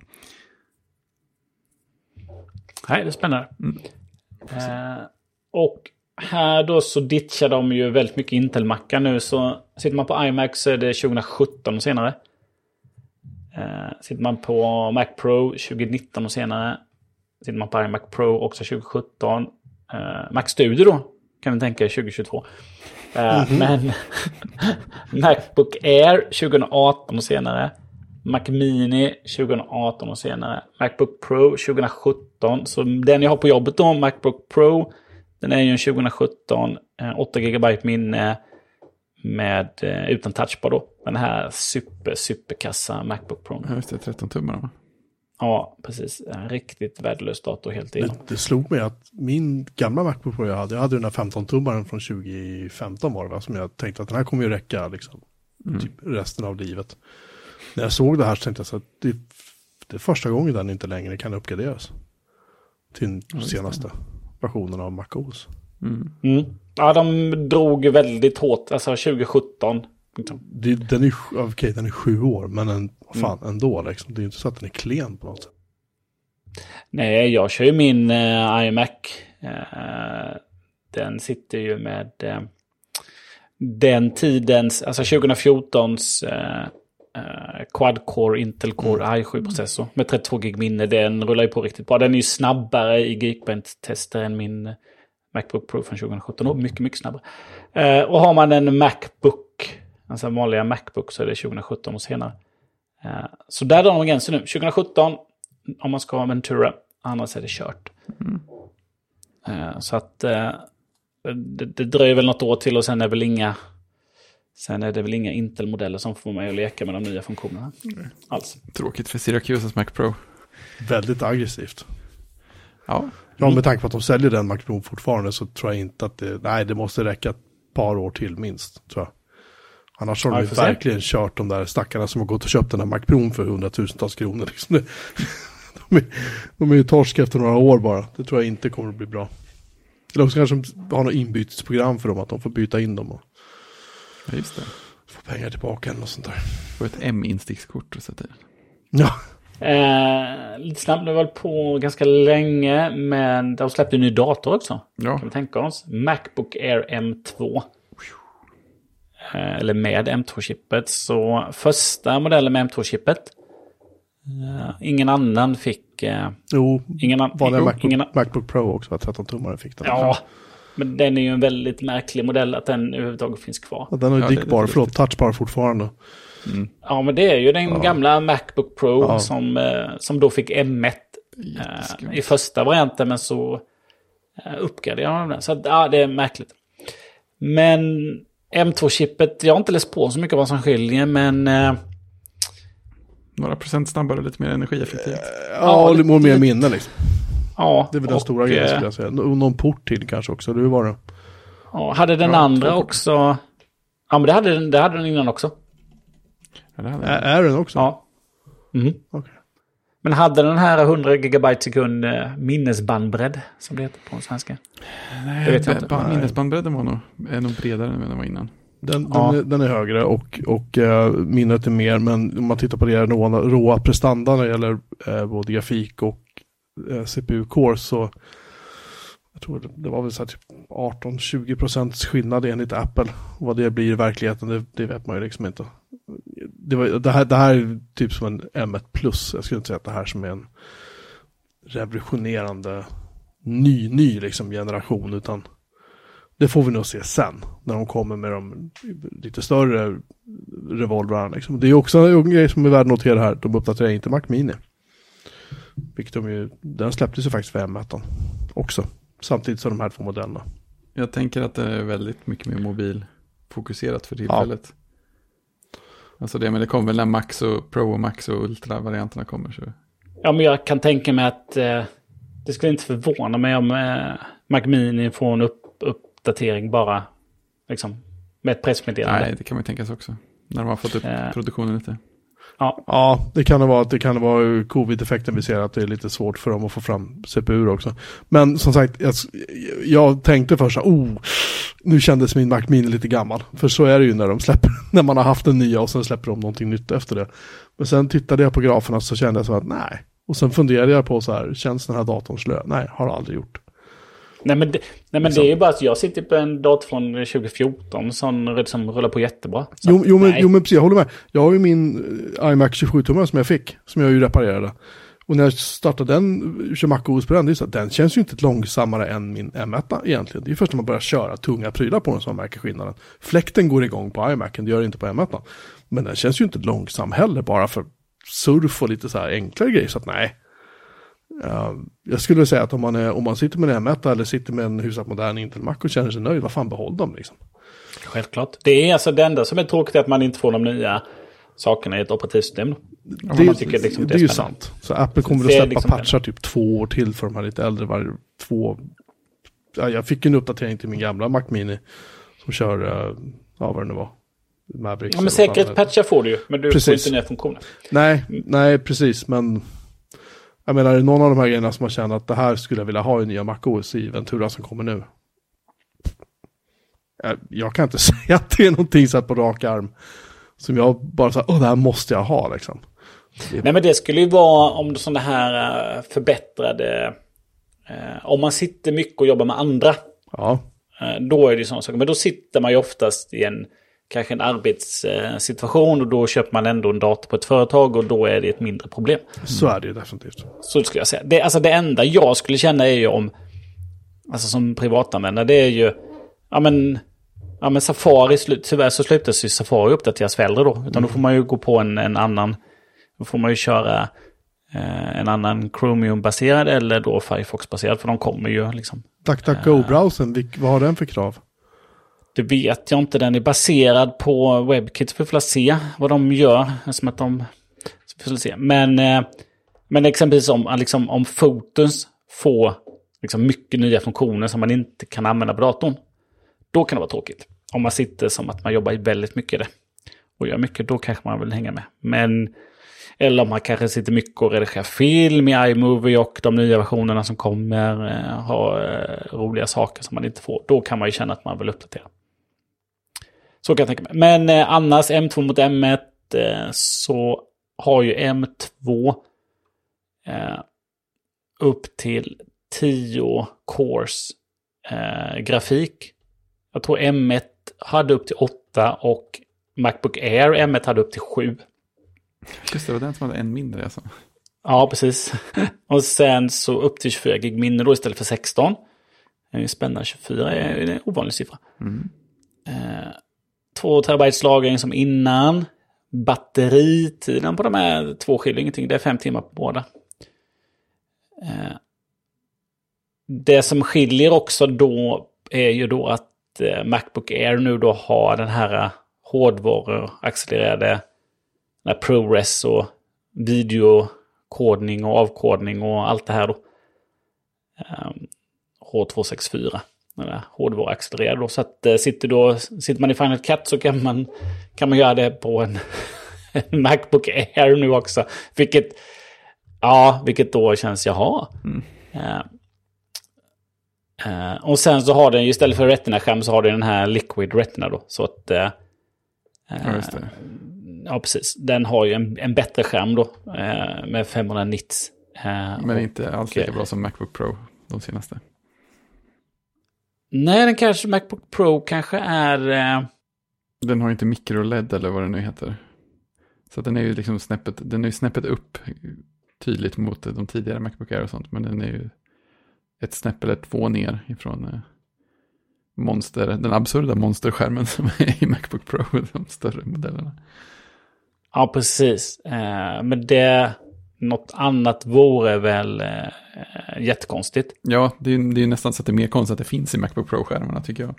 [SPEAKER 3] Nej, det är spännande.
[SPEAKER 2] Mm.
[SPEAKER 3] Eh, och här då så ditchar de ju väldigt mycket Intel-mackar nu. Så sitter man på iMac så är det 2017 och senare. Eh, sitter man på Mac Pro 2019 och senare. Sitter man på iMac Pro också 2017. Eh, Mac Studio då kan vi tänka 2022. Eh, Men Macbook Air 2018 och senare. Mac Mini 2018 och senare. Macbook Pro 2017. Så den jag har på jobbet då, Macbook Pro, den är ju en 2017. eh, 8 GB minne med, eh, utan touchbar då. Den här super, superkassa Macbook Pro.
[SPEAKER 2] Ja, just det, 13 tummar va?
[SPEAKER 3] Ja, precis. En riktigt värdelös dator helt igenom.
[SPEAKER 1] Det, det slog mig att min gamla Macbook Pro jag hade, jag hade den där 15-tummaren från 2015 var det va, som jag tänkte att den här kommer ju räcka liksom, typ resten av livet. När jag såg det här så tänkte jag så att det, det är första gången den inte längre kan uppgraderas. Till den senaste versionen av MacOS.
[SPEAKER 3] Mm. Ja, de drog väldigt hårt, alltså 2017. liksom.
[SPEAKER 1] Det, den, är, okej, den är sju år, men en, vad fan, ändå liksom. Det är ju inte så att den är klen på något sätt.
[SPEAKER 3] Nej, jag kör ju min eh, iMac. Eh, den sitter ju med eh, den tidens, alltså 2014s eh, eh, Quad-core Intel Core i7-processor med 32 gig minne. Den rullar ju på riktigt bra. Den är ju snabbare i Geekbench-tester än min Macbook Pro från 2017. Och mycket, mycket snabbare. Eh, och har man en Macbook, alltså en vanliga Macbook, så är det 2017 och senare. Eh, så där drar de gränsen nu. 2017 om man ska ha Ventura. Annars är det kört. Eh, så att eh, det, det dröjer väl något år till och sen är väl inga Sen är det väl inga Intel-modeller som får mig att leka med de nya funktionerna. Alls.
[SPEAKER 2] Tråkigt för Syracuses Mac Pro.
[SPEAKER 1] Väldigt aggressivt.
[SPEAKER 2] Ja,
[SPEAKER 1] Ja, med tanke på att de säljer den Mac Pro fortfarande så tror jag inte att det, nej, det måste räcka ett par år till minst, tror jag. Annars har de ju
[SPEAKER 3] får
[SPEAKER 1] verkligen kört de där stackarna som har gått och köpt den här Mac Pro för hundratusentals kronor. Liksom. Det- De är, de är ju torsk efter några år bara. Det tror jag inte kommer att bli bra. Eller också kanske de har något inbytesprogram för dem, att de får byta in dem och
[SPEAKER 2] ja, just det.
[SPEAKER 1] få pengar tillbaka eller något sånt där.
[SPEAKER 2] Och ett M-instickskort att sätta i.
[SPEAKER 1] Ja,
[SPEAKER 3] Eh, lite snabbt, nu har vi på ganska länge, men de släppte en ny dator också.
[SPEAKER 2] Ja,
[SPEAKER 3] Kan vi tänka oss. Macbook Air M2. Eh, Eller med M2-chippet. Så första modellen med M2-chippet. Eh, ingen annan fick... eh,
[SPEAKER 1] jo,
[SPEAKER 3] Ingen, an,
[SPEAKER 1] vanliga
[SPEAKER 3] jo,
[SPEAKER 1] Macbook,
[SPEAKER 3] ingen,
[SPEAKER 1] Macbook Pro också, 13-tummare fick den.
[SPEAKER 3] Ja, men den är ju en väldigt märklig modell att den överhuvudtaget finns kvar.
[SPEAKER 1] Ja, Den har ju
[SPEAKER 2] Ja, det är
[SPEAKER 1] dickbar, förlåt, touchbar fortfarande.
[SPEAKER 3] Ja, men det är ju den gamla Macbook Pro
[SPEAKER 1] Ja.
[SPEAKER 3] som, eh, som då fick M1
[SPEAKER 2] jätteskumt.
[SPEAKER 3] eh, i första varianten, men så eh, uppgraderade de den. Så ja, det är märkligt. Men M2-chippet, jag har inte läst på så mycket vad som skiljer, men
[SPEAKER 2] Några procent snabbare och lite mer energieffektivt.
[SPEAKER 1] Ja, och
[SPEAKER 3] lite-
[SPEAKER 1] lite mer minne liksom.
[SPEAKER 3] ja.
[SPEAKER 1] Det är väl den
[SPEAKER 3] och,
[SPEAKER 1] stora grejen skulle jag säga. Och någon port till kanske också, hur var det?
[SPEAKER 3] Och hade den
[SPEAKER 2] Ja,
[SPEAKER 3] andra också... Ja, men det hade, den, det hade den innan också.
[SPEAKER 2] Hade jag.
[SPEAKER 1] Är den också?
[SPEAKER 3] Ja. Mhm.
[SPEAKER 1] Okej.
[SPEAKER 3] Men hade den här 100 GB sekund eh, minnesbandbredd, som det heter på svenska?
[SPEAKER 2] Nej,
[SPEAKER 3] Det vet jag inte.
[SPEAKER 2] Minnesbandbredden var nog, är nog bredare än vad den var innan.
[SPEAKER 1] Den,
[SPEAKER 3] Ja.
[SPEAKER 1] den, är, den är högre och, och eh, minnet är mer, men om man tittar på det råa, råa prestanda när det gäller eh, både grafik och eh, CPU-core så jag tror det, det var väl så här typ 18-20 procents skillnad enligt Apple. Vad det blir i verkligheten, det, det vet man ju liksom inte. Det, var, det, här, det här är typ som en M1 plus. Jag skulle inte säga att det här som är en revolutionerande ny, ny liksom generation, utan det får vi nog se sen, när de kommer med de lite större revolvrarna. Liksom. Det är också en grej som är värd att notera här, de uppdaterar inte Mac Mini. Vilket de ju, den släpptes ju faktiskt för M1 också. Samtidigt som de här två modellerna.
[SPEAKER 2] Jag tänker att det är väldigt mycket mer mobilfokuserat för tillfället. Alltså det, men det kommer väl när Max och Pro och Max och Ultra-varianterna kommer. Så.
[SPEAKER 3] Ja, men jag kan tänka mig att eh, det skulle inte förvåna mig om eh, Mac Mini får en upp, uppdatering bara liksom med ett pressmeddelande.
[SPEAKER 2] Nej, det kan man ju tänka sig också. När de har fått upp
[SPEAKER 3] Eh.
[SPEAKER 2] produktionen lite.
[SPEAKER 3] Ja,
[SPEAKER 1] Ja, det kan det vara att det kan vara covid-effekten vi ser att det är lite svårt för dem att få fram CPU också. Men som sagt, jag, jag tänkte först så oh, nu kändes min Mac Mini lite gammal. För så är det ju när de släpper, när man har haft den nya och sen släpper de någonting nytt efter det. Men sen tittade jag på graferna så kände jag så att nej. Och sen funderade jag på så här, känns den här datorn slö? Nej, har aldrig gjort
[SPEAKER 3] nej men, det, nej, men
[SPEAKER 1] Liksom.
[SPEAKER 3] det är ju bara att jag sitter på en dator från 2014 som, som rullar på jättebra. Så
[SPEAKER 1] Jo, jo, men,
[SPEAKER 3] nej.
[SPEAKER 1] jo men precis, jag håller med. Jag har ju min eh, iMac 27-tummare som jag fick, som jag ju reparerade. Och när jag startade den, kör MacOS på den, det är så att den känns ju inte långsammare än min M1 egentligen. Det är först när man börjar köra tunga prylar på den som man märker skillnaden. Fläkten går igång på iMacen, det gör det inte på M1. Men den känns ju inte långsam heller, bara för surf och lite så här enklare grejer. Så att nej. Ja, jag skulle säga att om man, är, om man sitter med en M1 eller sitter med en hyfsat modern Intel Mac och känner sig nöjd, vad fan behåll dem liksom.
[SPEAKER 3] Självklart. Det är alltså det enda som är tråkigt är att man inte får de nya sakerna i ett operativsystem.
[SPEAKER 1] Det,
[SPEAKER 3] man tycker liksom
[SPEAKER 1] det är ju sant. Så Apple kommer att
[SPEAKER 3] Det
[SPEAKER 1] släppa
[SPEAKER 3] liksom
[SPEAKER 1] patchar typ två år till för de här lite äldre. Var, två, ja, jag fick en uppdatering till min gamla Mac Mini som kör, eh, ja vad det nu var, Mavericks.
[SPEAKER 3] Ja, men
[SPEAKER 1] det
[SPEAKER 3] säkerhetspatchar får du ju, men du får
[SPEAKER 1] Precis.
[SPEAKER 3] inte nya funktioner.
[SPEAKER 1] Nej, nej precis, men jag menar, är det någon av de här grejerna som man känner att det här skulle jag vilja ha i nya MacOS i Ventura som kommer nu? Jag, jag kan inte säga att det är någonting så här på rak arm som jag bara säger, åh det här måste jag ha liksom.
[SPEAKER 3] Nej men det skulle ju vara om sådana här eh, förbättrade... eh, om man sitter mycket och jobbar med andra.
[SPEAKER 1] Ja,
[SPEAKER 3] eh, då är det ju sådana saker. Men då sitter man ju oftast i en kanske en arbetssituation och då köper man ändå en dator på ett företag och då är det ett mindre problem.
[SPEAKER 1] så är det ju definitivt.
[SPEAKER 3] Så skulle jag säga. Det, alltså det enda jag skulle känna är ju om, alltså som privatanvändare, det är ju, ja men, ja men Safari, tyvärr så slutas ju Safari uppdateras äldre då. Utan då får man ju gå på en, en annan, då får man ju köra eh, en annan Chromium-baserad eller då Firefox-baserad. För de kommer ju liksom,
[SPEAKER 1] DuckDuckGo-browsern, vad har den för krav?
[SPEAKER 3] Det vet jag inte, den är baserad på WebKit. Vi får se vad de gör. Som att de, så vi får se. Men, eh, men exempelvis om, liksom, om Fotos får liksom, mycket nya funktioner som man inte kan använda på datorn. Då kan det vara tråkigt. Om man sitter som att man jobbar väldigt mycket i det. Och gör mycket, då kanske man vill hänga med. Men, eller om man kanske sitter mycket och redigerar film i iMovie och de nya versionerna som kommer eh, har eh, roliga saker som man inte får. Då kan man ju känna att man vill uppdatera. Så kan jag tänka mig. Men eh, annars M2 mot M1 eh, så har ju M2 eh, upp till 10 cores eh, grafik. Jag tror M1 hade upp till 8 och Macbook Air M1 hade upp till 7.
[SPEAKER 2] Just det, det var den som hade en mindre alltså.
[SPEAKER 3] Ja, precis. och sen så upp till 24 gig minne då istället för 16. Det är ju spännande, 24 är en ovanlig siffra.
[SPEAKER 2] Mm.
[SPEAKER 3] Eh, 2 terabytes lagring som innan. Batteritiden på de här två skiljer ingenting. Det är fem timmar på båda. Eh, det som skiljer också då är ju då att eh, Macbook Air nu då har den här eh, hårdvaruaccelererade den här ProRes och videokodning och avkodning och allt det här då. Ehm, H264 hårdvaruaccelererad. Då. Så att eh, sitter, då, sitter man i Final Cut så kan man, kan man göra det på en, en Macbook Air nu också. Vilket, ja, vilket då känns, jaha. Mm. Uh, uh, och sen så har den, istället för Retina-skärm så har den den här Liquid Retina då. Så att... Uh,
[SPEAKER 2] ja.
[SPEAKER 3] Ja, precis. Den har ju en, en bättre skärm då, med 500 nits.
[SPEAKER 2] Men inte alls lika bra som Macbook Pro, de senaste.
[SPEAKER 3] Nej, den kanske, Macbook Pro kanske är... Eh...
[SPEAKER 2] Den har inte micro-LED eller vad det nu heter. Så den är ju liksom snäppet, den är ju snäppet upp tydligt mot de tidigare Macbook Air och sånt. Men den är ju ett snäpp eller två ner ifrån eh, monster, den absurda monsterskärmen som är i Macbook Pro, de större modellerna.
[SPEAKER 3] Ja, precis. Eh, men det, något annat vore väl eh, jättekonstigt.
[SPEAKER 2] Ja, det är, det är nästan så att det är mer konstigt att det finns i Macbook Pro-skärmarna tycker jag.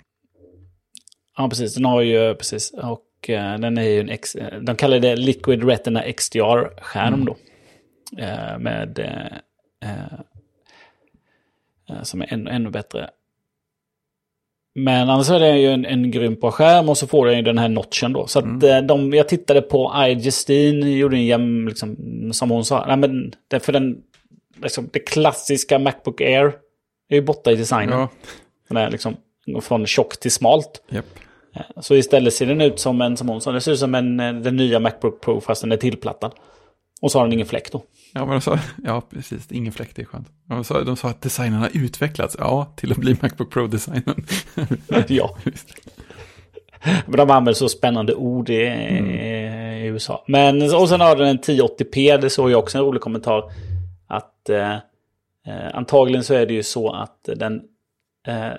[SPEAKER 3] Ja, precis. Den har ju, precis. Och eh, den är ju en, X, eh, de kallar det Liquid Retina XDR-skärm mm. då. Eh, med, eh, eh, som är ännu, ännu bättre. Men annars är det ju en, en grym på skärm och så får den ju den här notchen då. Så att mm. Eh, de, jag tittade på I Justine, gjorde en jäm, liksom, som hon sa. Nej, men det, för den, liksom, det klassiska Macbook Air är ju borta i designen. Ja. Den är liksom från tjock till smalt.
[SPEAKER 2] Yep.
[SPEAKER 3] Eh, så istället ser den ut som en, som hon sa, det ser ut som en, eh, den nya Macbook Pro fast den är tillplattad. Och så har den ingen fläkt då.
[SPEAKER 2] Ja, men de sa, ja, precis, ingen fläkt är skönt. De sa, de sa att designen har utvecklats, ja, till att bli Macbook Pro-designen.
[SPEAKER 3] ja. Men de använder så spännande ord i, mm. i, USA. Men, och sen har den en 1080p, det såg jag också en rolig kommentar. Att eh, eh, antagligen så är det ju så att den eh,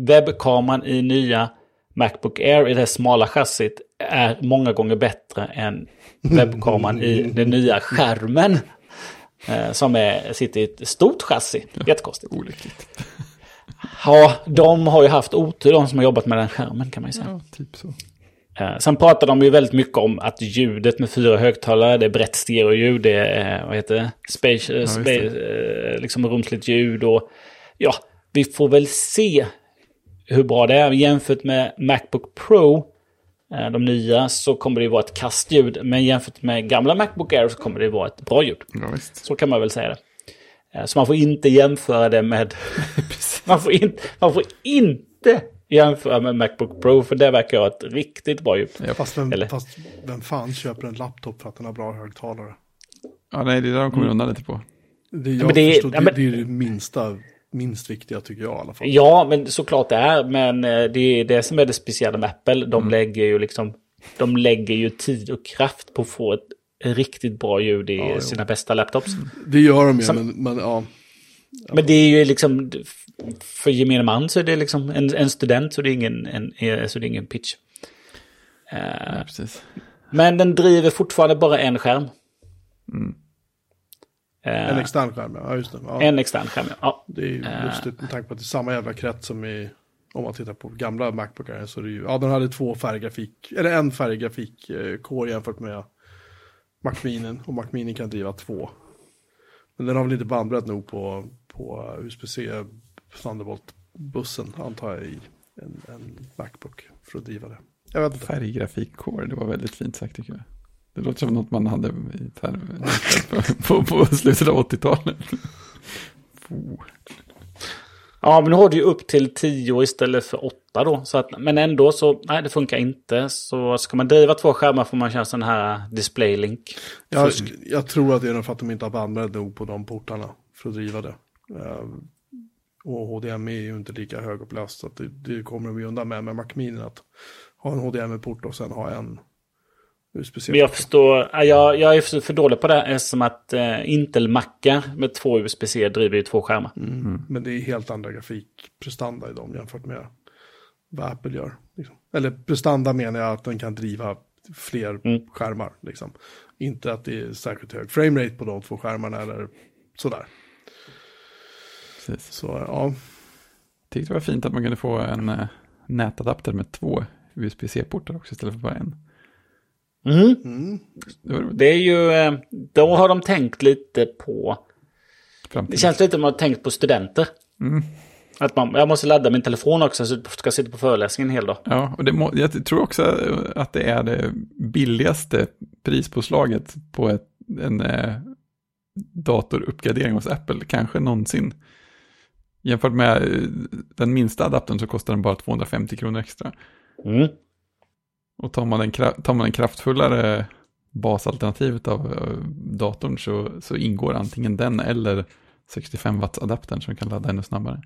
[SPEAKER 3] webbkameran i nya Macbook Air i det smala chassit är många gånger bättre än webbkameran i den nya skärmen. Eh, som är, sitter i ett stort chassi. Jättekonstigt.
[SPEAKER 2] Olyckligt.
[SPEAKER 3] Ja, de har ju haft otur de som har jobbat med den skärmen kan man ju säga.
[SPEAKER 2] Ja, typ så.
[SPEAKER 3] Eh, sen pratar de ju väldigt mycket om att ljudet med fyra högtalare, det är brett stereoljud, det är, vad heter det, space, ja, space liksom rumsligt ljud och ja, vi får väl se hur bra det är jämfört med Macbook Pro Eh, de nya så kommer det vara ett kastljud. Men jämfört med gamla Macbook Air så kommer det vara ett bra ljud.
[SPEAKER 2] Ja,
[SPEAKER 3] så kan man väl säga det. Eh, så man får inte jämföra det med... man, får in, man får inte jämföra med Macbook Pro för det verkar ha ett riktigt bra ljud.
[SPEAKER 1] Ja, fast, vem, Eller? fast vem fan köper en laptop för att den har bra högtalare?
[SPEAKER 2] Ja, nej, det är där de kommer mm. undan lite på.
[SPEAKER 1] Det, jag det, förstår, ja, men, det, det är det minsta minst viktiga tycker jag i alla fall.
[SPEAKER 3] Ja, men såklart det är. Men eh, det är det som är det speciella med Apple. De mm. lägger ju liksom, de lägger ju tid och kraft på att få ett riktigt bra ljud i ja, sina jo. bästa laptops.
[SPEAKER 1] Det gör de ju, som, men, men ja.
[SPEAKER 3] Men det är ju liksom, för gemene man så är det liksom en, en student så det är ingen, en, så det är ingen pitch.
[SPEAKER 2] Ja, precis.
[SPEAKER 3] Men den driver fortfarande bara en skärm.
[SPEAKER 2] Mm.
[SPEAKER 1] En extern skärm, ja just det. Ja.
[SPEAKER 3] En extern skärm, ja.
[SPEAKER 1] Det är ju uh, lustigt med tanke på att det är samma jävla krets som i, om man tittar på gamla Macbookar, så är det ju, ja den hade två färggrafik, eller en färggrafik-core jämfört med Mac Mini, och Mac Mini kan driva två. Men den har väl inte bandbredd nog på, på USB-C Thunderbolt-bussen, antar jag, i en, en Macbook för att driva det.
[SPEAKER 2] Jag vet inte. Färggrafik-core, det var väldigt fint sagt tycker jag. Det låter som något man hade i på, på, på slutet av 80-talet.
[SPEAKER 3] Ja, men nu har du ju upp till 10 istället för 8 då. Så att, men ändå så, nej det funkar inte. Så ska man driva två skärmar får man köra sån här display link.
[SPEAKER 1] Jag, jag tror att det är för att de inte har bandbredd nog på de portarna för att driva det. Uh, och HDMI är ju inte lika högupplöst så att det, det kommer de ju undan med med Mac Mini att ha en HDMI-port och sen ha en
[SPEAKER 3] Men jag förstår, jag, jag är för dålig på det eftersom att eh, Intel-mackar med två USB-C driver ju två skärmar.
[SPEAKER 1] Mm. Mm. Men det är helt andra grafikprestanda i dem jämfört med vad Apple gör. Liksom. Eller prestanda menar jag att den kan driva fler mm. skärmar. Liksom. Inte att det är särskilt hög framerate på de två skärmarna eller sådär.
[SPEAKER 2] Precis.
[SPEAKER 1] Så ja.
[SPEAKER 2] Tyckte det var fint att man kunde få en äh, nätadapter med två USB-C-portar också istället för bara en.
[SPEAKER 3] Mm. Mm. Det är ju, eh, då har de tänkt lite på... Framtiden. Det känns lite som att de har tänkt på studenter.
[SPEAKER 2] Mm.
[SPEAKER 3] Att man, jag måste ladda min telefon också så jag ska sitta på föreläsningen en hel dag.
[SPEAKER 2] Ja, och det må, jag tror också att det är det billigaste prispåslaget på ett, en eh, datoruppgradering hos Apple, kanske någonsin. Jämfört med eh, den minsta adaptern så kostar den bara 250 kronor extra.
[SPEAKER 3] Mm.
[SPEAKER 2] Och tar man en, tar man en kraftfullare basalternativet av eh, datorn så, så ingår antingen den eller 65 watts adaptern som kan ladda ännu snabbare.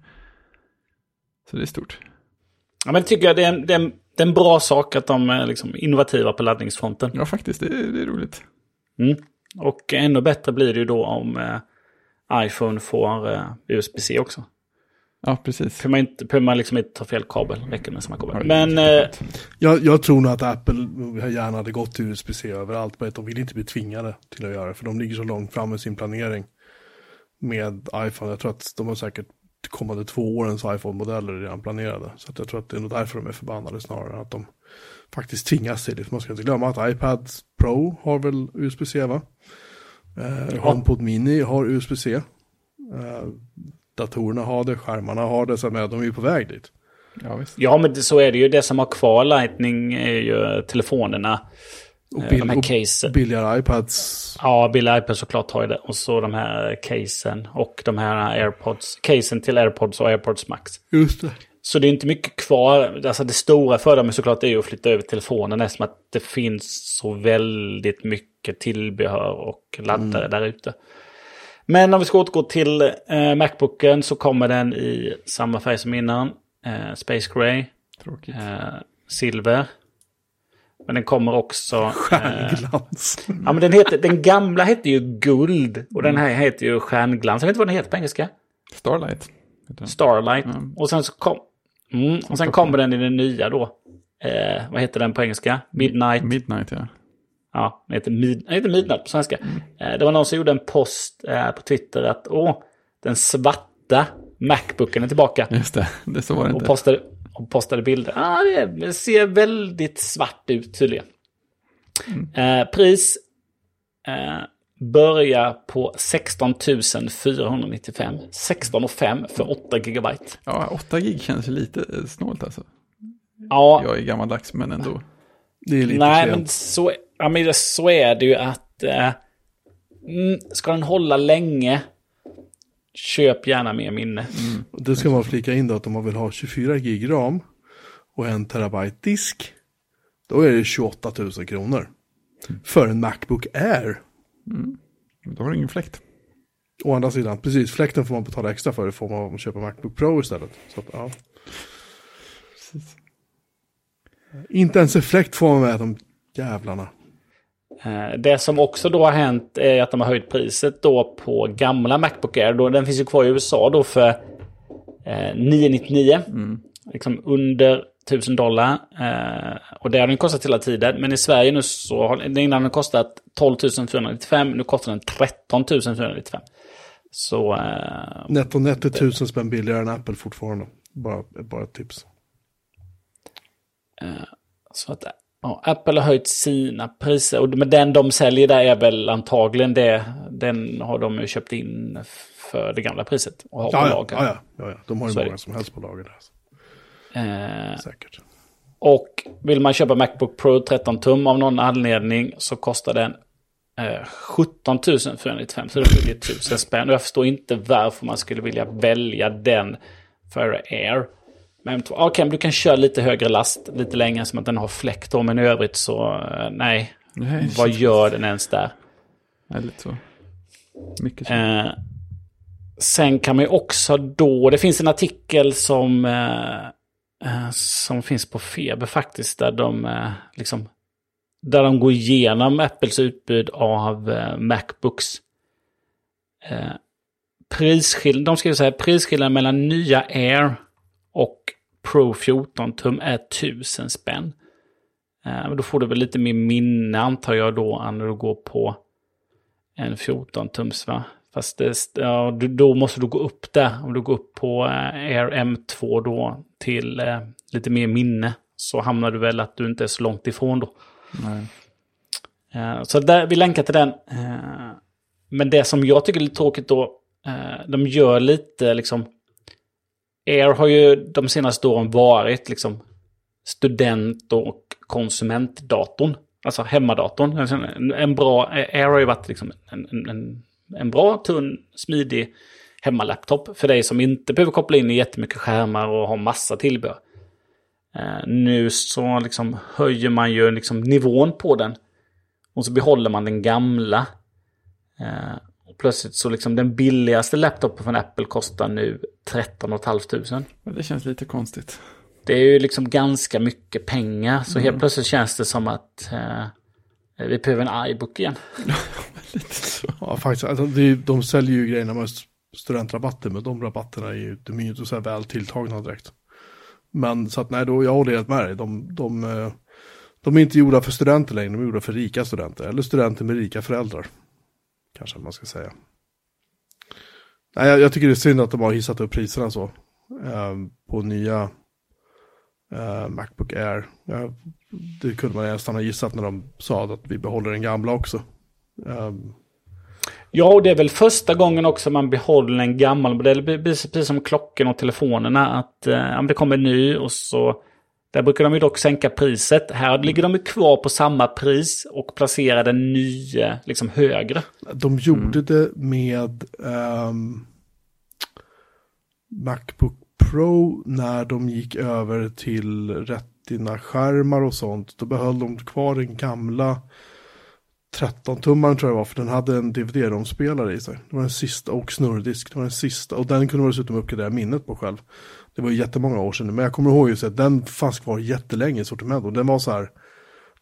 [SPEAKER 2] Så det är stort.
[SPEAKER 3] Ja, men det tycker jag det är, en, det, är en, det är en bra sak att de är liksom innovativa på laddningsfronten.
[SPEAKER 2] Ja, faktiskt, det är, det är roligt.
[SPEAKER 3] Mm. Och ännu bättre blir det ju då om eh, iPhone får eh, USB-C också.
[SPEAKER 2] Ja, precis.
[SPEAKER 3] För man, inte, behöver man liksom inte ta fel kabel, räcker med samma kabel. Men eh,
[SPEAKER 1] Jag, jag tror nog att Apple gärna hade gått till USB-C överallt, men de vill inte bli tvingade till att göra det, för de ligger så långt fram med sin planering med iPhone. Jag tror att de har säkert de kommande två årens iPhone-modeller redan planerade. Så att jag tror att det är nog därför de är förbannade snarare än att de faktiskt tvingas till det. Man ska inte glömma att iPad Pro har väl USB-C va? Eh, HomePod Mini har USB-C. Eh, datorerna har det, skärmarna har det, så att de är ju på väg dit.
[SPEAKER 2] Ja, visst.
[SPEAKER 3] ja, men det, så är det ju. Det som har kvar Lightning är ju telefonerna.
[SPEAKER 1] Och,
[SPEAKER 3] Eh,
[SPEAKER 1] bill-
[SPEAKER 3] de här
[SPEAKER 1] och
[SPEAKER 3] casen.
[SPEAKER 1] billigare iPads.
[SPEAKER 3] Ja, Bill iPad såklart har ju det. Och så de här casen och de här AirPods. Casen till AirPods och AirPods Max.
[SPEAKER 1] Just det.
[SPEAKER 3] Så det är inte mycket kvar. Alltså det stora för dem är såklart är ju att flytta över telefonen eftersom att det finns så väldigt mycket tillbehör och laddare där ute. Men om vi ska återgå till eh, Macbooken så kommer den i samma färg som innan. Eh, Space Gray,
[SPEAKER 2] Tråkigt.
[SPEAKER 3] eh, silver. Men den kommer också... Eh,
[SPEAKER 1] Stjärnglans.
[SPEAKER 3] ja, men den, heter, den gamla hette ju guld och den här heter ju stjärnglans. Jag vet inte vad den heter på engelska.
[SPEAKER 2] Starlight.
[SPEAKER 3] Starlight.
[SPEAKER 2] Mm.
[SPEAKER 3] Och sen så kom... Mm, och sen kommer den i den nya då. Eh, vad heter den på engelska? Midnight.
[SPEAKER 2] Midnight, ja.
[SPEAKER 3] Ja, heter, mid, heter Midnight på svenska. Eh, det var någon som gjorde en post eh, på Twitter att åh, den svarta Macbooken är tillbaka.
[SPEAKER 2] Just det, det så var det
[SPEAKER 3] Och
[SPEAKER 2] inte.
[SPEAKER 3] postade, och postade bilder. Ah, det, ser väldigt svart ut tydligen. Eh, pris eh, börjar på 16 495. 16 5 för 8 gigabyte.
[SPEAKER 2] Ja, 8 gig känns lite snålt alltså.
[SPEAKER 3] Ja,
[SPEAKER 2] Jag är gammaldags, men ändå.
[SPEAKER 1] Det är lite
[SPEAKER 3] nej
[SPEAKER 1] klent.
[SPEAKER 3] men så, ja, men så är det ju att eh, mm, ska den hålla länge, köp gärna mer minne.
[SPEAKER 1] Det ska man flika in då att om man vill ha 24 gig ram och en terabyte disk, då är det 28 000 kronor. För en Macbook Air.
[SPEAKER 2] Då har du ingen fläkt.
[SPEAKER 1] Å andra sidan, precis, fläkten får man betala extra för, det får man om man köper Macbook Pro istället. Så att, ja.
[SPEAKER 2] Precis.
[SPEAKER 1] Inte ens en fläkt får man med de jävlarna.
[SPEAKER 3] Eh, Det som också då har hänt är att de har höjt priset då på gamla Macbook Air. Då, den finns ju kvar i USA då för eh, 999. Liksom under 1000 dollar. Eh, och det har den kostat hela tiden. Men i Sverige nu så har den innan den kostat 12 495. Nu kostar den 13 495. Så eh,
[SPEAKER 1] Netto net är tusen spänn billigare än Apple fortfarande. Bara, bara ett tips.
[SPEAKER 3] Så att ja, Apple har höjt sina priser. Och men den de säljer där är väl antagligen det. Den har de ju köpt in för det gamla priset. Och har på
[SPEAKER 1] Ja, ja,
[SPEAKER 3] lager.
[SPEAKER 1] ja, ja, ja, ja. De har ju
[SPEAKER 3] Så
[SPEAKER 1] många som helst på lager där.
[SPEAKER 3] Eh,
[SPEAKER 1] Säkert.
[SPEAKER 3] och vill man köpa Macbook Pro 13 tum av någon anledning så kostar den eh, 17 495. Så det skiljer 1000 spänn. Och jag förstår inte varför man skulle vilja välja den för Air. Men men du kan köra lite högre last lite längre som att den har fläkt då. Men i övrigt så eh, nej.
[SPEAKER 2] Nej,
[SPEAKER 3] Vad gör den ens där?
[SPEAKER 2] Lite så. Mycket så.
[SPEAKER 3] Eh, sen kan man ju också då, det finns en artikel som, eh, eh, som finns på Feber faktiskt, där de eh, liksom, där de går igenom Apples utbud av eh, Macbooks. Eh, prisskill- de skriver så här, prisskillnaden mellan nya Air och Pro 14 tum är 1000 spänn. Eh, då får du väl lite mer minne antar jag då, när du går på en 14 tums va? Fast det, ja, då måste du gå upp där. Om du går upp på eh, Air M2 då till eh, lite mer minne. Så hamnar du väl att du inte är så långt ifrån då. Eh, så där, vi länkar till den. Eh, men det som jag tycker är lite tråkigt då. Eh, de gör lite liksom. Air har ju de senaste åren varit liksom student och konsumentdatorn. Alltså hemmadatorn. Alltså, en, en bra, Air har ju varit liksom en, en, en, bra, tunn, smidig hemmalaptop för dig som inte behöver koppla in i jättemycket skärmar och ha massa tillbehör. Eh, nu så liksom höjer man ju liksom nivån på den. Och så behåller man den gamla. Eh, plötsligt så liksom den billigaste laptopen från Apple kostar nu 13 500.
[SPEAKER 2] Det känns lite konstigt.
[SPEAKER 3] Det är ju liksom ganska mycket pengar. Så mm. helt plötsligt känns det som att eh, vi behöver en iBook igen.
[SPEAKER 1] lite så. Ja, faktiskt. Alltså, det, de säljer ju grejerna med studentrabatter, men de rabatterna är ju, de är ju inte så här väl tilltagna direkt. Men så att nej, då, jag håller helt med dig. De, de, eh, de är inte gjorda för studenter längre, de är gjorda för rika studenter. Eller studenter med rika föräldrar. Kanske man ska säga. Nej, jag, jag tycker det är synd att de har hissat upp priserna så. Eh, på nya eh, Macbook Air. Ja, det kunde man nästan ha gissat när de sa att vi behåller den gamla också. Eh,
[SPEAKER 3] Ja, och det är väl första gången också man behåller en gammal modell. Precis som klockan och telefonerna. Att eh, det kommer en ny och så... Där brukar de ju dock sänka priset. Här ligger de ju kvar på samma pris och placerar den nya liksom högre.
[SPEAKER 1] De gjorde mm. det med um, Macbook Pro när de gick över till Retina-skärmar och sånt. Då behöll de kvar den gamla 13-tummaren tror jag var, för den hade en DVD-romspelare i sig. Det var den sista, och snurrdisk. Det var den sista, och den kunde man dessutom uppgradera minnet på själv. Det var jättemånga år sedan, men jag kommer ihåg just att den fanns kvar jättelänge i sortiment. Och den var så här,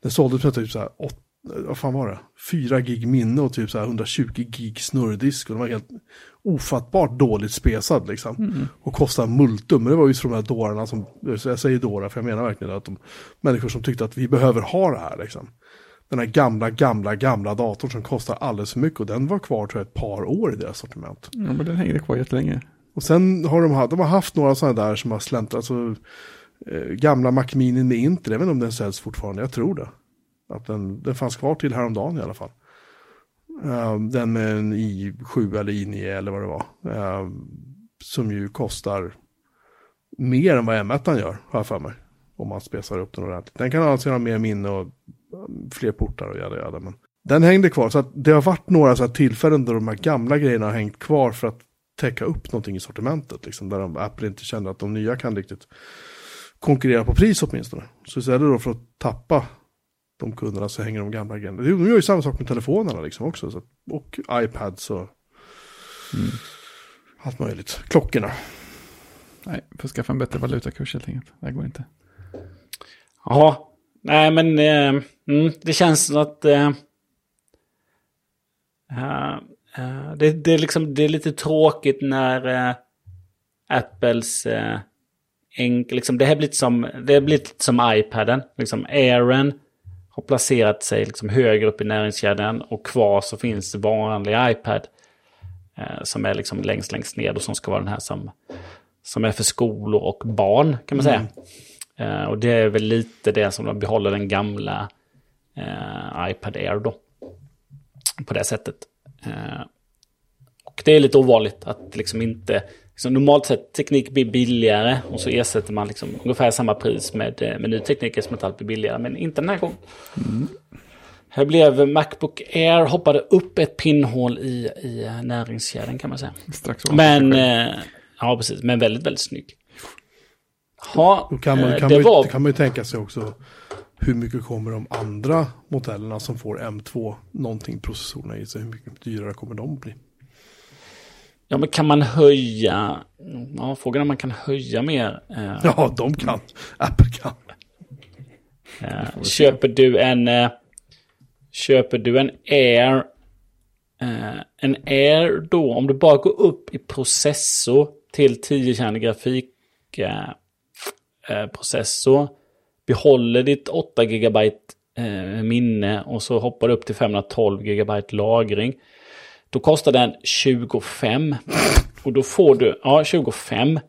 [SPEAKER 1] den såldes med typ så här, åt, vad fan var det? 4 gig minne och typ så här 120 gig snurrdisk. Och den var helt ofattbart dåligt spesad liksom. Mm. Och kostade multum. Men det var ju så de här dårarna som, jag säger dårar för jag menar verkligen att de människor som tyckte att vi behöver ha det här liksom den här gamla, gamla, gamla datorn som kostar alldeles för mycket. Och den var kvar tror jag ett par år i deras sortiment.
[SPEAKER 2] Ja, men den hängde kvar jättelänge.
[SPEAKER 1] Och sen har de, de har haft några sådana där som har släntrat. Alltså, eh, gamla Mac Mini med Intel, jag vet inte om den säljs fortfarande, jag tror det. Att den, den fanns kvar till häromdagen i alla fall. Uh, den med en i7 eller i9 eller vad det var. Uh, som ju kostar mer än vad M1 gör, har jag för mig. Om man spesar upp den ordentligt. Den kan alltså ha mer minne och eh, fler portar och jada jada. Men den hängde kvar. Så att det har varit några så här tillfällen där de här gamla grejerna har hängt kvar för att täcka upp någonting i sortimentet. Liksom, där de, Apple inte känner att de nya kan riktigt konkurrera på pris åtminstone. Så istället då för att tappa de kunderna så hänger de gamla grejerna. De gör ju samma sak med telefonerna liksom också. Så, och iPads och mm. allt möjligt. Klockorna.
[SPEAKER 2] Nej, får skaffa en bättre valutakurs helt enkelt. Det går inte.
[SPEAKER 3] Ja, Nej, men eh, mm, det känns som att... Eh, uh, det, det, är liksom, det är lite tråkigt när uh, Apples... Uh, enk, liksom, det har blivit som, det har blivit som iPaden. Liksom Airen har placerat sig liksom högre upp i näringskedjan och kvar så finns det vanlig iPad. som är liksom längst, längst ned och som ska vara den här som, som är för skolor och barn kan man säga. Mm. Uh, och det är väl lite det som de behåller den gamla uh, iPad Air då. På det sättet. Uh, och det är lite ovanligt att liksom inte... Liksom normalt sett teknik blir billigare och så ersätter man liksom ungefär samma pris med, med ny teknik som att allt blir billigare. Men inte den här gången. Mm. Här blev Macbook Air hoppade upp ett pinnhål i, i näringskedjan kan man säga. Strax men, ja precis, men väldigt, väldigt snygg.
[SPEAKER 1] Då kan man, eh, kan, man, var... kan man ju tänka sig också hur mycket kommer de andra modellerna som får M2 någonting processorerna i sig, hur mycket dyrare kommer de bli?
[SPEAKER 3] Ja, men kan man höja? Ja, frågan är om man kan höja mer.
[SPEAKER 1] Eh, ja, de kan. Apple kan.
[SPEAKER 3] Eh, köper du en... Eh, köper du en Air... En Air då, om du bara går upp i processor till 10-kärnig grafik eh, Eh, processor. Behåller ditt 8 GB eh, minne och så hoppar du upp till 512 GB lagring. Då kostar den 25. Och då får du, ja 25.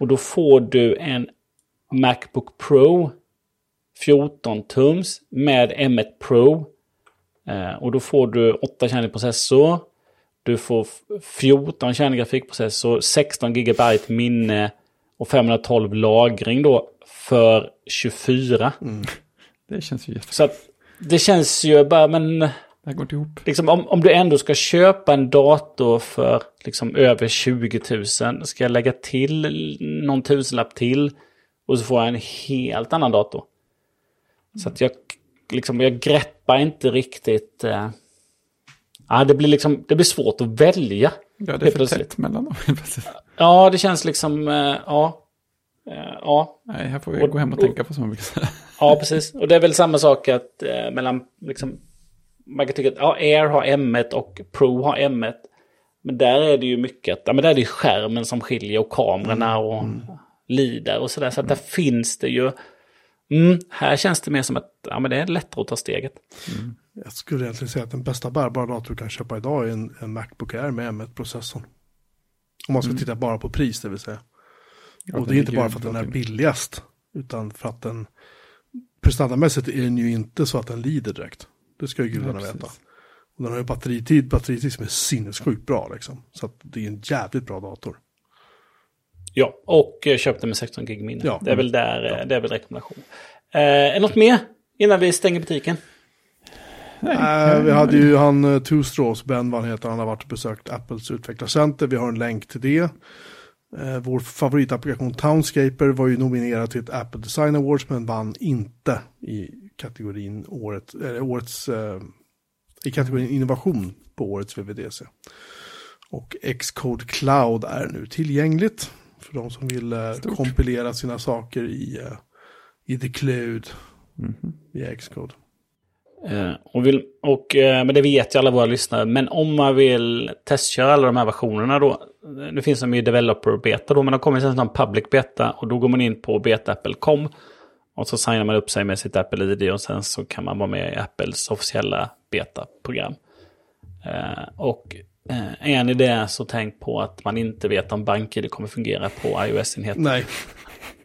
[SPEAKER 3] Och då får du en Macbook Pro 14 tums med M1 Pro. Eh, och då får du 8 kärnig processor. Du får 14 kärnig grafikprocessor, 16 GB minne Och 512 lagring då för 24.
[SPEAKER 2] Det känns ju jätte...
[SPEAKER 3] Så att det känns ju bara, men
[SPEAKER 2] Det går inte ihop.
[SPEAKER 3] liksom, om, om du ändå ska köpa en dator för liksom, över 20 000, ska jag lägga till någon tusenlapp till och så får jag en helt annan dator. Så att jag, liksom, jag greppar inte riktigt... Eh, ja, det, blir liksom, det blir svårt att välja.
[SPEAKER 2] Ja, det är för
[SPEAKER 3] plötsligt.
[SPEAKER 2] tätt mellan dem.
[SPEAKER 3] Ja, det känns liksom... Eh, ja. Eh, ja,
[SPEAKER 2] Nej, här får vi
[SPEAKER 3] Och-
[SPEAKER 2] gå hem och
[SPEAKER 3] och-
[SPEAKER 2] tänka på som man brukar säga.
[SPEAKER 3] Ja, precis. Och det är väl samma sak att eh, mellan, liksom, man kan tycka att ja, Air har M1 och Pro har M1. Men där är det ju mycket att, ja men där är det ju skärmen som skiljer och kamerorna och lider och sådär. Så att där finns det ju, mm, här känns det mer som att, ja men det är lättare att ta steget.
[SPEAKER 1] Jag skulle egentligen säga att den bästa bärbara dator du kan köpa idag är en, en Macbook Air med M1-processorn. Om man ska titta bara på pris, det vill säga.
[SPEAKER 2] Ja,
[SPEAKER 1] och det är inte bara för att den är billigast, utan för att den prestandamässigt är den ju inte så att den lider direkt. Det ska ju gudarna
[SPEAKER 2] Ja,
[SPEAKER 1] veta. Och den har ju batteritid, batteritid som är sinnessjukt bra liksom. Så att det är en jävligt bra dator.
[SPEAKER 3] Ja, och eh, köpte med 16 gig minne.
[SPEAKER 1] Ja.
[SPEAKER 3] Det är väl där, eh, det är väl rekommendation. Eh, något mer innan vi stänger butiken?
[SPEAKER 1] Eh, vi hade ju han uh, Two Straws, Ben vad han heter, han har varit och besökt Apples utvecklarcenter. Vi har en länk till det. Eh, vår favoritapplikation Townscaper var ju nominerad till ett Apple Design Awards men vann inte i kategorin året, eller årets, eh, i kategorin innovation på årets VVDC. Och Xcode Cloud är nu tillgängligt för de som vill eh, kompilera sina saker i, eh, i the cloud
[SPEAKER 2] Mhm.
[SPEAKER 1] via Xcode.
[SPEAKER 3] Eh, och vill, och, eh, men det vet ju alla våra lyssnare. Men om man vill testköra alla de här versionerna då. Eh, nu finns de i developer beta då. Men de kommer sen som public beta. Och då går man in på betaapple.com. Och så signar man upp sig med sitt Apple-ID. Och sen så kan man vara med i Apples officiella beta-program. Eh, och eh, är ni det så tänk på att man inte vet om BankID kommer fungera på iOS-enheten.
[SPEAKER 1] Nej,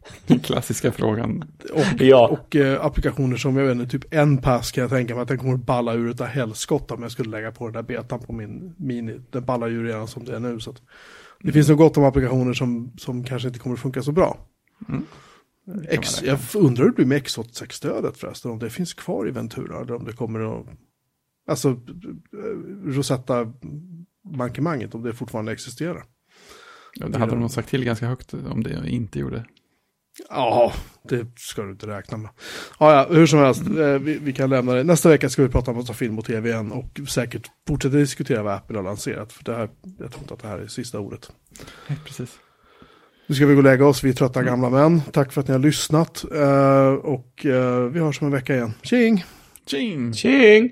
[SPEAKER 2] Den klassiska frågan.
[SPEAKER 1] och
[SPEAKER 3] Ja,
[SPEAKER 1] Och eh, applikationer som jag vet inte, typ en pass kan jag tänka mig att den kommer balla ur utav helskotta om jag skulle lägga på den där betan på min mini. Den ballar ju redan som det är nu. Så att det finns nog gott om applikationer som, som kanske inte kommer funka så bra.
[SPEAKER 2] Mm.
[SPEAKER 1] X, jag undrar hur det blir med X86-stödet förresten, om det finns kvar i Ventura eller om det kommer att... Alltså, eh, Rosetta-mankemanget, om det fortfarande existerar.
[SPEAKER 2] Ja, det hade de nog sagt till ganska högt om det inte gjorde.
[SPEAKER 1] Ja, det ska du inte räkna med. Ja, ja hur som helst, eh, vi, vi kan lämna det. Nästa vecka ska vi prata om massa film och tv igen och säkert fortsätta diskutera vad Apple har lanserat. För det här, jag tror inte att det här är sista ordet.
[SPEAKER 2] Nej, precis.
[SPEAKER 1] Nu ska vi gå och lägga oss, vi är trötta gamla män. Tack för att ni har lyssnat eh, och eh, vi hörs om en vecka igen. Tjing!
[SPEAKER 2] Tjing!
[SPEAKER 3] tjing!